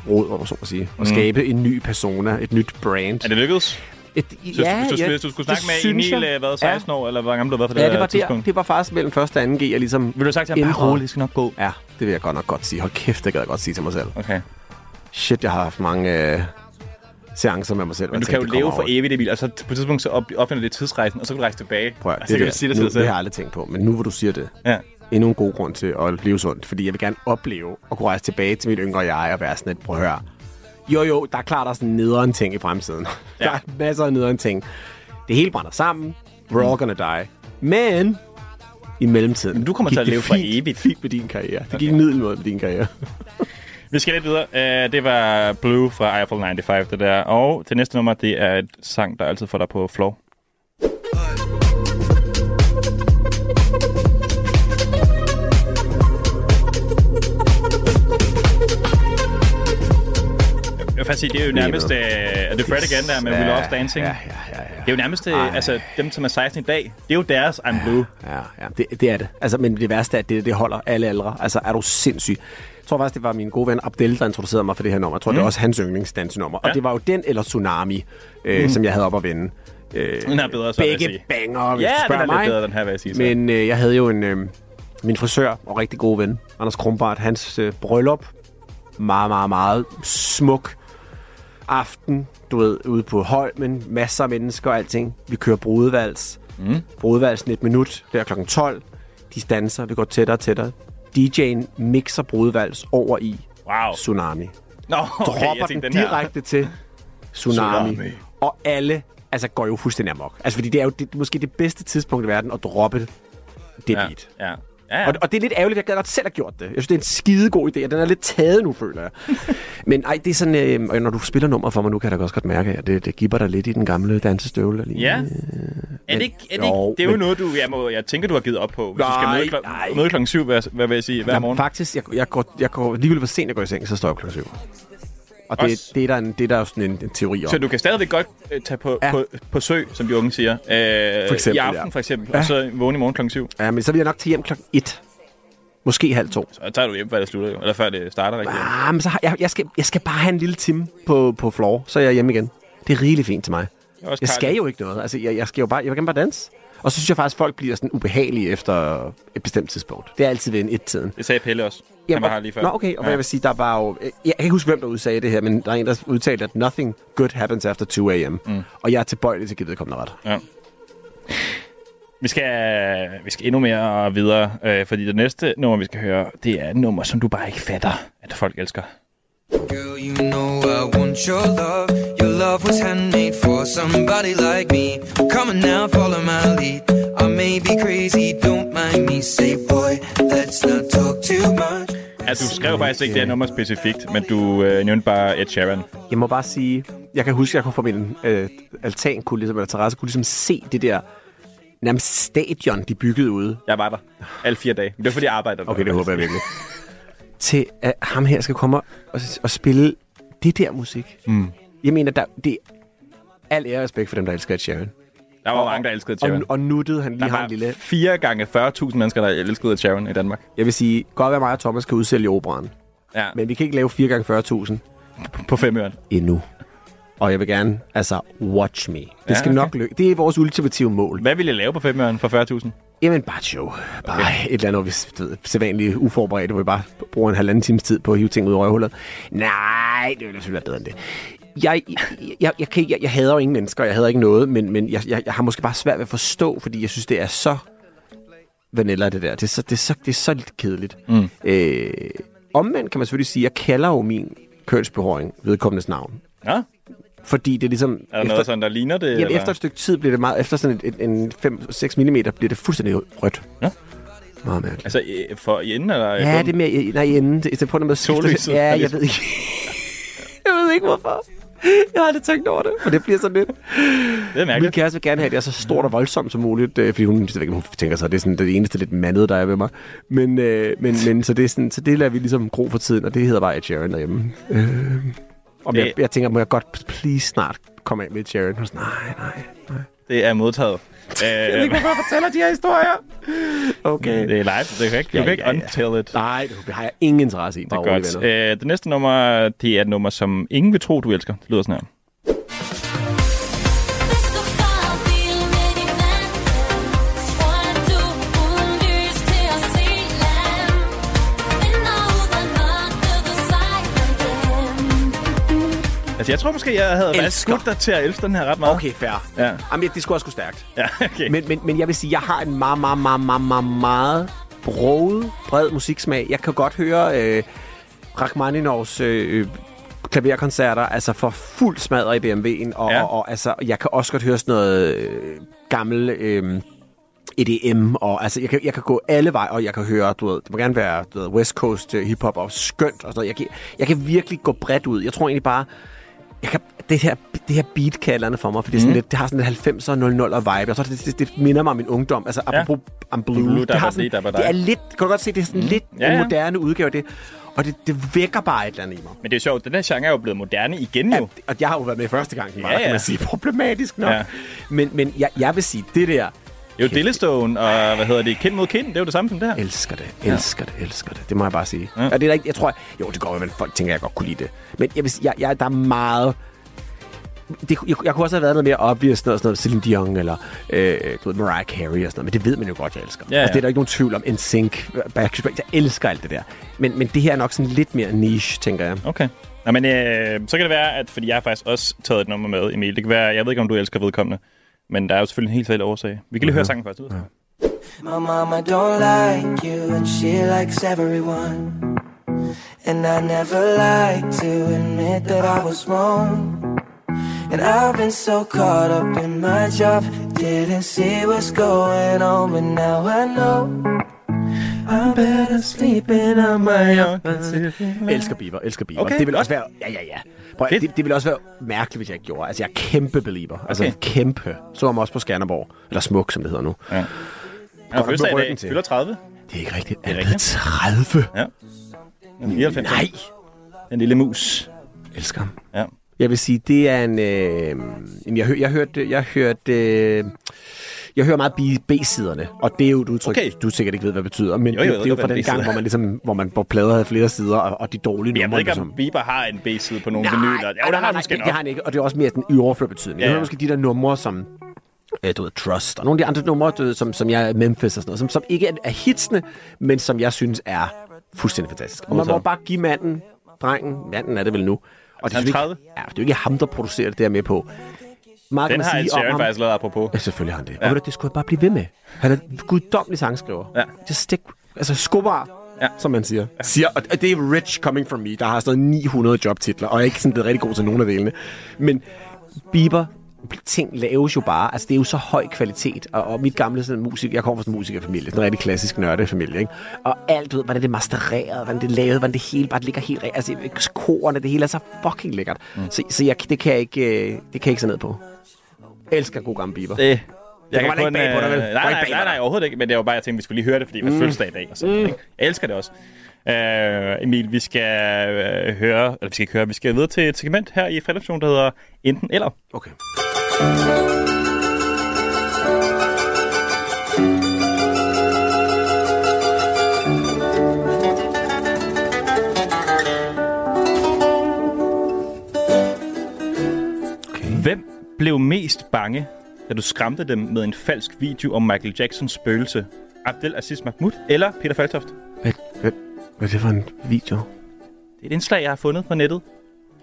Speaker 19: råd, og så at sige, og
Speaker 6: Mm.
Speaker 19: skabe en ny persona, et nyt brand.
Speaker 6: Er det lykkedes?
Speaker 19: Et,
Speaker 6: Så
Speaker 19: ja,
Speaker 6: hvis, du,
Speaker 19: ja,
Speaker 6: hvis du skulle
Speaker 19: det
Speaker 6: snakke med Emil,
Speaker 19: jeg.
Speaker 6: øh, hvad, 16 år, eller hvor gammel du har været på det
Speaker 19: Ja, det var der. Det var faktisk mellem første og anden G, jeg ligesom...
Speaker 6: Vil du have sagt til ham, bare rolig, det skal nok gå?
Speaker 19: Ja, det vil jeg godt nok godt sige. Hold kæft, det gad jeg godt sige til mig selv.
Speaker 6: Okay.
Speaker 19: Shit, jeg har haft mange øh, seancer med mig selv.
Speaker 6: Men du
Speaker 19: jeg
Speaker 6: kan jo
Speaker 19: tænkte, det
Speaker 6: leve for evigt, Emil, og så på et tidspunkt så op, opfinder det tidsrejsen, og så kan du rejse tilbage.
Speaker 19: Prøv at,
Speaker 6: altså,
Speaker 19: det,
Speaker 6: kan
Speaker 19: det,
Speaker 6: sige det
Speaker 19: nu, det har jeg aldrig tænkt på, men nu hvor du siger det,
Speaker 6: Ja.
Speaker 19: Endnu en god grund til at leve sundt, fordi jeg vil gerne opleve at kunne rejse tilbage til mit yngre jeg og være sådan et, prøv at høre. Jo, jo, der er klart, der er sådan nederen ting i fremtiden. Ja. Der er masser af nederen ting. Det hele brænder sammen. We're all gonna die. Men i mellemtiden
Speaker 6: Men du kommer til at leve for
Speaker 19: fint,
Speaker 6: evigt.
Speaker 19: fint med din karriere. Det gik middelmåde med din karriere.
Speaker 6: Vi skal lidt videre. Uh, det var Blue fra Eiffel 95, det der. Og det næste nummer, det er et sang, der altid får dig på floor. Vil faktisk sige, det er jo nærmest... Uh, er det Fred again der med We Lost Dancing?
Speaker 19: Ja, ja, ja, ja.
Speaker 6: Det er jo nærmest... Uh, altså, dem, som er 16 i dag, det er jo deres I'm Blue.
Speaker 19: Ja, ja det, det er det. Altså, men det værste er, at det, det holder alle aldre. Altså, er du sindssyg? Jeg tror faktisk, det var min gode ven Abdel, der introducerede mig for det her nummer. Jeg tror, mm. det
Speaker 6: Mm.
Speaker 19: var også hans yndlingsdansenummer. Ja.
Speaker 6: Ja.
Speaker 19: Og det var jo den eller Tsunami, øh,
Speaker 6: Mm.
Speaker 19: mm. som jeg havde op at vende. Øh,
Speaker 6: Den er bedre, så jeg
Speaker 19: Begge banger, hvis
Speaker 6: Ja,
Speaker 19: du
Speaker 6: den er lidt
Speaker 19: mig.
Speaker 6: bedre, den her, vil jeg sige så.
Speaker 19: Men øh, jeg havde jo en... Øh, min frisør og rigtig gode ven, Anders Krumbart, hans øh, bryllup. Meget, meget, meget smuk aften. Du ved, ude på Holmen. Masser af mennesker og alting. Vi kører brudevals.
Speaker 6: Mm.
Speaker 19: Brudevalsen et minut. Der kl. 12. De danser. Vi går tættere og tættere. DJ'en mixer brudevals over i
Speaker 6: wow.
Speaker 19: Tsunami.
Speaker 6: Nå, okay,
Speaker 19: Dropper den
Speaker 6: den her.
Speaker 19: direkte til Tsunami.
Speaker 6: Tsunami.
Speaker 19: Og alle altså, går jo fuldstændig amok. Altså, fordi det er jo det, måske det bedste tidspunkt i verden at droppe det
Speaker 6: Ja,
Speaker 19: beat.
Speaker 6: ja. Ja, ja.
Speaker 19: Og, og det er lidt ærgerligt, jeg gad godt selv have gjort det. Jeg synes, det er en skide god idé, og den er lidt taget nu, føler jeg. Men ej, det er sådan, øh, og når du spiller nummer for mig nu, kan jeg da også godt mærke, at det, det giver dig lidt i den gamle dansestøvle. Lige.
Speaker 6: Ja. Er det ikke, er det,
Speaker 19: Jo,
Speaker 6: ikke, det er jo
Speaker 19: men-
Speaker 6: noget, du, jeg, må, jeg tænker, du har givet op på. Hvis du skal
Speaker 19: Nej,
Speaker 6: møde, kl-
Speaker 19: nej.
Speaker 6: møde klokken syv, hvad, hvad vil jeg sige, hver
Speaker 19: Jamen,
Speaker 6: morgen?
Speaker 19: Faktisk, jeg, jeg, går, jeg går alligevel for sent, jeg går i seng, så står jeg klokken syv. Og det,
Speaker 6: Også-
Speaker 19: det, er der en, det er der jo sådan en, en teori om.
Speaker 6: Så du kan stadigvæk godt øh, tage på, ja. på, på sø, som de unge siger. Øh,
Speaker 19: For eksempel,
Speaker 6: I aften
Speaker 19: ja.
Speaker 6: for eksempel,
Speaker 19: Ja.
Speaker 6: og så vågne i morgen klokken syv.
Speaker 19: Ja, men så vil jeg nok til hjem klokken et. Måske halv to.
Speaker 6: Så tager du hjem, før det slutter jo. Eller før det starter rigtigt.
Speaker 19: Ah, men så har, jeg, jeg, skal, jeg skal bare have en lille time på, på floor, så er jeg hjemme igen. Det er rigeligt fint til mig. Jeg
Speaker 6: Carl.
Speaker 19: skal jo ikke noget. Altså, jeg, jeg skal jo bare, jeg vil gerne bare danse. Og så synes jeg faktisk, at folk bliver sådan ubehagelige efter et bestemt tidspunkt. Det er altid ved en et-tiden.
Speaker 6: Det sagde Pelle også. Han var her lige før.
Speaker 19: Nå, okay. Og ja. jeg vil sige, der var jo... Jeg kan ikke huske, hvem der udsagde det her, men der er en, der udtalte, at nothing good happens after 2 a.m. Mm. Og jeg er tilbøjelig til at give vedkommende ret.
Speaker 6: Ja. Vi skal, vi skal endnu mere videre, øh, fordi det næste nummer, vi skal høre, det er et nummer, som du bare ikke fatter, at folk elsker.
Speaker 12: Girl, you know I want your love. Your love was handmade for somebody like me. Come on now, follow my lead. I may be crazy, don't mind me. Say, boy, let's not talk too much.
Speaker 6: Ja, du skrev faktisk ikke det her nummer specifikt, men du øh, nævnte bare Ed Sheeran.
Speaker 19: Jeg må bare sige, jeg kan huske, at jeg kunne fra min øh, altan, kunne ligesom, eller terrasse, kunne ligesom se det der nærmest stadion, de byggede ude.
Speaker 6: Jeg var der alle fire dage. Men det var fordi, jeg arbejdede der.
Speaker 19: Okay, det håber jeg virkelig. Til at ham her skal komme og, og spille det der musik.
Speaker 6: Mm.
Speaker 19: Jeg mener, der, det er al ære og respekt for dem, der elsker Ed Sheeran.
Speaker 6: Der var mange, der elskede Ed Sheeran.
Speaker 19: Og, og nuttede han lige har en lille...
Speaker 6: 4 gange 40.000 mennesker, der elskede Ed Sheeran i Danmark.
Speaker 19: Jeg vil sige, godt være mig og Thomas kan udsælge operaen.
Speaker 6: Ja.
Speaker 19: Men vi kan ikke lave 4 gange 40.000
Speaker 6: På fem øre.
Speaker 19: endnu. Og jeg vil gerne, altså, watch me. Det
Speaker 6: Ja,
Speaker 19: skal
Speaker 6: okay.
Speaker 19: nok lykke. Det er vores ultimative mål.
Speaker 6: Hvad vil jeg lave på fem øre for 40.000?
Speaker 19: Jamen, bare et show. Bare okay. et eller andet, hvis du ved, sædvanligt uforberedt, hvor vi bare bruger en halvanden times tid på at hive ting ud af røvhullet. Nej, det ville selvfølgelig være bedre end det. Jeg, jeg, jeg, jeg, kan, jeg, jeg hader jo ingen mennesker, jeg hader ikke noget, men, men jeg, jeg, jeg har måske bare svært ved at forstå, fordi jeg synes, det er så vanilla, det der. Det er så, det er så, det er så lidt kedeligt.
Speaker 6: Mm.
Speaker 19: Øh, omvendt kan man selvfølgelig sige, at jeg kalder jo min kønsbehåring vedkommendes navn.
Speaker 6: Ja.
Speaker 19: Fordi det er ligesom...
Speaker 6: Er der noget sådan, der ligner det?
Speaker 19: Jamen,
Speaker 6: eller?
Speaker 19: efter et stykke tid bliver det meget... Efter sådan et, en, en 5-6 mm bliver det fuldstændig rødt.
Speaker 6: Ja.
Speaker 19: Meget mærkeligt.
Speaker 6: Altså for i enden, eller?
Speaker 19: Ja, det er mere... i- Nej, i enden. Det er på noget med... at skifte-
Speaker 6: Sollyset.
Speaker 19: Ja, jeg
Speaker 6: det-
Speaker 19: ved ikke. jeg ved ikke, hvorfor. Jeg har aldrig tænkt over det, og det bliver sådan lidt...
Speaker 6: Det er
Speaker 19: Min
Speaker 6: mærkeligt.
Speaker 19: kæreste vil gerne have, at det er så stort og voldsomt som muligt, øh, fordi hun, jeg ved ikke, hun tænker sig, at det er sådan det eneste lidt mandede, der er ved mig. Men, øh, men, men så, det er sådan, så det lader vi ligesom gro for tiden, og det hedder bare Ed Sheeran derhjemme. Øh, og jeg,
Speaker 6: Det-
Speaker 19: jeg tænker, må jeg godt please snart komme af med Ed Sheeran? Hun sådan, nej, nej, nej.
Speaker 6: Det er modtaget.
Speaker 19: Jeg ved ikke, hvorfor jeg fortæller de her historier. Okay.
Speaker 6: det er live. Det kan ikke, du
Speaker 19: Ja,
Speaker 6: kan ikke
Speaker 19: ja, ja.
Speaker 6: untell it.
Speaker 19: Nej, det har jeg ingen interesse i.
Speaker 6: Det er godt.
Speaker 19: venner.
Speaker 6: Øh, det næste nummer, det er et nummer, som ingen vil tro, du elsker. Det lyder sådan her. Altså, jeg tror måske, jeg havde været skudt dig til at elske den her ret meget.
Speaker 19: Okay, fair.
Speaker 6: Ja.
Speaker 19: Jamen, det skulle også gå stærkt.
Speaker 6: Ja, okay.
Speaker 19: Men, men, men jeg vil sige, jeg har en meget, meget, meget, meget, meget, meget broget, bred musiksmag. Jeg kan godt høre øh, Rachmaninoffs øh, klaverkoncerter, altså for fuld smadret i BMW'en, og,
Speaker 6: ja.
Speaker 19: og, og altså, jeg kan også godt høre sådan noget øh, gammel øh, EDM, og altså, jeg kan, jeg kan gå alle veje, og jeg kan høre, du ved, det må gerne være du ved, West Coast øh, hiphop og skønt og sådan noget. Jeg kan, jeg kan virkelig gå bredt ud. Jeg tror egentlig bare, jeg kan, det her, det her beat kan et eller andet for mig, for det, er sådan
Speaker 6: Mhm.
Speaker 19: lidt, det har sådan lidt 90'er 00'er vibe. Jeg tror, det, det, det, minder mig om min ungdom. Altså,
Speaker 6: Ja.
Speaker 19: apropos I'm Blue.
Speaker 6: Blue,
Speaker 19: det, har sådan,
Speaker 6: di.
Speaker 19: det er lidt, kan du godt se, det er sådan mm. lidt
Speaker 6: Ja,
Speaker 19: en
Speaker 6: ja.
Speaker 19: moderne udgave det. Og det, det vækker bare et eller andet i mig.
Speaker 6: Men det er sjovt, den her genre er jo blevet moderne igen jo.
Speaker 19: Og jeg har jo været med første gang,
Speaker 6: Ja,
Speaker 19: ja, ja.
Speaker 6: ja.
Speaker 19: kan man sige. Problematisk nok.
Speaker 6: Ja.
Speaker 19: Ja. Men, men jeg, jeg vil sige, det der...
Speaker 6: Jo Dillestone og, hvad hedder det, kind mod kind. Det er jo det samme som det her.
Speaker 19: Elsker det, elsker det, elsker det. Det må jeg bare sige.
Speaker 6: Ja.
Speaker 19: Ja. Og det er der ikke, jeg tror, jo, det går jo, men folk tænker, jeg godt kunne lide det. Men jeg vil jeg, jeg, der er meget... Det, jeg, jeg kunne også have været noget mere obvious, sådan noget, sådan noget Celine Dion eller øh, du ved, Mariah Carey og sådan noget, men det ved man jo godt, jeg elsker.
Speaker 6: Ja, ja.
Speaker 19: Altså, det er der ikke nogen tvivl om. NSYNC, Backstreet Boys, jeg elsker alt det der. Men, men det her er nok sådan lidt mere niche, tænker jeg.
Speaker 6: Okay. Nå, men øh, så kan det være, at fordi jeg har faktisk også taget et nummer med, Emil. Det kan være, jeg ved ikke, om du elsker vedkommende, men der er jo selvfølgelig en helt fælles årsag. Vi kan lige høre sangen først ud.
Speaker 12: My mama don't like you and she likes everyone. And I never like to admit that I was wrong. And I've been so caught up in my job, didn't see what's going on, but now I know. I'm better sleeping on my own.
Speaker 19: Elsker Bieber, elsker Bieber.
Speaker 6: Okay.
Speaker 19: Det vil også være... Ja, ja, ja. Prøv, det, det vil også være mærkeligt, hvis jeg ikke gjorde. Altså, jeg er kæmpe belieber. Altså,
Speaker 6: Okay.
Speaker 19: kæmpe. Så ham også på Skanderborg. Eller Smuk, som det hedder nu.
Speaker 6: Ja. Han fødselsdag i dag.
Speaker 19: til.
Speaker 6: Fylder 30.
Speaker 19: Det er ikke rigtigt.
Speaker 6: Er
Speaker 19: Er det 30?
Speaker 6: Ja. En 94.
Speaker 19: Nej.
Speaker 6: En lille mus.
Speaker 19: Elsker ham.
Speaker 6: Ja.
Speaker 19: Jeg vil sige, det er en... Øh, jeg, hør, jeg hørte... Jeg hørte øh, jeg hører meget B-siderne, og det er jo et udtryk,
Speaker 6: Okay.
Speaker 19: du sikkert ikke ved, hvad det betyder, men
Speaker 6: Jo, jeg
Speaker 19: det, det er jo fra den gang, hvor man ligesom, hvor man hvor plader havde flere sider, og, og de dårlige
Speaker 6: Men jeg ved
Speaker 19: numre.
Speaker 6: ikke,
Speaker 19: ligesom.
Speaker 6: om Bieber har en B-side på nogle vinyler. Jo,
Speaker 19: nej,
Speaker 6: det har
Speaker 19: nej,
Speaker 6: han
Speaker 19: nej,
Speaker 6: måske
Speaker 19: det, har han ikke, og det er også mere den overført betydning.
Speaker 6: Ja,
Speaker 19: Jeg hører måske de der numre, som øh, du ved, Trust, og nogle af de andre numre, du ved, som, som jeg Memphis og sådan noget, som, som ikke er, er hitsene, men som jeg synes er fuldstændig fantastisk. Og man må bare give manden, drengen, manden er det vel nu. Og det er, jo ikke,
Speaker 6: 30?
Speaker 19: ja, det er jo ikke ham, der producerer det der med på. Meget
Speaker 6: Den
Speaker 19: kan man
Speaker 6: har
Speaker 19: sige om ham.
Speaker 6: faktisk lavet apropos.
Speaker 19: Ja, selvfølgelig har han det. Ja. Og ved du, det skulle jeg bare blive ved med. Han er en guddommelig sangskriver.
Speaker 6: Ja.
Speaker 19: Just stick, altså skubber,
Speaker 6: ja.
Speaker 19: som man siger. siger. Og det er rich coming from me, der har sådan 900 jobtitler, og jeg er ikke sådan blevet rigtig god til nogen af delene. Men Bieber ting laves jo bare, altså det er jo så høj kvalitet, og, og mit gamle sådan, musik, jeg kommer fra sådan en musikerfamilie, sådan en rigtig klassisk nørdefamilie, ikke? og alt, du ved, hvordan det er mastereret, hvordan det er lavet, hvordan det hele bare ligger helt, altså korerne, det hele er så fucking lækkert, mm. så, så jeg, det kan jeg ikke, øh, det kan jeg ikke se ned på. Jeg elsker god gammel Bieber.
Speaker 6: Det,
Speaker 19: Det kommer ikke bag på dig, vel?
Speaker 6: øh, Nej, nej, nej, nej, overhovedet ikke. Men det var bare, jeg tænkte, vi skulle lige høre det, fordi det var
Speaker 19: Mm.
Speaker 6: fødselsdag i dag. Og sådan,
Speaker 19: Mm.
Speaker 6: ikke? Jeg elsker det også. Uh, Emil, vi skal uh, høre, eller vi skal ikke høre, vi skal videre til et segment her i fredagsjonen, der hedder Enten Eller.
Speaker 19: Okay.
Speaker 6: Blev mest bange, da du skræmte dem med en falsk video om Michael Jacksons spøgelse? Abdel Aziz Mahmoud eller Peter Faltoft?
Speaker 19: Hvad, hvad, hvad er det for en video?
Speaker 6: Det er et indslag, jeg har fundet på nettet.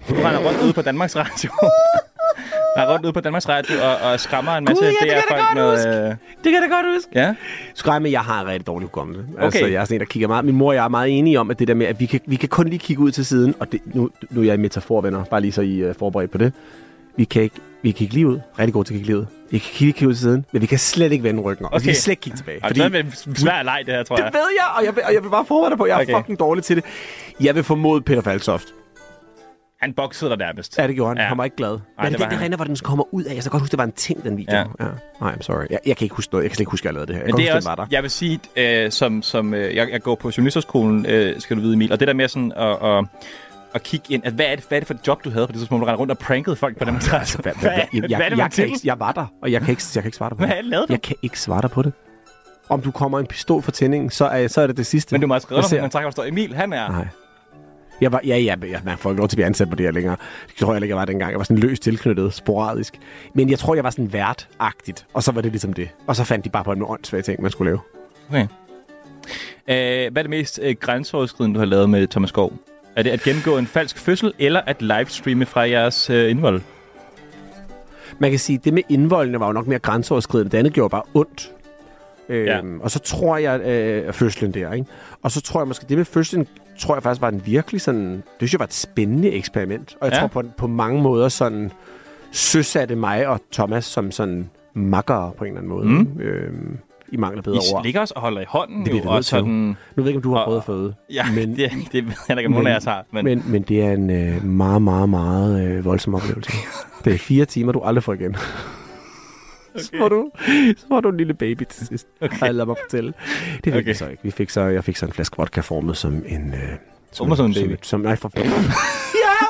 Speaker 6: Du render rundt ude på Danmarks Radio. Jeg rundt ude på Danmarks Radio og, og skræmmer en masse
Speaker 19: Gud, ja, det kan jeg da godt
Speaker 6: med... Øh,
Speaker 19: Det kan da godt huske.
Speaker 6: ja.
Speaker 19: Skræmme, jeg har rigtig dårlig hukommelse.
Speaker 6: Okay.
Speaker 19: Altså, jeg er sådan en, der kigger meget. Min mor og jeg er meget enige om, at det der med, at vi kan, vi kan kun lige kigge ud til siden, og det, nu, nu er jeg i metafor, venner, bare lige så I er forberedt på det. Vi kan ikke, vi kan kigge lige ud. Rigtig god til at kigge lige ud. Vi kan kigge, kigge ud til siden, men vi kan slet ikke vende ryggen. Okay. Vi kan slet ikke kigge tilbage.
Speaker 6: Og det er en svær leg, det her, tror
Speaker 19: det
Speaker 6: jeg.
Speaker 19: ved jeg, og jeg vil, og jeg vil bare forberede dig på, jeg er
Speaker 6: Okay.
Speaker 19: fucking dårlig til det. Jeg vil formode Peter Falsoft.
Speaker 6: Han boksede dig nærmest.
Speaker 19: Ja, det gjorde han.
Speaker 6: Ja.
Speaker 19: Han var ikke glad.
Speaker 6: Nej,
Speaker 19: Men
Speaker 6: det
Speaker 19: det,
Speaker 6: var
Speaker 19: det, det render, hvor den kommer ud af. Jeg så godt huske, det var en ting, den video.
Speaker 6: Ja.
Speaker 19: Ja. Nej, I'm sorry. Jeg, jeg, kan ikke huske noget. Jeg kan slet ikke huske, at jeg lavede det her. Jeg
Speaker 6: Men det er
Speaker 19: huske,
Speaker 6: også,
Speaker 19: var der.
Speaker 6: jeg vil sige, øh, som, som øh, jeg, jeg går på journalisterskolen, øh, skal du vide, Emil, og det der med sådan at, at, at kigge ind, at hvad er, det, hvad er det for et job, du havde på det tidspunkt, du rendte rundt og prankede folk på dem, der
Speaker 19: Altså, hvad, hvad, jeg, jeg,
Speaker 6: hvad er det
Speaker 19: jeg, jeg, ikke, jeg var der, og jeg kan ikke, jeg kan ikke svare dig på
Speaker 6: Hvad
Speaker 19: det.
Speaker 6: lavede du?
Speaker 19: Jeg kan ikke svare dig på det. Om du kommer en pistol for tændingen, så er, så er det det sidste.
Speaker 6: Men du må have skrevet
Speaker 19: Jeg
Speaker 6: trækker, der står, Emil, han er...
Speaker 19: Nej. Jeg var, ja, ja, ja, man får ikke lov til at blive ansat på det her længere. Det tror jeg ikke, jeg var dengang. Jeg var sådan løst tilknyttet, sporadisk. Men jeg tror, jeg var sådan vært-agtigt. Og så var det ligesom det. Og så fandt de bare på en åndssvage ting, man skulle lave.
Speaker 6: Okay. Øh, hvad er det mest øh, grænseoverskridende, du har lavet med Thomas Skov? Er det at gennemgå en falsk fødsel, eller at livestreame fra jeres øh, indvold?
Speaker 19: Man kan sige, at det med indvoldene var jo nok mere grænseoverskridende. Det andet gjorde bare ondt. Øhm,
Speaker 6: Ja.
Speaker 19: Og så tror jeg, øh, fødslen der, ikke? Og så tror jeg måske, det med fødslen, tror jeg faktisk var en virkelig sådan, det synes jeg var et spændende eksperiment. Og jeg
Speaker 6: ja.
Speaker 19: tror på, på mange måder sådan, søsatte mig og Thomas som sådan makkere på en eller anden måde.
Speaker 6: Mm.
Speaker 19: Øhm, I mangler
Speaker 6: I
Speaker 19: bedre ord.
Speaker 6: ligger også og holder i hånden,
Speaker 19: Det
Speaker 6: jo, og
Speaker 19: til. Nu
Speaker 6: sådan...
Speaker 19: ved jeg ikke, om du har prøvet at føde.
Speaker 6: Ja,
Speaker 19: men,
Speaker 6: det, det ved jeg ikke, om nogen af os har. Men,
Speaker 19: men, men det er en øh, meget, meget, meget øh, voldsom oplevelse. det er fire timer, du aldrig får igen. Okay. Så, var du, så var du en lille baby til sidst. Okay. Ej, lad mig fortælle. Det fik
Speaker 6: Okay.
Speaker 19: vi så ikke. Vi fik så, jeg fik så en flaske vodka formet som en... Øh,
Speaker 6: Formet som en baby?
Speaker 19: Som, som, nej, for ja,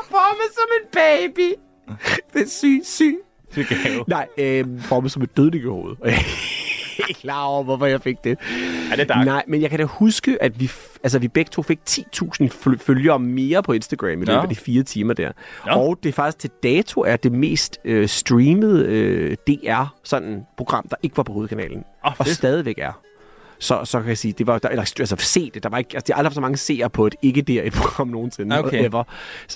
Speaker 19: formet som en baby. Det er syg, syg.
Speaker 6: Syg gave.
Speaker 19: Nej, øh, formet som et dødningehoved. Ikke klar over, hvorfor jeg fik det.
Speaker 6: Er det dark?
Speaker 19: Nej, men jeg kan da huske, at vi, altså, vi begge to fik 10.000 fl- følgere mere på Instagram i løbet
Speaker 6: Nå.
Speaker 19: af de fire timer der.
Speaker 6: Nå.
Speaker 19: Og det er faktisk til dato er det mest øh, streamede øh, DR sådan program, der ikke var på hovedkanalen.
Speaker 6: Åh,
Speaker 19: og
Speaker 6: fedt.
Speaker 19: stadigvæk er. Så, så kan jeg sige, det var, der, eller, altså se det, der var ikke, altså, de har aldrig haft så mange seere på et ikke der et program nogensinde.
Speaker 6: Okay.
Speaker 19: Ever,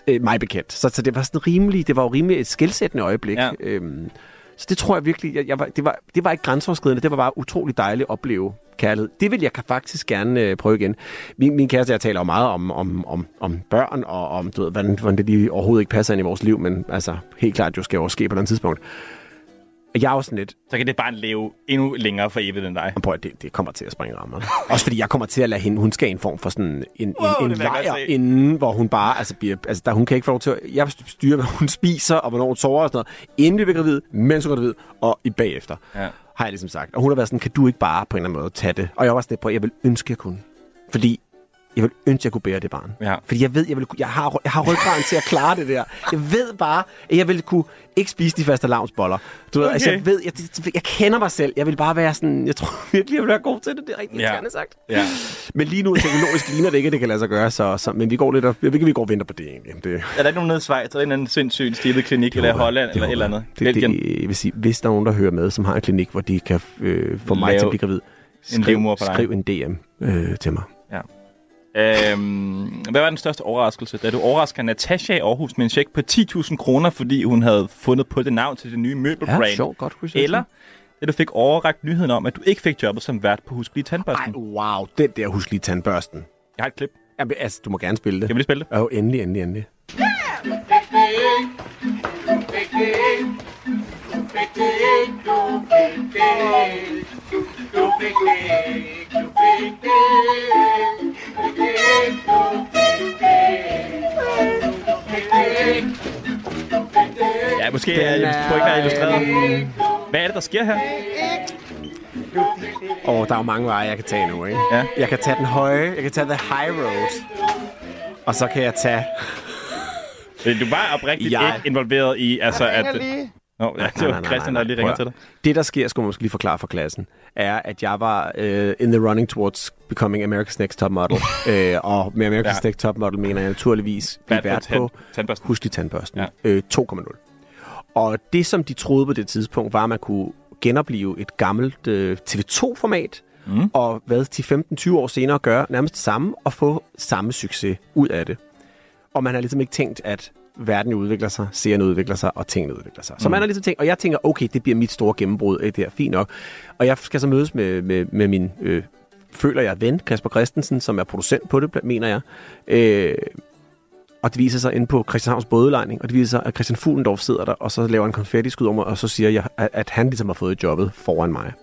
Speaker 19: øh, mig bekendt. Så, så det var sådan rimelig, det var jo rimelig et skældsættende øjeblik.
Speaker 6: Ja.
Speaker 19: Øhm, så det tror jeg virkelig, jeg, jeg var, det, var, det var ikke grænseoverskridende, det var bare utrolig dejligt at opleve kærlighed. Det vil jeg kan faktisk gerne øh, prøve igen. Min, min kæreste jeg taler jo meget om, om, om, om børn, og om du ved, hvordan, hvordan det lige overhovedet ikke passer ind i vores liv, men altså helt klart jo skal jo ske på et eller andet tidspunkt. Og Jeg er også sådan lidt,
Speaker 6: Så kan det bare leve endnu længere for evigt end dig.
Speaker 19: og prøv, det, det kommer til at springe rammerne. Også fordi jeg kommer til at lade hende, hun skal en form for sådan en,
Speaker 6: Wow,
Speaker 19: en, en lejr inden, hvor hun bare, altså, bliver, altså der, hun kan ikke få lov til at, jeg styrer, hvad hun spiser, og hvornår hun sover og sådan noget, inden vi bliver gravid, mens hun er gravid, og i bagefter,
Speaker 6: Ja.
Speaker 19: har jeg ligesom sagt. Og hun har været sådan, kan du ikke bare på en eller anden måde tage det? Og jeg var også lidt på, jeg vil ønske, jeg kunne. Fordi jeg vil ønske, at jeg kunne bære det barn.
Speaker 6: Ja.
Speaker 19: Fordi jeg ved, jeg, vil, jeg, har, jeg har ryggraden til at klare det der. Jeg ved bare, at jeg vil kunne ikke spise de faste lavnsboller. Du ved, altså,
Speaker 6: Okay.
Speaker 19: jeg ved, jeg, jeg, kender mig selv. Jeg vil bare være sådan, jeg tror virkelig, jeg vil være god til det. Det er rigtig
Speaker 6: Ja.
Speaker 19: ja. sagt.
Speaker 6: Ja.
Speaker 19: Men lige nu teknologisk ligner det ikke, at det kan lade sig gøre, så, så, men vi går lidt og, jeg ved vi går og venter på det egentlig. Det,
Speaker 6: Er der ikke nogen nede i Schweiz, eller en eller anden sindssygt stilet klinik, eller i Holland, eller et eller andet?
Speaker 19: det, det, jeg vil sige, hvis der er nogen, der hører med, som har en klinik, hvor de kan øh, få mig
Speaker 6: Lave
Speaker 19: til at blive gravid,
Speaker 6: en
Speaker 19: skriv,
Speaker 6: dig.
Speaker 19: skriv en DM øh, til mig.
Speaker 6: Ja. Øhm, hvad var den største overraskelse, da du overrasker Natasha i Aarhus med en check på 10.000 kroner, fordi hun havde fundet på det navn til det nye møbelbrand?
Speaker 19: Ja, sjovt, godt researchet.
Speaker 6: Eller da du fik overrakt nyheden om, at du ikke fik jobbet som vært på Husk Lige Tandbørsten?
Speaker 19: Ej, wow, den der husk lige tandbørsten.
Speaker 6: Jeg har et klip.
Speaker 19: Jamen, altså, du må gerne spille det.
Speaker 6: Jeg vil lige spille det.
Speaker 19: Jo, endelig, endelig, endelig.
Speaker 6: Ja, måske
Speaker 19: Den
Speaker 6: er jeg
Speaker 19: er,
Speaker 6: tror ikke, der er illustreret. Hvad er det, der sker her?
Speaker 19: Og der er jo mange veje, jeg kan tage nu, ikke?
Speaker 6: Ja.
Speaker 19: Jeg kan tage den høje, jeg kan tage the high road. Og så kan jeg tage...
Speaker 6: Du var oprigtigt
Speaker 19: Jeg-
Speaker 6: ikke involveret i, altså at... Nå, ja, det
Speaker 19: Nej,
Speaker 6: var
Speaker 19: nej, nej,
Speaker 6: Christian,
Speaker 19: nej,
Speaker 6: der lige
Speaker 19: nej.
Speaker 6: ringer til dig.
Speaker 19: Det, der sker, skulle man måske lige forklare for klassen, er, at jeg var uh, in the running towards becoming America's Next Top Model. uh, og med America's
Speaker 6: Ja.
Speaker 19: Next Top Model mener jeg naturligvis blive
Speaker 6: Vært på tandbørsten.
Speaker 19: Husk lige tandbørsten.
Speaker 6: Ja.
Speaker 19: Ja. Uh, 2,0. Og det, som de troede på det tidspunkt, var, at man kunne genopleve et gammelt uh, TV2-format,
Speaker 6: Mm.
Speaker 19: og hvad, 10-15-20 år senere gøre nærmest det samme og få samme succes ud af det. Og man har ligesom ikke tænkt, at verden udvikler sig, seerne udvikler sig, og tingene udvikler sig. Så
Speaker 6: Mm.
Speaker 19: man har ligesom tænkt, og jeg tænker, okay, det bliver mit store gennembrud, øh, det er fint nok. Og jeg skal så mødes med, med, med min, øh, føler jeg, ven, Kasper Christensen, som er producent på det, mener jeg. Øh, og det viser sig inde på Christianshavns bådelejning, og det viser sig, at Christian Fuglendorf sidder der, og så laver en konfettiskud om mig, og så siger jeg, at, at han ligesom har fået jobbet foran mig.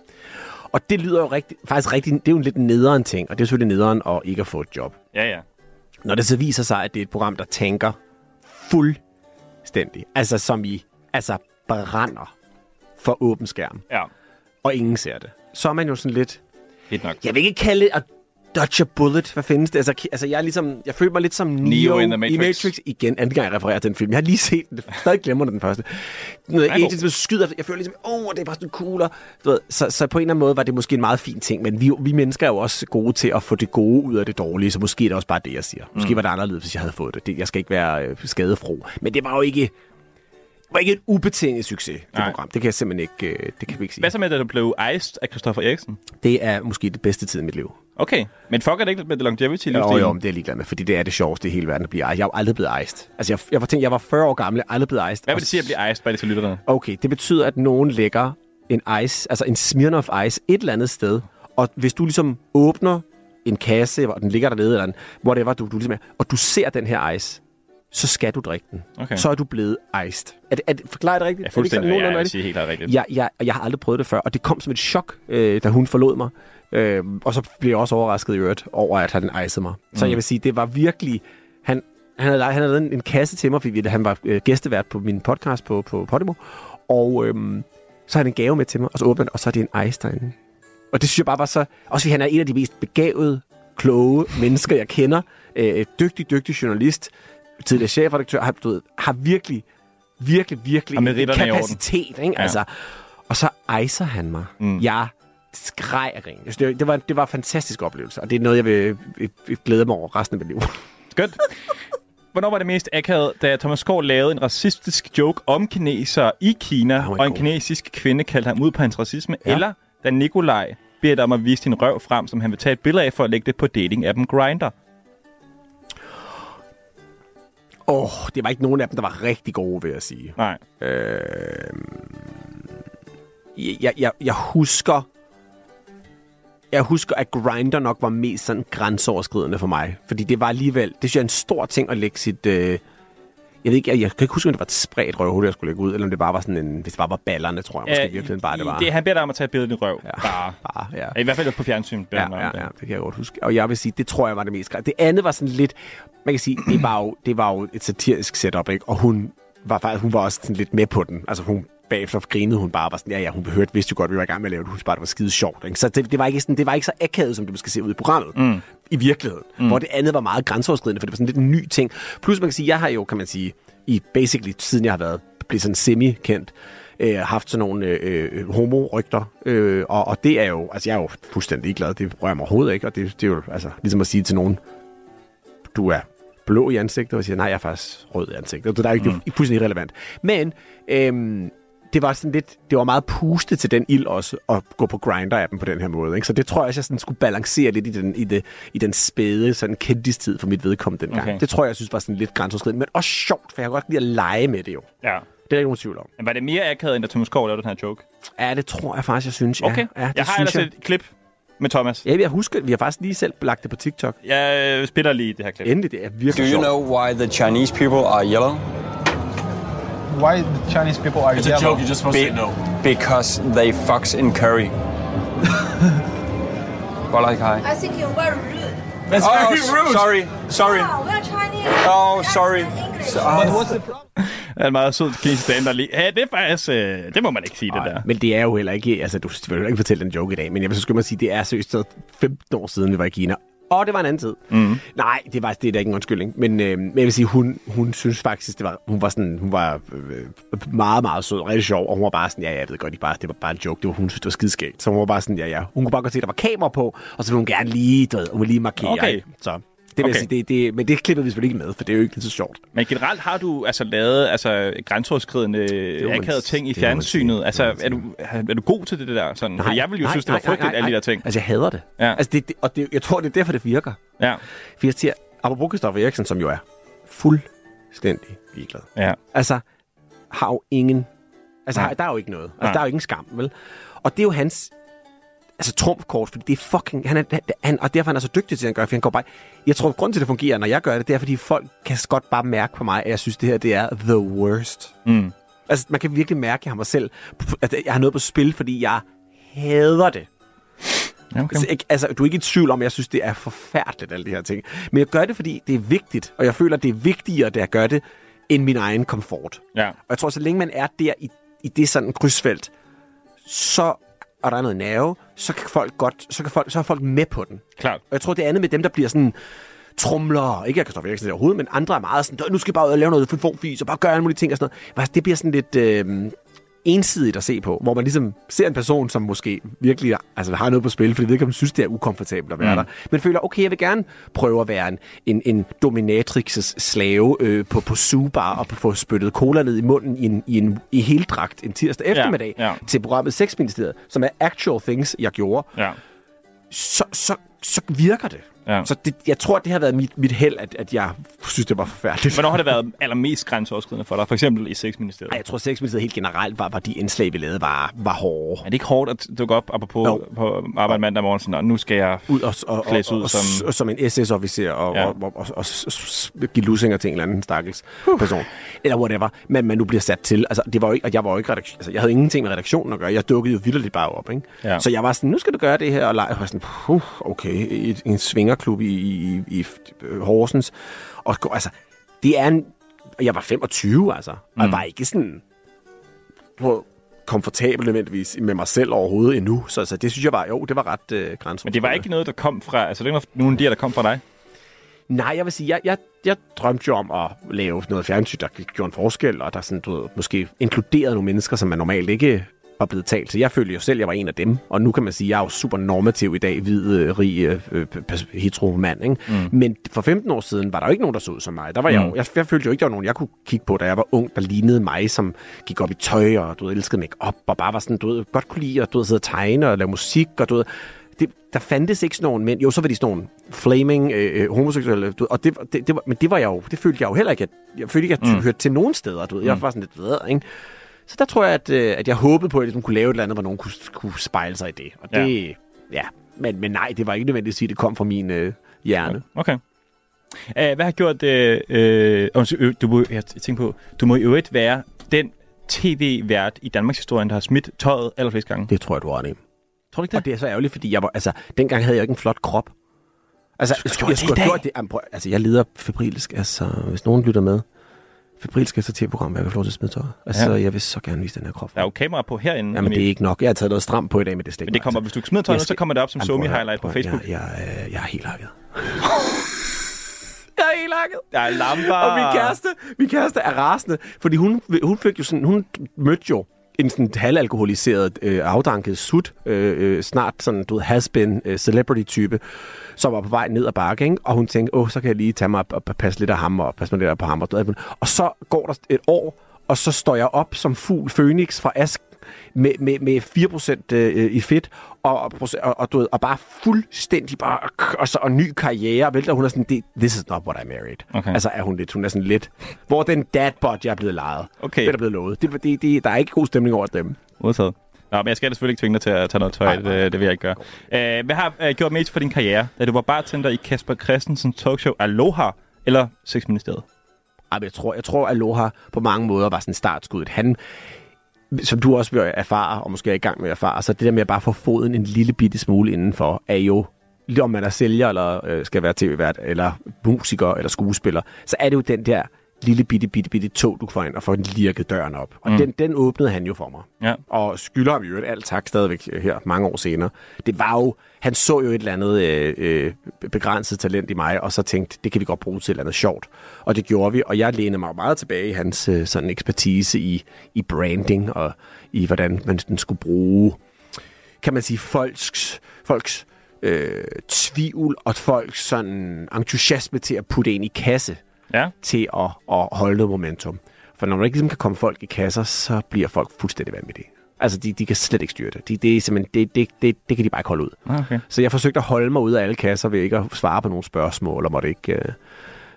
Speaker 19: Og det lyder jo rigtig, faktisk rigtig, det er jo en lidt nederen ting, og det er selvfølgelig nederen at ikke at få et job.
Speaker 6: Ja, ja.
Speaker 19: Når det så viser sig, at det er et program, der tænker fuldstændig, altså som i, altså brænder for åben skærm,
Speaker 6: Ja,
Speaker 19: og ingen ser det, så er man jo sådan lidt,
Speaker 6: helt nok.
Speaker 19: jeg vil ikke kalde det at dodge a bullet. Hvad findes det? Altså, altså jeg, er ligesom, jeg føler mig lidt som Neo,
Speaker 6: in the Matrix.
Speaker 19: i Matrix. Igen, anden gang jeg refererer til den film. Jeg har lige set den. Stadig glemmer den første. Noget agent, som skyder. Jeg føler ligesom, åh, oh, det er bare sådan cooler. Du ved, så, så på en eller anden måde var det måske en meget fin ting. Men vi, vi mennesker er jo også gode til at få det gode ud af det dårlige. Så måske er det også bare det, jeg siger. Måske
Speaker 6: Mm.
Speaker 19: var det anderledes, hvis jeg havde fået det. det jeg skal ikke være øh, skadefro. Men det var jo ikke, var ikke et ubetinget succes, det
Speaker 6: Nej.
Speaker 19: program. Det kan jeg simpelthen ikke, øh, det kan vi ikke sige.
Speaker 6: Hvad så med, da du blev iced af Christoffer Eriksen?
Speaker 19: Det er måske det bedste tid i mit liv.
Speaker 6: Okay, men fucker det ikke lidt med det longevity
Speaker 19: Jo, jo, men det er jeg ligeglad med, fordi det er det sjoveste i hele verden at blive iced. Jeg er jo aldrig blevet iced. Altså, jeg, jeg var tænkt, jeg var 40 år gammel, jeg aldrig blevet iced.
Speaker 6: Hvad vil det sige at blive iced, bare lige til lytterne?
Speaker 19: Okay, det betyder, at nogen lægger en ice, altså en Smirnoff Ice et eller andet sted, og hvis du ligesom åbner en kasse, hvor den ligger dernede, eller en, whatever, du, du ligesom er, og du ser den her ice, så skal du drikke den.
Speaker 6: Okay.
Speaker 19: Så er du blevet iced. Er det, er det, forklarer jeg det rigtigt?
Speaker 6: Ja,
Speaker 19: Er det ikke sådan
Speaker 6: fuldstændig. Jeg
Speaker 19: rigtigt?
Speaker 6: siger helt rigtigt.
Speaker 19: Jeg, jeg, jeg har aldrig prøvet det før, og det kom som et chok, øh, da hun forlod mig. Øh, og så blev jeg også overrasket i øvrigt over, at han icede mig. Så
Speaker 6: Mm.
Speaker 19: jeg vil sige, det var virkelig... Han, han havde, han havde lavet en, en kasse til mig, fordi han var øh, gæstevært på min podcast på, på Podimo. Og øhm, så havde han en gave med til mig, og så han, og så er det en ice derinde. Og det synes jeg bare var så... Også fordi han er en af de mest begavede, kloge mennesker, jeg kender. Øh, dygtig, dygtig journalist. Tidligere chefredaktør. Har, du ved, har virkelig, virkelig, virkelig
Speaker 6: Har
Speaker 19: en kapacitet. Ikke?
Speaker 6: Ja.
Speaker 19: Altså, og så icer han mig. Mm. Jeg skreg af grin. Jeg Det, det, var, det var en fantastisk oplevelse, og det er noget, jeg vil, vil, vil glæde mig over resten af mit liv.
Speaker 6: Skønt. Hvornår var det mest akavet, da Thomas Skov lavede en racistisk joke om kineser i Kina, og en kinesisk kvinde kaldte ham ud på hans racisme, ja. eller da Nikolaj beder dig om at vise din røv frem, som han vil tage et billede af for at lægge det på dating-appen Grindr?
Speaker 19: Åh, oh, det var ikke nogen af dem, der var rigtig gode, vil jeg sige.
Speaker 6: Nej.
Speaker 19: Øh, jeg, jeg, jeg husker... Jeg husker, at Grinder nok var mest sådan grænseoverskridende for mig. Fordi det var alligevel... Det synes jeg er en stor ting at lægge sit... Øh, jeg ved ikke, jeg, jeg kan ikke huske, om det var et spredt røvhul, jeg skulle lægge ud, eller om det bare var sådan en... Hvis det bare var ballerne, tror jeg måske
Speaker 6: Ja,
Speaker 19: i virkeligheden bare, det var.
Speaker 6: Det, han beder dig om at tage et billede af din røv. Ja. Bare.
Speaker 19: bare ja.
Speaker 6: I hvert fald på fjernsyn. beder
Speaker 19: Ja, ja, ja, det kan jeg godt huske. Og jeg vil sige, det tror jeg var det mest Det andet var sådan lidt, man kan sige, det var jo, det var jo et satirisk setup, ikke? Og hun var faktisk, hun var også sådan lidt med på den. Altså hun bagefter grinede hun bare var sådan, ja, ja, hun hørte, vidste jo godt, vi var i gang med at lave det. Hun bare, det var skide sjovt. Ikke? Så det, det, var ikke sådan, det var ikke så akavet, som det måske se ud i programmet.
Speaker 6: Mm.
Speaker 19: i virkeligheden. Mm. Hvor det andet var meget grænseoverskridende, for det var sådan lidt en ny ting. Plus man kan sige, jeg har jo, kan man sige, i basically siden jeg har været blevet sådan semi-kendt, øh, haft sådan nogle øh, øh, homo-rygter, øh, og, og det er jo, altså jeg er jo fuldstændig glad, det rører mig overhovedet ikke, og det, det er jo altså ligesom at sige til nogen, du er blå i ansigtet, og siger, nej, jeg er faktisk rød i ansigtet. Det er ikke, mm. det er fuldstændig irrelevant. Men øhm, det var sådan lidt, det var meget puste til den ild også, at gå på Grindr-appen på den her måde. Ikke? Så det tror jeg, jeg sådan skulle balancere lidt i den, i det, i den spæde sådan kendtistid for mit vedkommende dengang.
Speaker 6: Okay.
Speaker 19: Det tror jeg, jeg synes var sådan lidt grænseoverskridende, men også sjovt, for jeg kan godt lide at lege med det jo.
Speaker 6: Ja.
Speaker 19: Det er der ikke nogen tvivl om.
Speaker 6: Men var det mere akavet, end da Thomas Skov lavede den her joke?
Speaker 19: Ja, det tror jeg faktisk, jeg synes. Ja.
Speaker 6: Okay.
Speaker 19: Ja, det
Speaker 6: jeg har
Speaker 19: synes
Speaker 6: ellers et klip med Thomas.
Speaker 19: Ja, jeg husker, vi har faktisk lige selv lagt det på TikTok.
Speaker 6: Jeg spiller lige det her klip.
Speaker 19: Endelig, det er virkelig
Speaker 23: Do you know why the Chinese people are yellow?
Speaker 22: Why the Chinese people are
Speaker 23: It's a
Speaker 22: yellow?
Speaker 23: joke, you're just supposed to say no. Because they fucks in curry. Well, like hi.
Speaker 24: I think you're very rude.
Speaker 23: That's
Speaker 22: Oh,
Speaker 23: very rude. Sorry, sorry.
Speaker 24: No, we're Chinese.
Speaker 23: Oh, sorry. So,
Speaker 22: But what's the problem?
Speaker 6: Er en meget sød kinesisk dame, der lige... Ja, det er faktisk... Øh, det må man ikke sige, det der.
Speaker 19: Men det er jo heller ikke... Altså, du vil jo ikke fortælle den joke i dag, men jeg vil så skulle man sige, det er seriøst så 15 år siden, vi var i Kina. Og det var en anden tid.
Speaker 6: Mm.
Speaker 19: Nej, det var det er da ikke en undskyldning. Men, øh, men jeg vil sige, hun, hun synes faktisk, det var, hun var, sådan, hun var øh, meget, meget sød og rigtig sjov. Og hun var bare sådan, ja, ja, jeg ved godt, det, bare, det var bare en joke. Det var, hun synes, det var skideskægt. Så hun var bare sådan, ja, ja. Hun kunne bare godt se, at der var kamera på, og så ville hun gerne lige, du ved, hun ville lige markere.
Speaker 6: Okay.
Speaker 19: ikke? Så det vil okay. Sige, det, det, men det klipper vi selvfølgelig ikke med, for det er jo ikke så sjovt.
Speaker 6: Men generelt har du altså lavet altså, grænseoverskridende akavede ting i fjernsynet. Altså, er du, er du god til det der? Sådan? Nej, jeg ville jo synes, det var frygteligt, alle de der ting.
Speaker 19: Altså, jeg hader det.
Speaker 6: Ja.
Speaker 19: Altså, det, det og det, jeg tror, det er derfor, det virker.
Speaker 6: Ja.
Speaker 19: For jeg siger, apropos Christoffer Eriksen, som jo er fuldstændig ligeglad.
Speaker 6: Ja.
Speaker 19: Altså, har jo ingen... Altså,
Speaker 6: Nej.
Speaker 19: der er jo ikke noget. Altså,
Speaker 6: Nej.
Speaker 19: der er jo ingen skam, vel? Og det er jo hans altså trumfkort, fordi det er fucking... Han er, han, og derfor er han er så dygtig til at gøre, for han går bare... Jeg tror, grund til, at det fungerer, når jeg gør det, det er, fordi folk kan godt bare mærke på mig, at jeg synes, det her, det er the worst.
Speaker 6: Mm.
Speaker 19: Altså, man kan virkelig mærke, har mig selv... At jeg har noget på spil, fordi jeg hader det.
Speaker 6: Okay.
Speaker 19: Altså, ikke, altså, du er ikke i tvivl om, at jeg synes, det er forfærdeligt, alle de her ting. Men jeg gør det, fordi det er vigtigt, og jeg føler, det er vigtigere, at jeg gør det, end min egen komfort.
Speaker 6: Ja.
Speaker 19: Og jeg tror, så længe man er der i, i det sådan krydsfelt, så og der er noget nerve, så kan folk godt, så, kan folk, så er folk med på den.
Speaker 6: Klart.
Speaker 19: Og jeg tror, det andet med dem, der bliver sådan trumler, ikke jeg Kristoffer Eriksen overhovedet, men andre er meget sådan, nu skal jeg bare ud og lave noget formfis, og bare gøre alle mulige ting og sådan noget. Altså, Det bliver sådan lidt øh, ensidigt at se på, hvor man ligesom ser en person, som måske virkelig altså, har noget på spil, fordi vedkommende synes, det er ukomfortabelt at være
Speaker 6: Mm.
Speaker 19: der. Men føler, okay, jeg vil gerne prøve at være en, en, en dominatrixes slave øh, på, på subar og få spyttet cola ned i munden i en, i en i heldragt en tirsdag eftermiddag
Speaker 6: ja.
Speaker 19: til programmet Sexministeriet, som er actual things, jeg gjorde
Speaker 6: Ja.
Speaker 19: så, så, så virker det.
Speaker 6: Ja.
Speaker 19: Så det, jeg tror, det har været mit, mit held, at, at jeg synes, det var forfærdeligt.
Speaker 6: Hvornår har det været allermest grænseoverskridende for dig? For eksempel i Sexministeriet.
Speaker 19: Ej, jeg tror, sexministeriet helt generelt var, var de indslag, vi lavede, var, var hårde.
Speaker 6: Er det ikke hårdt at dukke op apropos
Speaker 19: Jo.
Speaker 6: på arbejde mandag morgen, sådan, og nu skal jeg
Speaker 19: ud og, og, og,
Speaker 6: klædes ud
Speaker 19: og,
Speaker 6: som...
Speaker 19: og, som en SS-officer og,
Speaker 6: Ja.
Speaker 19: og, og, og, og, s- give lusinger til en eller anden stakkels uh. person. Eller whatever. Men man nu bliver sat til. Altså, det var jo ikke, og jeg var jo ikke redaktion, altså, jeg havde ingenting med redaktionen at gøre. Jeg dukkede jo vildt bare op, ikke?
Speaker 6: Ja.
Speaker 19: Så jeg var sådan, nu skal du gøre det her, og lege. Jeg var sådan, okay, en svingerklub i, i, i, i Horsens. Og altså, det er en... Jeg var 25, altså. Og jeg
Speaker 6: Mm.
Speaker 19: var ikke sådan på komfortabel nødvendigvis med mig selv overhovedet endnu. Så altså, det synes jeg var, jo, det var ret øh, grænseoverskridende.
Speaker 6: Men det var ikke noget, der kom fra... Altså, det er ikke nogen her, der kom fra dig?
Speaker 19: Nej, jeg vil sige, jeg, jeg, jeg drømte jo om at lave noget fjernsyn, der gjorde en forskel, og der sådan, du ved, måske inkluderede nogle mennesker, som man normalt ikke var blevet talt til. Jeg følte jo selv, at jeg var en af dem, og nu kan man sige, at jeg er jo super normativ i dag, hvid, øh, rig, øh, øh, hetero mand. Ikke?
Speaker 6: Mm.
Speaker 19: Men for 15 år siden var der jo ikke nogen, der så ud som mig. Der var mm. jeg, jo, jeg, jeg følte jo ikke, der var nogen, jeg kunne kigge på, da jeg var ung, der lignede mig, som gik op i tøj, og du ved, elskede make op og bare var sådan, du ved, godt kunne lide at du ved, sidde og tegne og lave musik, og du ved, det, der fandtes ikke sådan nogen mænd. Jo, så var de sådan nogle flaming øh, øh, homoseksuelle. Du, og det, det, det var, men det var jeg jo, det følte jeg jo heller ikke, at jeg følte ikke, at jeg
Speaker 6: Mm.
Speaker 19: hørte til nogen steder. Du ved. Jeg
Speaker 6: Mm.
Speaker 19: var sådan lidt ikke? Så der tror jeg, at, øh, at jeg håbede på, at jeg ligesom kunne lave et eller andet, hvor nogen kunne, kunne spejle sig i det. Og det, ja. ja. Men, men nej, det var ikke nødvendigt at sige, at det kom fra min øh, hjerne.
Speaker 6: Okay. Uh, hvad har gjort. Øh, øh, du må, jeg tænker på, du må i øvrigt være den tv-vært i Danmarks historie, der har smidt tøjet allerflest gange.
Speaker 19: Det tror jeg, du har det.
Speaker 6: Tror du ikke det?
Speaker 19: Og det er så ærgerligt, fordi jeg var, altså, dengang havde jeg ikke en flot krop. Altså,
Speaker 6: skulle
Speaker 19: jeg, skulle have gjort det. Jamen, prøv, altså, jeg lider febrilsk, altså, hvis nogen lytter med. Febrilsk efter tv-program, hvor jeg kan få lov til at smide tøjet. Altså,
Speaker 6: Ja.
Speaker 19: jeg vil så gerne vise den her krop.
Speaker 6: Der er jo kamera på herinde.
Speaker 19: Jamen, det er ikke nok. Jeg har taget noget stramt på i dag, men det stikker.
Speaker 6: Men det kommer, hvis du smider tøjet, så kommer det op som somi highlight på Facebook.
Speaker 19: Jeg, jeg, jeg er helt hakket.
Speaker 6: Jeg er helt hakket. Der er lamper.
Speaker 19: Og min kæreste, min kæreste er rasende, fordi hun, hun fik jo sådan, hun mødte jo en sådan halvalkoholiseret, øh, afdanket sut, øh, øh, snart sådan, du ved, has-been øh, celebrity-type, som var på vej ned ad bakke, ikke? og hun tænkte, åh, så kan jeg lige tage mig op og passe lidt af ham, og passe mig lidt på ham. Og, og så går der et år, og så står jeg op som fugl Phoenix fra ask med, med, med 4% øh, i fedt, og, og, og, og, du ved, og bare fuldstændig bare, og, så, og ny karriere, og vælter hun er sådan, "Det- this is not what I married.
Speaker 6: Okay.
Speaker 19: Altså er hun lidt, hun er sådan lidt, hvor den dadbot, jeg er blevet lejet.
Speaker 6: Okay.
Speaker 19: Det er blevet lovet. Det, det, det, der er ikke god stemning over dem.
Speaker 6: Modtaget. Nå, men jeg skal selvfølgelig ikke tvinge dig til at tage noget tøj. Det, det vil jeg ikke gøre. Uh, hvad har uh, gjort mest for din karriere, da du var bartender i Kasper Christensen talkshow Aloha eller Sexministeriet?
Speaker 19: Ej, jeg tror, jeg tror, Aloha på mange måder var sådan startskuddet. Han, som du også vil erfare, og måske er i gang med at erfare, så det der med at bare få foden en lille bitte smule indenfor, er jo, om man er sælger, eller øh, skal være tv-vært, eller musiker, eller skuespiller, så er det jo den der lille bitte, bitte, bitte tog, du får ind og får lirket døren op. Og
Speaker 6: Mm.
Speaker 19: den, den åbnede han jo for mig.
Speaker 6: Ja.
Speaker 19: Og skylder ham jo et alt tak stadigvæk øh, her, mange år senere. Det var jo, han så jo et eller andet øh, øh, begrænset talent i mig, og så tænkte, det kan vi godt bruge til et eller andet sjovt. Og det gjorde vi, og jeg lænede mig meget tilbage i hans øh, sådan ekspertise i, i branding, og i hvordan man den skulle bruge, kan man sige, folks, folks øh, tvivl og folks sådan entusiasme til at putte ind i kasse
Speaker 6: ja.
Speaker 19: til at, at holde noget momentum. For når man ikke ligesom kan komme folk i kasser, så bliver folk fuldstændig vanvittige. Altså, de, de kan slet ikke styre det. De, det, er simpelthen, det, det, det, det kan de bare ikke holde ud.
Speaker 6: Ah, Okay.
Speaker 19: Så jeg forsøgte at holde mig ude af alle kasser ved ikke at svare på nogle spørgsmål, og måtte ikke... Øh,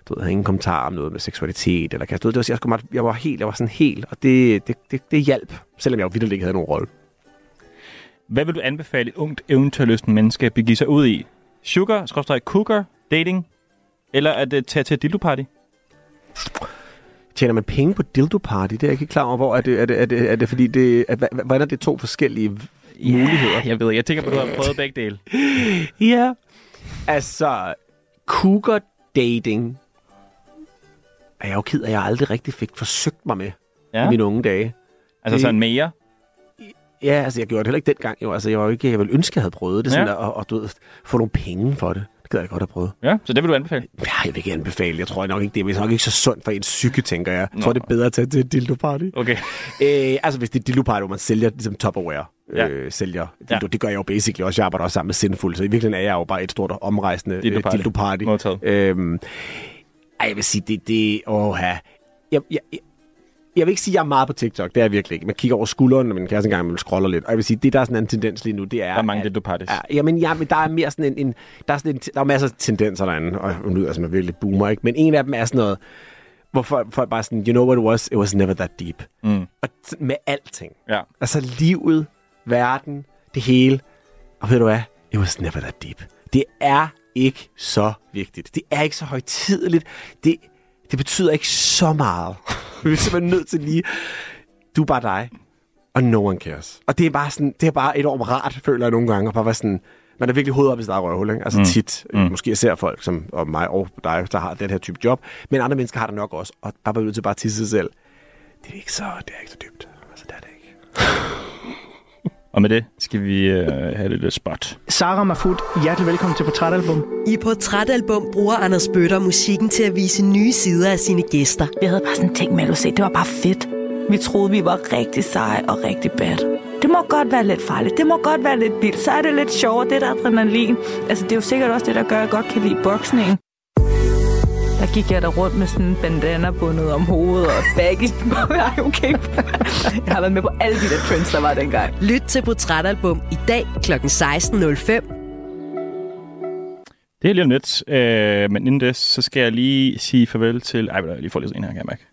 Speaker 19: du ved, have ingen kommentar om noget med seksualitet, eller kasser. Du ved, det var, jeg, skulle, meget- jeg var helt, jeg var sådan helt, og det, det, det, det hjalp, selvom jeg jo vildt ikke havde nogen rolle.
Speaker 6: Hvad vil du anbefale et ungt eventyrlysten menneske at begive sig ud i? Sugar, skråstrej cougar, dating, eller at uh, tage til et dildo party?
Speaker 19: Tjener man penge på dildo party? Det er jeg ikke klar over. Hvor er det, er det, er det, er det fordi, det, er, hva- hvordan er det to forskellige yeah, muligheder?
Speaker 6: Jeg ved, jeg tænker på, at du har prøvet begge dele.
Speaker 19: Ja. Altså, cougar dating er jeg jo ked af, at jeg aldrig rigtig fik forsøgt mig med
Speaker 6: Ja.
Speaker 19: i mine unge dage.
Speaker 6: Altså
Speaker 19: Det-
Speaker 6: sådan mere?
Speaker 19: Ja, altså jeg gjorde det heller ikke dengang. Jo. Altså, jeg, var jo ikke, jeg ville ønske, jeg havde prøvet det. Sådan
Speaker 6: Ja.
Speaker 19: at, at, du ved, få nogle penge for det. Det gad jeg godt have prøvet.
Speaker 6: Ja, så det vil du anbefale?
Speaker 19: Ja, jeg vil ikke anbefale. Jeg tror nok ikke, det er nok ikke så sundt for ens psyke, tænker jeg. Jeg tror, det er bedre at tage til et dildo party.
Speaker 6: Okay.
Speaker 19: Øh, altså, hvis det er dildo party, hvor man sælger ligesom Tupperware,
Speaker 6: Ja.
Speaker 19: øh, sælger dildo, ja. det gør jeg jo basically også. Jeg arbejder også sammen med Sinful, så i virkeligheden er jeg jo bare et stort omrejsende
Speaker 6: Dildo
Speaker 19: dildo
Speaker 6: party.
Speaker 19: Dildo party.
Speaker 6: Modtaget.
Speaker 19: Øhm, ej, jeg vil sige, det... det åh, ja. jeg, jeg, jeg, jeg vil ikke sige, at jeg er meget på TikTok. Det er jeg virkelig ikke. Man kigger over skulderen, når min kæreste engang vil scroller lidt. Og jeg vil sige, det der er sådan en tendens lige nu, det er...
Speaker 6: Der er mange
Speaker 19: at-
Speaker 6: parties.
Speaker 19: Ja, jamen, ja, men der er mere sådan en... en der, er sådan en der er masser af tendenser derinde, og nu lyder som en virkelig boomer, ikke? Men en af dem er sådan noget, hvor folk, folk bare sådan, you know what it was? It was never that deep.
Speaker 6: Mm.
Speaker 19: Og med alting.
Speaker 6: Ja.
Speaker 19: Altså livet, verden, det hele. Og ved du hvad? It was never that deep. Det er ikke så vigtigt. Det er ikke så højtideligt. Det, det betyder ikke så meget. Vi er simpelthen nødt til lige... Du er bare dig, og no one cares. Og det er bare sådan, det er bare enormt rart, føler jeg nogle gange, at bare være sådan, man er virkelig hovedet op i sit eget røvhul, ikke? Altså
Speaker 6: Mm.
Speaker 19: tit,
Speaker 6: Mm.
Speaker 19: mm. måske især folk som og mig og dig, der har den her type job, men andre mennesker har det nok også, og bare være nødt til bare at tisse sig selv. Det er ikke så, det er ikke så dybt. Altså, det er det ikke.
Speaker 6: Og med det skal vi øh, have lidt spot.
Speaker 25: Sara Mafut, hjertelig velkommen til Portrætalbum.
Speaker 18: I Portrætalbum bruger Anders Bøtter musikken til at vise nye sider af sine gæster.
Speaker 2: Vi havde bare sådan ting med, at du se, det var bare fedt. Vi troede, vi var rigtig seje og rigtig bad. Det må godt være lidt farligt. Det må godt være lidt vildt. Så er det lidt sjovere, det der adrenalin. Altså, det er jo sikkert også det, der gør, at jeg godt kan lide boksning. Der gik jeg der rundt med sådan en bandana bundet om hovedet og baggy. Ej, okay. Jeg har været med på alle de der trends, der var dengang.
Speaker 18: Lyt til Portrætalbum i dag kl. 16.05.
Speaker 6: Det er lige om lidt, øh, men inden det, så skal jeg lige sige farvel til... Ej, jeg lige får lidt en her, kan jeg mærke.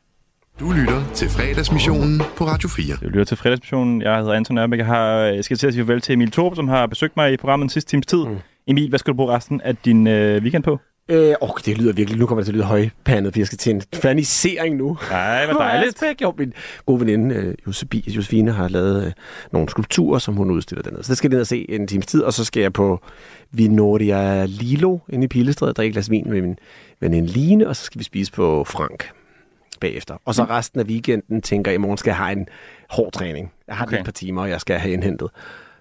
Speaker 9: Du lytter til fredagsmissionen på Radio 4.
Speaker 6: Du lytter til fredagsmissionen. Jeg hedder Anton Ørbæk. Jeg, har, jeg skal til at sige farvel til Emil Thorup, som har besøgt mig i programmet den sidste times tid. Mm. Emil, hvad skal du bruge resten af din øh, weekend på?
Speaker 19: Øh, åh, det lyder virkelig, nu kommer det til at lyde højpandet, for jeg skal til en fanisering nu.
Speaker 6: Nej, hvor dejligt.
Speaker 19: Jeg jo, min gode veninde, øh, Josebi- Josefine, har lavet øh, nogle skulpturer, som hun udstiller dernede. Så det skal jeg ned og se en times tid, og så skal jeg på Vinoria Lilo inde i Pilestrædet, drikke et glas vin med min veninde Line, og så skal vi spise på Frank bagefter. Og så
Speaker 6: Mm.
Speaker 19: resten af weekenden tænker jeg, i morgen skal jeg have en hård træning. Jeg har okay. Et par timer, og jeg skal have indhentet.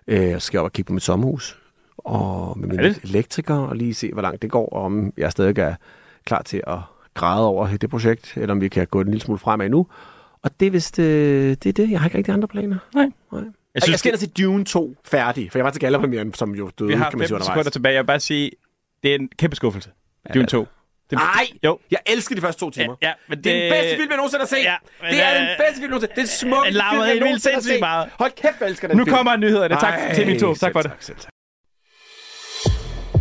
Speaker 19: Øh, jeg skal op og kigge på mit sommerhus. Og med min
Speaker 6: Er det?
Speaker 19: elektriker, og lige se, hvor langt det går, og om jeg stadig er klar til at græde over det projekt, eller om vi kan gå en lille smule fremad nu. Og det er vist, øh, det er det. Jeg har ikke rigtig andre planer.
Speaker 6: Nej.
Speaker 19: Nej. Jeg,
Speaker 6: synes,
Speaker 19: jeg skal ind og se Dune 2 færdig, for jeg var til gallerpremieren, som jo døde,
Speaker 6: Vi har
Speaker 19: kan man sige
Speaker 6: 15 sekunder
Speaker 19: undervejs.
Speaker 6: tilbage. Jeg vil bare sige, det er en kæmpe skuffelse. Ja, Dune 2. Det,
Speaker 19: Nej!
Speaker 6: Jo.
Speaker 19: Jeg elsker de første to timer.
Speaker 6: Ja, ja, men
Speaker 19: det, er den
Speaker 6: det-
Speaker 19: bedste film, jeg nogensinde har set.
Speaker 6: Ja, men,
Speaker 19: det er den
Speaker 6: øh,
Speaker 19: bedste film, jeg nogensinde Det er den smukke
Speaker 6: den
Speaker 19: film, jeg nogensinde har set.
Speaker 6: meget.
Speaker 19: Hold kæft, jeg elsker den
Speaker 6: Nu
Speaker 19: film.
Speaker 6: kommer nyhederne. Tak til TV2. Tak for det.
Speaker 19: selv tak.